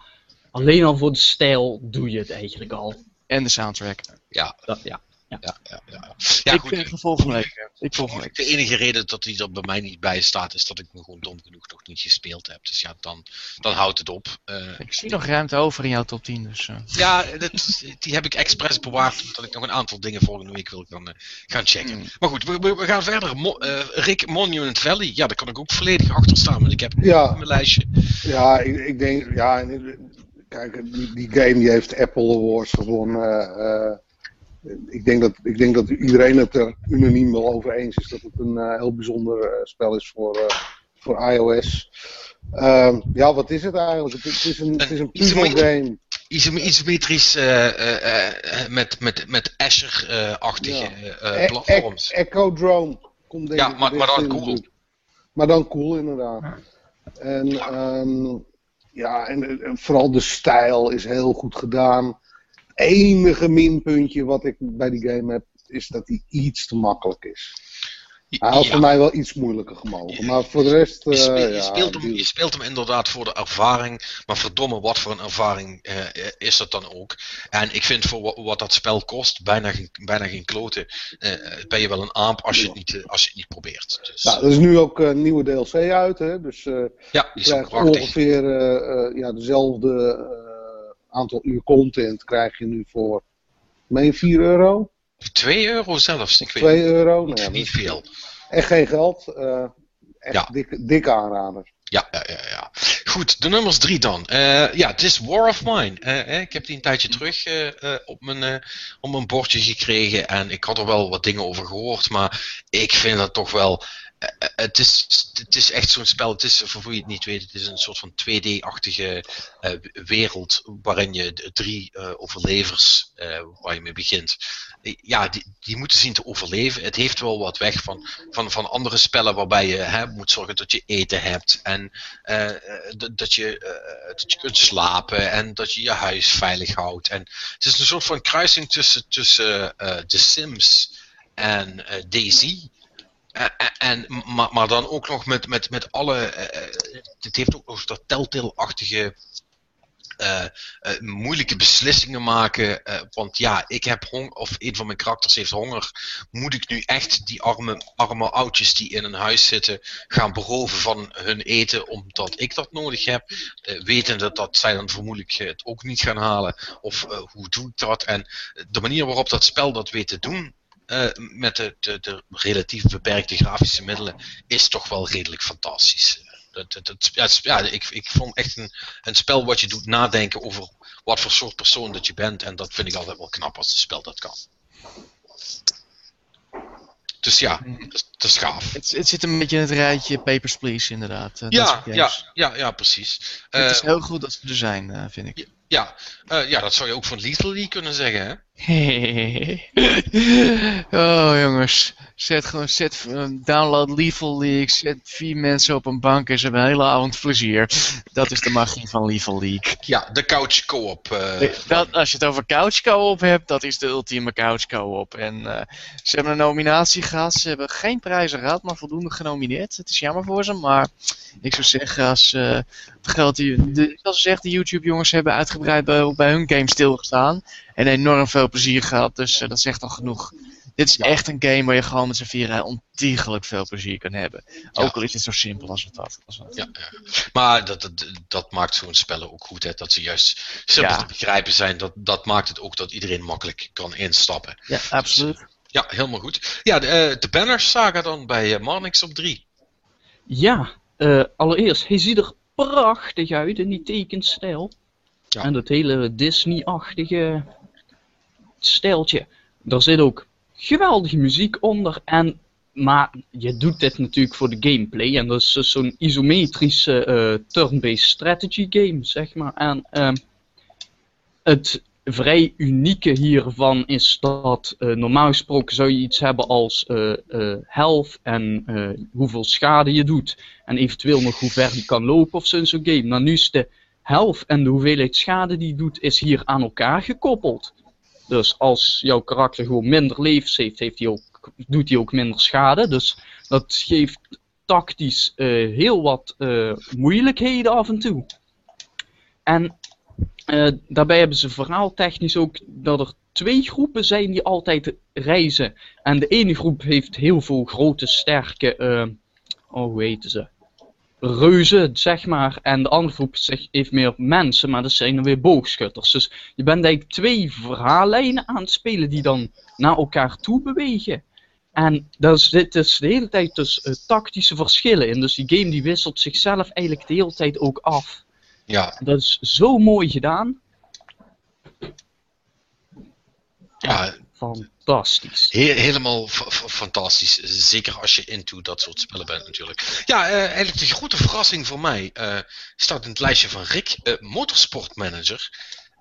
alleen al voor de stijl doe je het eigenlijk al. En de soundtrack. Ja, Dat, ja. Ja, ja. ja. ja ik goed. vind het volgende week. Ik volgende week. De enige reden dat hij er bij mij niet bij staat, is dat ik me gewoon dom genoeg nog niet gespeeld heb. Dus ja, dan, dan houdt het op. Eh, Ik zie nog ruimte over in jouw top 10. Dus, eh. ja, dat, die heb ik expres bewaard, omdat ik nog een aantal dingen volgende week wil gaan, eh, gaan checken. Hmm. Maar goed, we, we, we gaan verder. Mo eh, Rick, Monument Valley, ja, daar kan ik ook volledig achter staan, want ik heb Ja. mijn lijstje. Ja, ik, ik denk, ja, kijk, die, die game die heeft Apple Awards gewonnen. Ik, denk dat, ik denk dat iedereen het er unaniem wel over eens is dat het een eh, heel bijzonder eh, spel is voor, eh, voor iOS. Ehm, ja, wat is het eigenlijk? Het, het is een, het is een puzzel game. Iso- Isometrisch eh, eh, eh, met, met, met Azure-achtige Ja. eh, E- platforms. E- Echo Drone komt denk Ja, ik maar- maar dan cool. Maar dan cool, inderdaad. En, ehm, ja, en, en vooral de stijl is heel goed gedaan. Enige minpuntje wat ik bij die game heb, is dat hij iets te makkelijk is. Hij had Ja. voor mij wel iets moeilijker gemogen. Maar voor de rest. Je, eh, speel- je ja, speelt hem, je speelt hem inderdaad voor de ervaring, maar verdomme, wat voor een ervaring eh, is dat dan ook? En ik vind voor wa- wat, dat spel kost, bijna geen, bijna geen kloten, eh, ben je wel een aap als je het niet, als je het niet probeert. Dus, Nou, er is nu ook een nieuwe DLC uit, hè? dus ja, je krijgt ongeveer ja, dezelfde aantal uur content krijg je nu voor. Meen 4 euro? 2 euro zelfs, ik weet 2 euro? niet, Nou ja, niet veel. Echt geen geld. eh echt Ja. dikke, dikke aanrader. Ja, ja, ja, ja. Goed, de nummers drie dan. Eh, ja, het is War of Mine. Eh, ik heb die een tijdje terug op, mijn, op mijn bordje gekregen. En ik had er wel wat dingen over gehoord. Maar ik vind dat toch wel. Het, is, het is echt zo'n spel. Het is, voor wie het niet weet, het is een soort van 2D-achtige eh, wereld. Waarin je drie eh, overlevers, eh, waar je mee begint. ja, die, die moeten zien te overleven. Het heeft wel wat weg van, van, van andere spellen waarbij je hè, moet zorgen dat je eten hebt. En dat, je, dat je kunt slapen en dat je je huis veilig houdt. En het is een soort van kruising tussen, tussen The Sims en Daisy. En, maar, dan ook nog met, met, met alle. eh, eh, het heeft ook nog dat telltale-achtige. eh, moeilijke beslissingen maken. want ja, ik heb honger, of een van mijn karakters heeft honger. Moet ik nu echt die arme, arme oudjes die in een huis zitten gaan beroven van hun eten omdat ik dat nodig heb? Wetende dat zij dan vermoedelijk het ook niet gaan halen. Of hoe doe ik dat? En de manier waarop dat spel dat weet te doen. Eh, met de, de, de relatief beperkte grafische middelen is toch wel redelijk fantastisch. Dat, dat, dat- ja, ik, ik vond echt een, een spel wat je doet nadenken over wat voor soort persoon dat je bent. En dat vind ik altijd wel knap als een spel dat kan. Dus ja, dat, is- gaaf. Het, het zit een beetje in het rijtje Papers, Please, inderdaad. eh, Ja, ja, ja, ja, precies. het is Eh, heel goed dat ze er zijn, vind ik. Ja, eh, ja, dat zou je ook van Lethal League kunnen zeggen, hè? oh jongens, zet gewoon, zet, eh, download Lethal League, zet vier mensen op een bank en ze hebben een hele avond plezier. Dat is de magie van Lethal League. Ja, de couch co-op. eh, Dat, als je het over couch co-op hebt, dat is de ultieme couch co-op. En ze hebben een nominatie gehad, ze hebben geen prijzen gehad, maar voldoende genomineerd. Het is jammer voor ze, maar ik zou zeggen, als het geld die, de, zoals gezegd, de YouTube jongens hebben uitgebreid bij, bij hun game stilgestaan. En enorm veel plezier gehad, dus eh, dat zegt al genoeg. Dit is echt een game waar je gewoon met z'n vieren ontiegelijk veel plezier kan hebben. Ook al is het zo simpel als het dat. Als het. Ja, ja. Maar dat, dat, dat maakt zo'n spellen ook goed, hè? dat ze juist simpel Ja. te begrijpen zijn. Dat, dat maakt het ook dat iedereen makkelijk kan instappen. ja, absoluut. Ja, helemaal goed. Ja, de, eh, de banners saga dan bij Marnix op 3. Ja, eh, allereerst, hij ziet er prachtig uit in die tekenstijl. En dat hele Disney-achtige stijltje. Daar zit ook geweldige muziek onder. En, maar je doet dit natuurlijk voor de gameplay. En dat is dus zo'n isometrische eh, turn-based strategy game, zeg maar. En ehm, het vrij unieke hiervan is dat eh, normaal gesproken zou je iets hebben als eh health en hoeveel schade je doet. En eventueel nog hoe ver die kan lopen of zo'n game. Nou, nu is de health en de hoeveelheid schade die doet, is hier aan elkaar gekoppeld. Dus als jouw karakter gewoon minder levens heeft, heeft ook, doet hij ook minder schade. Dus dat geeft tactisch eh, heel wat eh, moeilijkheden af en toe. En eh, daarbij hebben ze verhaaltechnisch ook dat er twee groepen zijn die altijd reizen. En de ene groep heeft heel veel grote, sterke, oh hoe heten ze? Reuzen, zeg maar. En de andere groep zeg, heeft meer mensen, maar dat zijn dan weer boogschutters. Dus je bent eigenlijk twee verhaallijnen aan het spelen die dan naar elkaar toe bewegen. En daar zitten dus de hele tijd dus eh, tactische verschillen in. Dus die game die wisselt zichzelf eigenlijk de hele tijd ook af. Ja, Dat is zo mooi gedaan. ja Fantastisch. he- helemaal fantastisch. Zeker als je into dat soort spellen bent natuurlijk. Ja, eh, eigenlijk de grote verrassing voor mij eh, staat in het lijstje van Rick, eh, Motorsport Manager.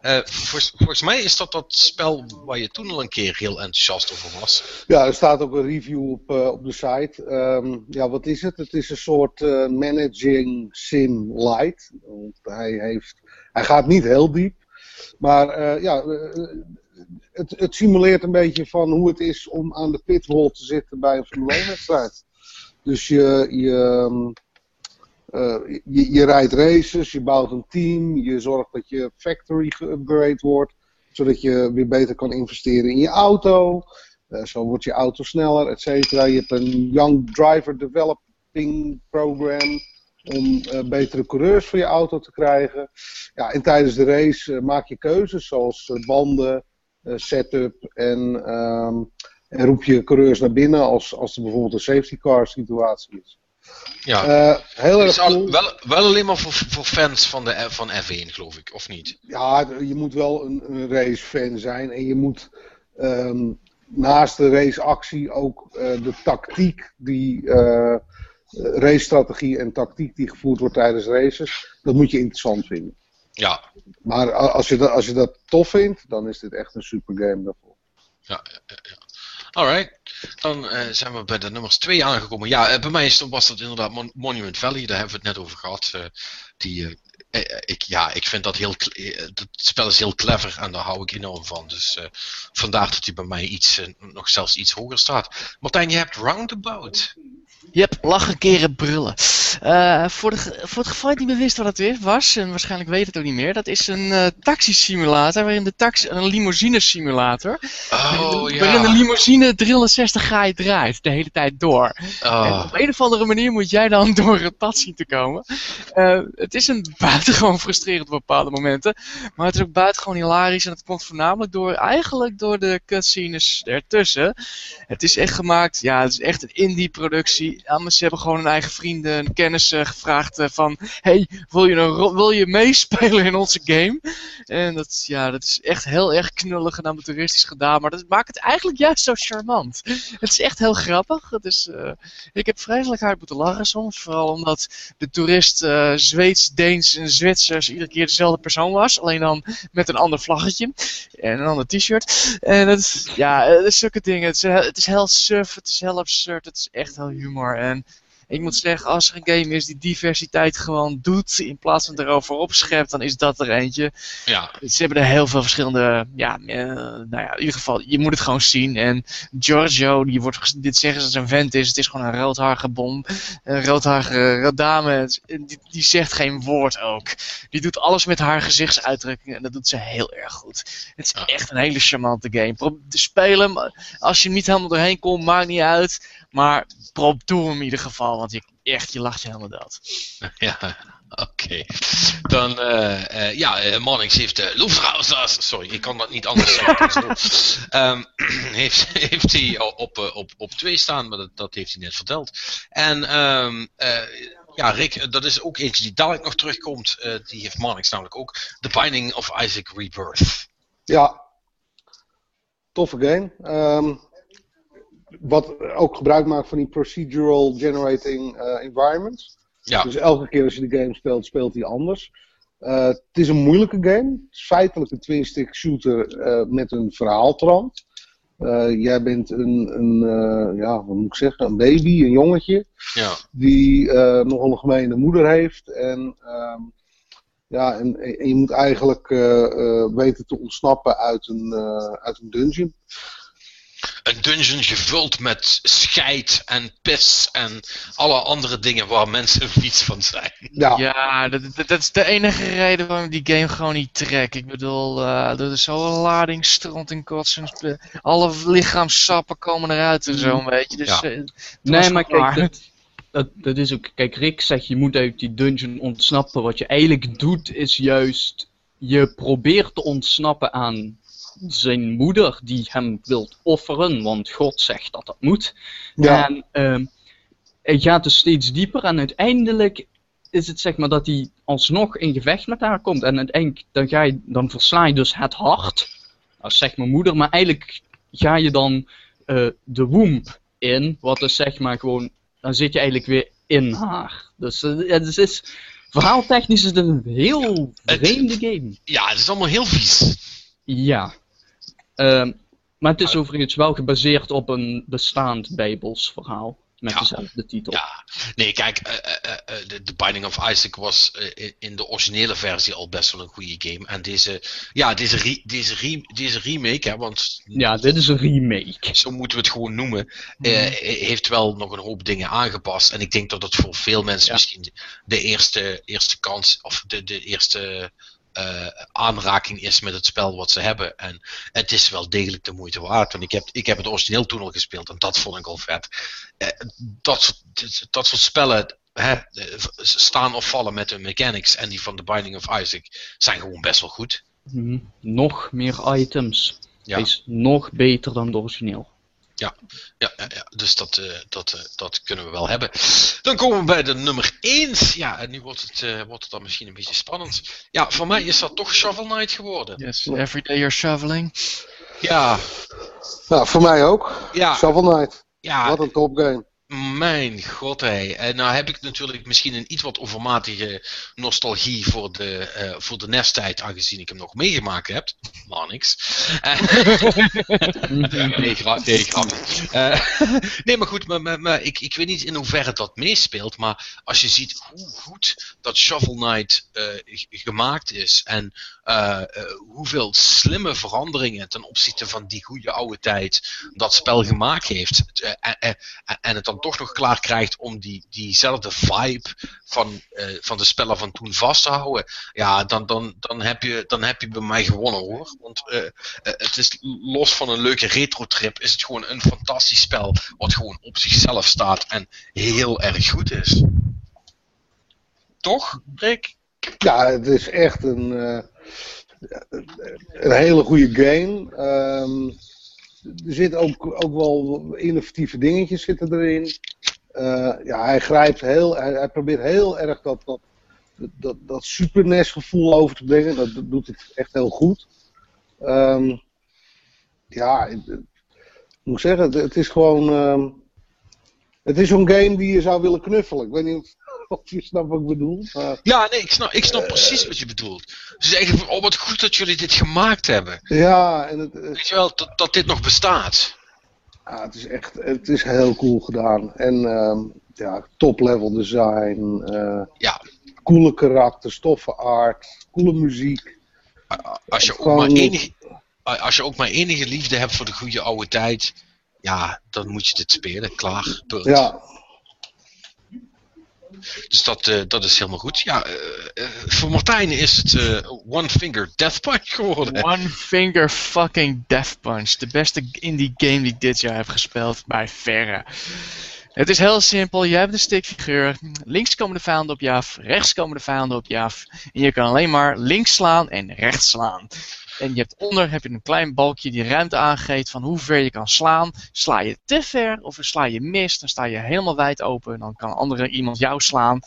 Eh, volgens, volgens mij is dat dat spel waar je toen al een keer heel enthousiast over was. Ja, er staat ook een review op, eh, op de site. Ehm, ja, wat is het? Het is een soort eh, managing sim light. Want hij, heeft, hij gaat niet heel diep. Maar eh, ja, eh, het, het simuleert een beetje van hoe het is om aan de pitwall te zitten bij een Formule 1 wedstrijd. Dus je, je, ehm, eh, je, je rijdt races, je bouwt een team, je zorgt dat je factory geupgrade wordt. Zodat je weer beter kan investeren in je auto. Eh, zo wordt je auto sneller, et cetera. Je hebt een Young Driver Developing Program om eh, betere coureurs voor je auto te krijgen. Ja, en tijdens de race maak je keuzes zoals banden, setup en, ehm, en roep je coureurs naar binnen als, als er bijvoorbeeld een safety car situatie is. Ja. Eh, heel erg cool. wel, wel alleen maar voor, voor fans van, de, van F1, geloof ik, of niet? Ja, je moet wel een, een racefan zijn en je moet ehm, naast de raceactie ook eh, de tactiek die eh racestrategie en tactiek die gevoerd wordt tijdens races, dat moet je interessant vinden. Ja, Maar als je dat, als je dat tof vindt, dan is dit echt een super game daarvoor. ja, ja, ja. Alright, dan eh, zijn we bij de nummers 2 aangekomen. Ja, eh, bij mij is, was dat inderdaad Mon- Monument Valley, daar hebben we het net over gehad. eh, die, ik, ja, ik vind dat heel, cle- eh, spel is heel clever en daar hou ik enorm van. Dus eh, vandaar dat hij bij mij iets, eh, nog zelfs iets hoger staat. Martijn, je hebt Roundabout. Yep, lachen, keren, brullen. Eh, voor, de, voor het geval je het niet meer wist wat het was, en waarschijnlijk weet het ook niet meer, dat is een eh taxi-simulator, waarin de taxi, een limousine-simulator, Oh waarin de ja. limousine 360 graden draait, de hele tijd door. En Oh, op een of andere manier moet jij dan door het pad zien te komen. Eh, het is een buitengewoon frustrerend op bepaalde momenten. Maar het is ook buitengewoon hilarisch. En het komt voornamelijk door, eigenlijk door de cutscenes ertussen. Het is echt gemaakt, ja, het is echt een indie productie. Maar ze hebben gewoon hun eigen vrienden en kennissen gevraagd eh, van... Hey, wil je, een wil je meespelen in onze game? En dat, ja, dat is echt heel erg knullig en amateuristisch gedaan. Maar dat maakt het eigenlijk juist zo charmant. Het is echt heel grappig. Het eh, ik heb vreselijk hard moeten lachen soms. Vooral omdat de toerist eh, Zweeds, Deens en Zwitsers iedere keer dezelfde persoon was. Alleen dan met een ander vlaggetje. En een ander t-shirt. En het is, ja, het is zulke dingen. Het is, het is heel suf, het is heel absurd, het is echt heel humor. En ik moet zeggen, als er een game is die diversiteit gewoon doet, in plaats van erover opschept, dan is dat er eentje. ja. Ze hebben er heel veel verschillende, ja, eh, nou ja, in ieder geval, je moet het gewoon zien. En Giorgio, die wordt, dit zeggen ze dat het een vent is, het is gewoon een roodharige bom, een roodharige dame, Het is- en die, die zegt geen woord ook. Die doet alles met haar gezichtsuitdrukking en dat doet ze heel erg goed. Het is echt een hele charmante game. Probeer te spelen, maar als je niet helemaal doorheen komt, maakt niet uit. Maar probeer doe hem in ieder geval, want je, echt, je lacht je helemaal dood. Ja, oké. Dan, eh, eh, ja, eh, Mannix heeft uh, Lufthansa, sorry, ik kan dat niet anders zeggen. Ehm, heeft, heeft hij al op, op, op twee staan, maar dat, dat heeft hij net verteld. En ehm, eh, ja, Rick, dat is ook eentje die dadelijk nog terugkomt. eh, die heeft Mannix namelijk ook. The Binding of Isaac Rebirth. Ja, toffe game. Ehm, wat ook gebruik maakt van die procedural generating eh, environments. Ja, Dus elke keer als je de game speelt, speelt hij anders. Eh, het is een moeilijke game. Het is feitelijk een twin-stick shooter eh, met een verhaaltrand. Jij bent een, een ja, wat moet ik zeggen, een baby, een jongetje ja, die eh, nogal een gemene moeder heeft. En, ehm, ja, en, en je moet eigenlijk weten te ontsnappen uit een, uit een dungeon. Een dungeon gevuld met scheid en pis en alle andere dingen waar mensen vies van zijn. Ja, Ja, dat, dat, dat is de enige reden waarom ik die game gewoon niet trek. Ik bedoel, eh, er is zo'n lading stront en kots en alle lichaamssappen komen eruit en zo, weet je. Dus, Ja. eh, Nee, maar klaar. kijk, dat, dat, dat is ook. Kijk, Rick zegt je moet uit die dungeon ontsnappen. Wat je eigenlijk doet, is juist. Je probeert te ontsnappen aan zijn moeder, die hem wilt offeren, want God zegt dat dat moet. ja. En ehm hij gaat dus steeds dieper en uiteindelijk is het zeg maar dat hij alsnog in gevecht met haar komt. En uiteindelijk dan, ga je, dan versla je dus het hart. Dat zegt mijn moeder, maar eigenlijk ga je dan eh, de womb in. Wat dus zeg maar gewoon, dan zit je eigenlijk weer in haar. Dus eh, het is, is, verhaaltechnisch is het een heel vreemde game. Ja, het is allemaal heel vies. Ja. Ehm, maar het is overigens wel gebaseerd op een bestaand Bijbels verhaal. Met Ja. dezelfde titel. Ja, nee, kijk, eh, eh, eh, de, de Binding of Isaac was eh, in- de originele versie al best wel een goede game. En deze, ja, deze, re- deze, re- deze remake, hè, want Ja, dit is een remake. zo moeten we het gewoon noemen, eh, heeft wel nog een hoop dingen aangepast. En ik denk dat het voor veel mensen Ja. misschien de, de eerste, eerste kans, of de, de eerste eh, aanraking is met het spel wat ze hebben. En het is wel degelijk de moeite waard. Want ik heb, ik heb het origineel toen al gespeeld en dat vond ik al vet. Eh, dat, soort, dat soort spellen hè, eh, staan of vallen met de mechanics en die van The Binding of Isaac zijn gewoon best wel goed. Hm, Nog meer items. Ja. Is nog beter dan de origineel. Ja, ja, ja, dus dat, eh, dat, eh, dat kunnen we wel hebben. Dan komen we bij de nummer 1. Ja, en nu wordt het, eh, wordt het dan misschien een beetje spannend. Ja, voor mij is dat toch Shovel Knight geworden. Yes, every day you're shoveling. Ja, Nou, voor mij ook. ja, Shovel Knight. ja. Wat een topgame. Mijn god, hé. En nou heb ik natuurlijk misschien een iets wat overmatige nostalgie voor de, eh voor de nesttijd, aangezien ik hem nog meegemaakt heb. Maar niks. Eh, nee, gra nee, grapje. Eh, nee, maar goed, maar, maar, maar ik, ik weet niet in hoeverre dat meespeelt. Maar als je ziet hoe goed dat Shovel Knight gemaakt is. En eh, eh, hoeveel slimme veranderingen ten opzichte van die goede oude tijd dat spel gemaakt heeft. eh, en, en, en het dan toch nog klaar krijgt om die, diezelfde vibe van, eh, van de spellen van toen vast te houden. Ja, dan, dan, dan, heb, je, dan heb je bij mij gewonnen hoor. Want eh, eh, het is los van een leuke retro trip, is het gewoon een fantastisch spel. Wat gewoon op zichzelf staat en heel erg goed is. Toch, Rick? Ja, het is echt een, eh, een hele goede game. Ehm, er zitten ook, ook wel innovatieve dingetjes zitten erin. Eh, ja, hij grijpt heel, hij, hij probeert heel erg dat, dat, dat, dat NES gevoel over te brengen. Dat, doet het echt heel goed. Ehm, ja, ik, moet zeggen, het, het is gewoon. ehm, het is zo'n game die je zou willen knuffelen. Ik weet niet of, je snapt wat ik bedoel. Maar, Ja, nee, ik snap, ik snap precies wat je bedoelt. Ze zeggen van, oh wat goed dat jullie dit gemaakt hebben. ja, en het, het- Weet je wel, dat, dat dit nog bestaat. Ja, het is echt het is heel cool gedaan. En ehm, ja, top level design, eh, Ja, coole karakters, toffe art, coole muziek. als je, ook Gewoon- maar enige, als je ook maar enige liefde hebt voor de goede oude tijd, ja, dan moet je dit spelen. Klaar. Punt. Ja, Dus dat, eh, dat is helemaal goed. Ja, eh, eh, voor Martijn is het One Finger Death Punch geworden. One Finger fucking Death Punch. De beste indie game die ik dit jaar heb gespeeld, bij verre. Het is heel simpel. Je hebt een stickfiguur. Links komen de vijanden op je af. Rechts komen de vijanden op je af. En je kan alleen maar links slaan en rechts slaan. En je hebt onder heb je een klein balkje die ruimte aangeeft van hoe ver je kan slaan. Sla je te ver of sla je mis, dan sta je helemaal wijd open. Dan kan andere iemand jou slaan.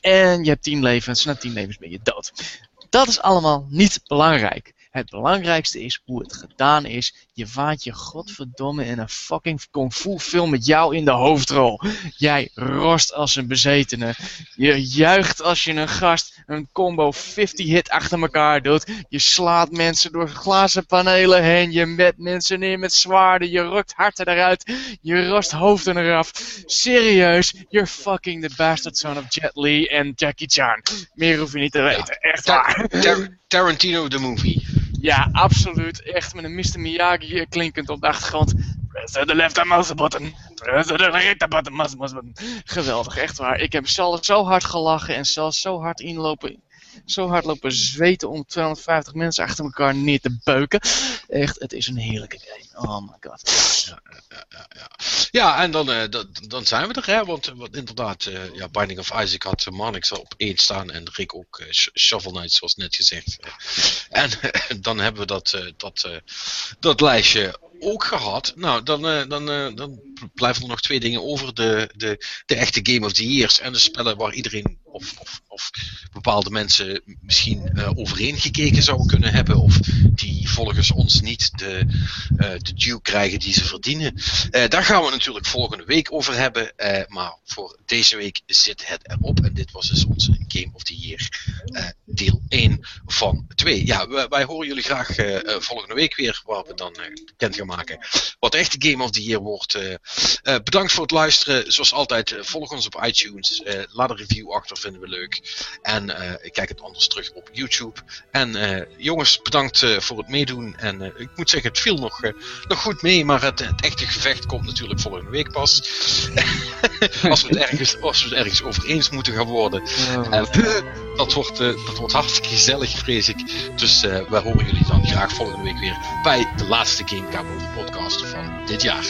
En je hebt 10 levens. Na 10 levens ben je dood. Dat is allemaal niet belangrijk. Het belangrijkste is hoe het gedaan is. Je waait je godverdomme in een fucking kung fu film met jou in de hoofdrol. Jij rost als een bezetene. Je juicht als je een gast een combo 50 hit achter elkaar doet. Je slaat mensen door glazen panelen heen. Je met mensen neer met zwaarden. Je rukt harten eruit. Je rost hoofden eraf. Serieus, you're fucking the bastard son of Jet Li en Jackie Chan. Meer hoef je niet te weten. Echt waar. Tar- Tarantino the movie. Ja, absoluut. Echt met een Mr. Miyagi klinkend op de achtergrond. Press the left mouse button. Press the right button, mouse button. Geweldig, echt waar. Ik heb zelf zo hard gelachen en zelfs zo hard inlopen. Zo hard lopen zweten om 250 mensen achter elkaar neer te beuken. Echt, het is een heerlijke game. Oh my god. Ja, ja, en dan, eh, dan, dan zijn we er, hè? Want, eh, inderdaad, eh, ja, Binding of Isaac had uh, Marnix op één staan en Rick ook Sh- Shovel Knight, zoals net gezegd. en dan hebben we dat, dat, dat lijstje ook gehad. Nou, dan, dan, dan blijven er nog twee dingen over. De, de, de echte Game of the Years en de spellen waar iedereen of, of, of bepaalde mensen misschien eh, overeen gekeken zouden kunnen hebben. Of die volgens ons niet de, eh, de due krijgen die ze verdienen. Eh, daar gaan we natuurlijk volgende week over hebben. eh, maar voor deze week zit het erop. En dit was dus onze Game of the Year eh, deel 1 van 2. Ja, wij, horen jullie graag eh, eh, volgende week weer. Waar we dan eh, bekend gaan maken wat de echte Game of the Year wordt. Eh. Bedankt voor het luisteren. Zoals altijd, eh, volg ons op iTunes. Eh, laat een review achter, vinden we leuk. En eh, kijk het anders terug op YouTube. En jongens, bedankt voor het meedoen. En ik moet zeggen, het viel nog, nog goed mee. Maar het, het echte gevecht komt natuurlijk volgende week pas. als, we het ergens, als we het ergens over eens moeten gaan worden. En, dat, wordt, dat wordt hartstikke gezellig, vrees ik. Dus wij horen jullie dan graag volgende week weer bij de laatste Game Cowboy podcast van dit jaar.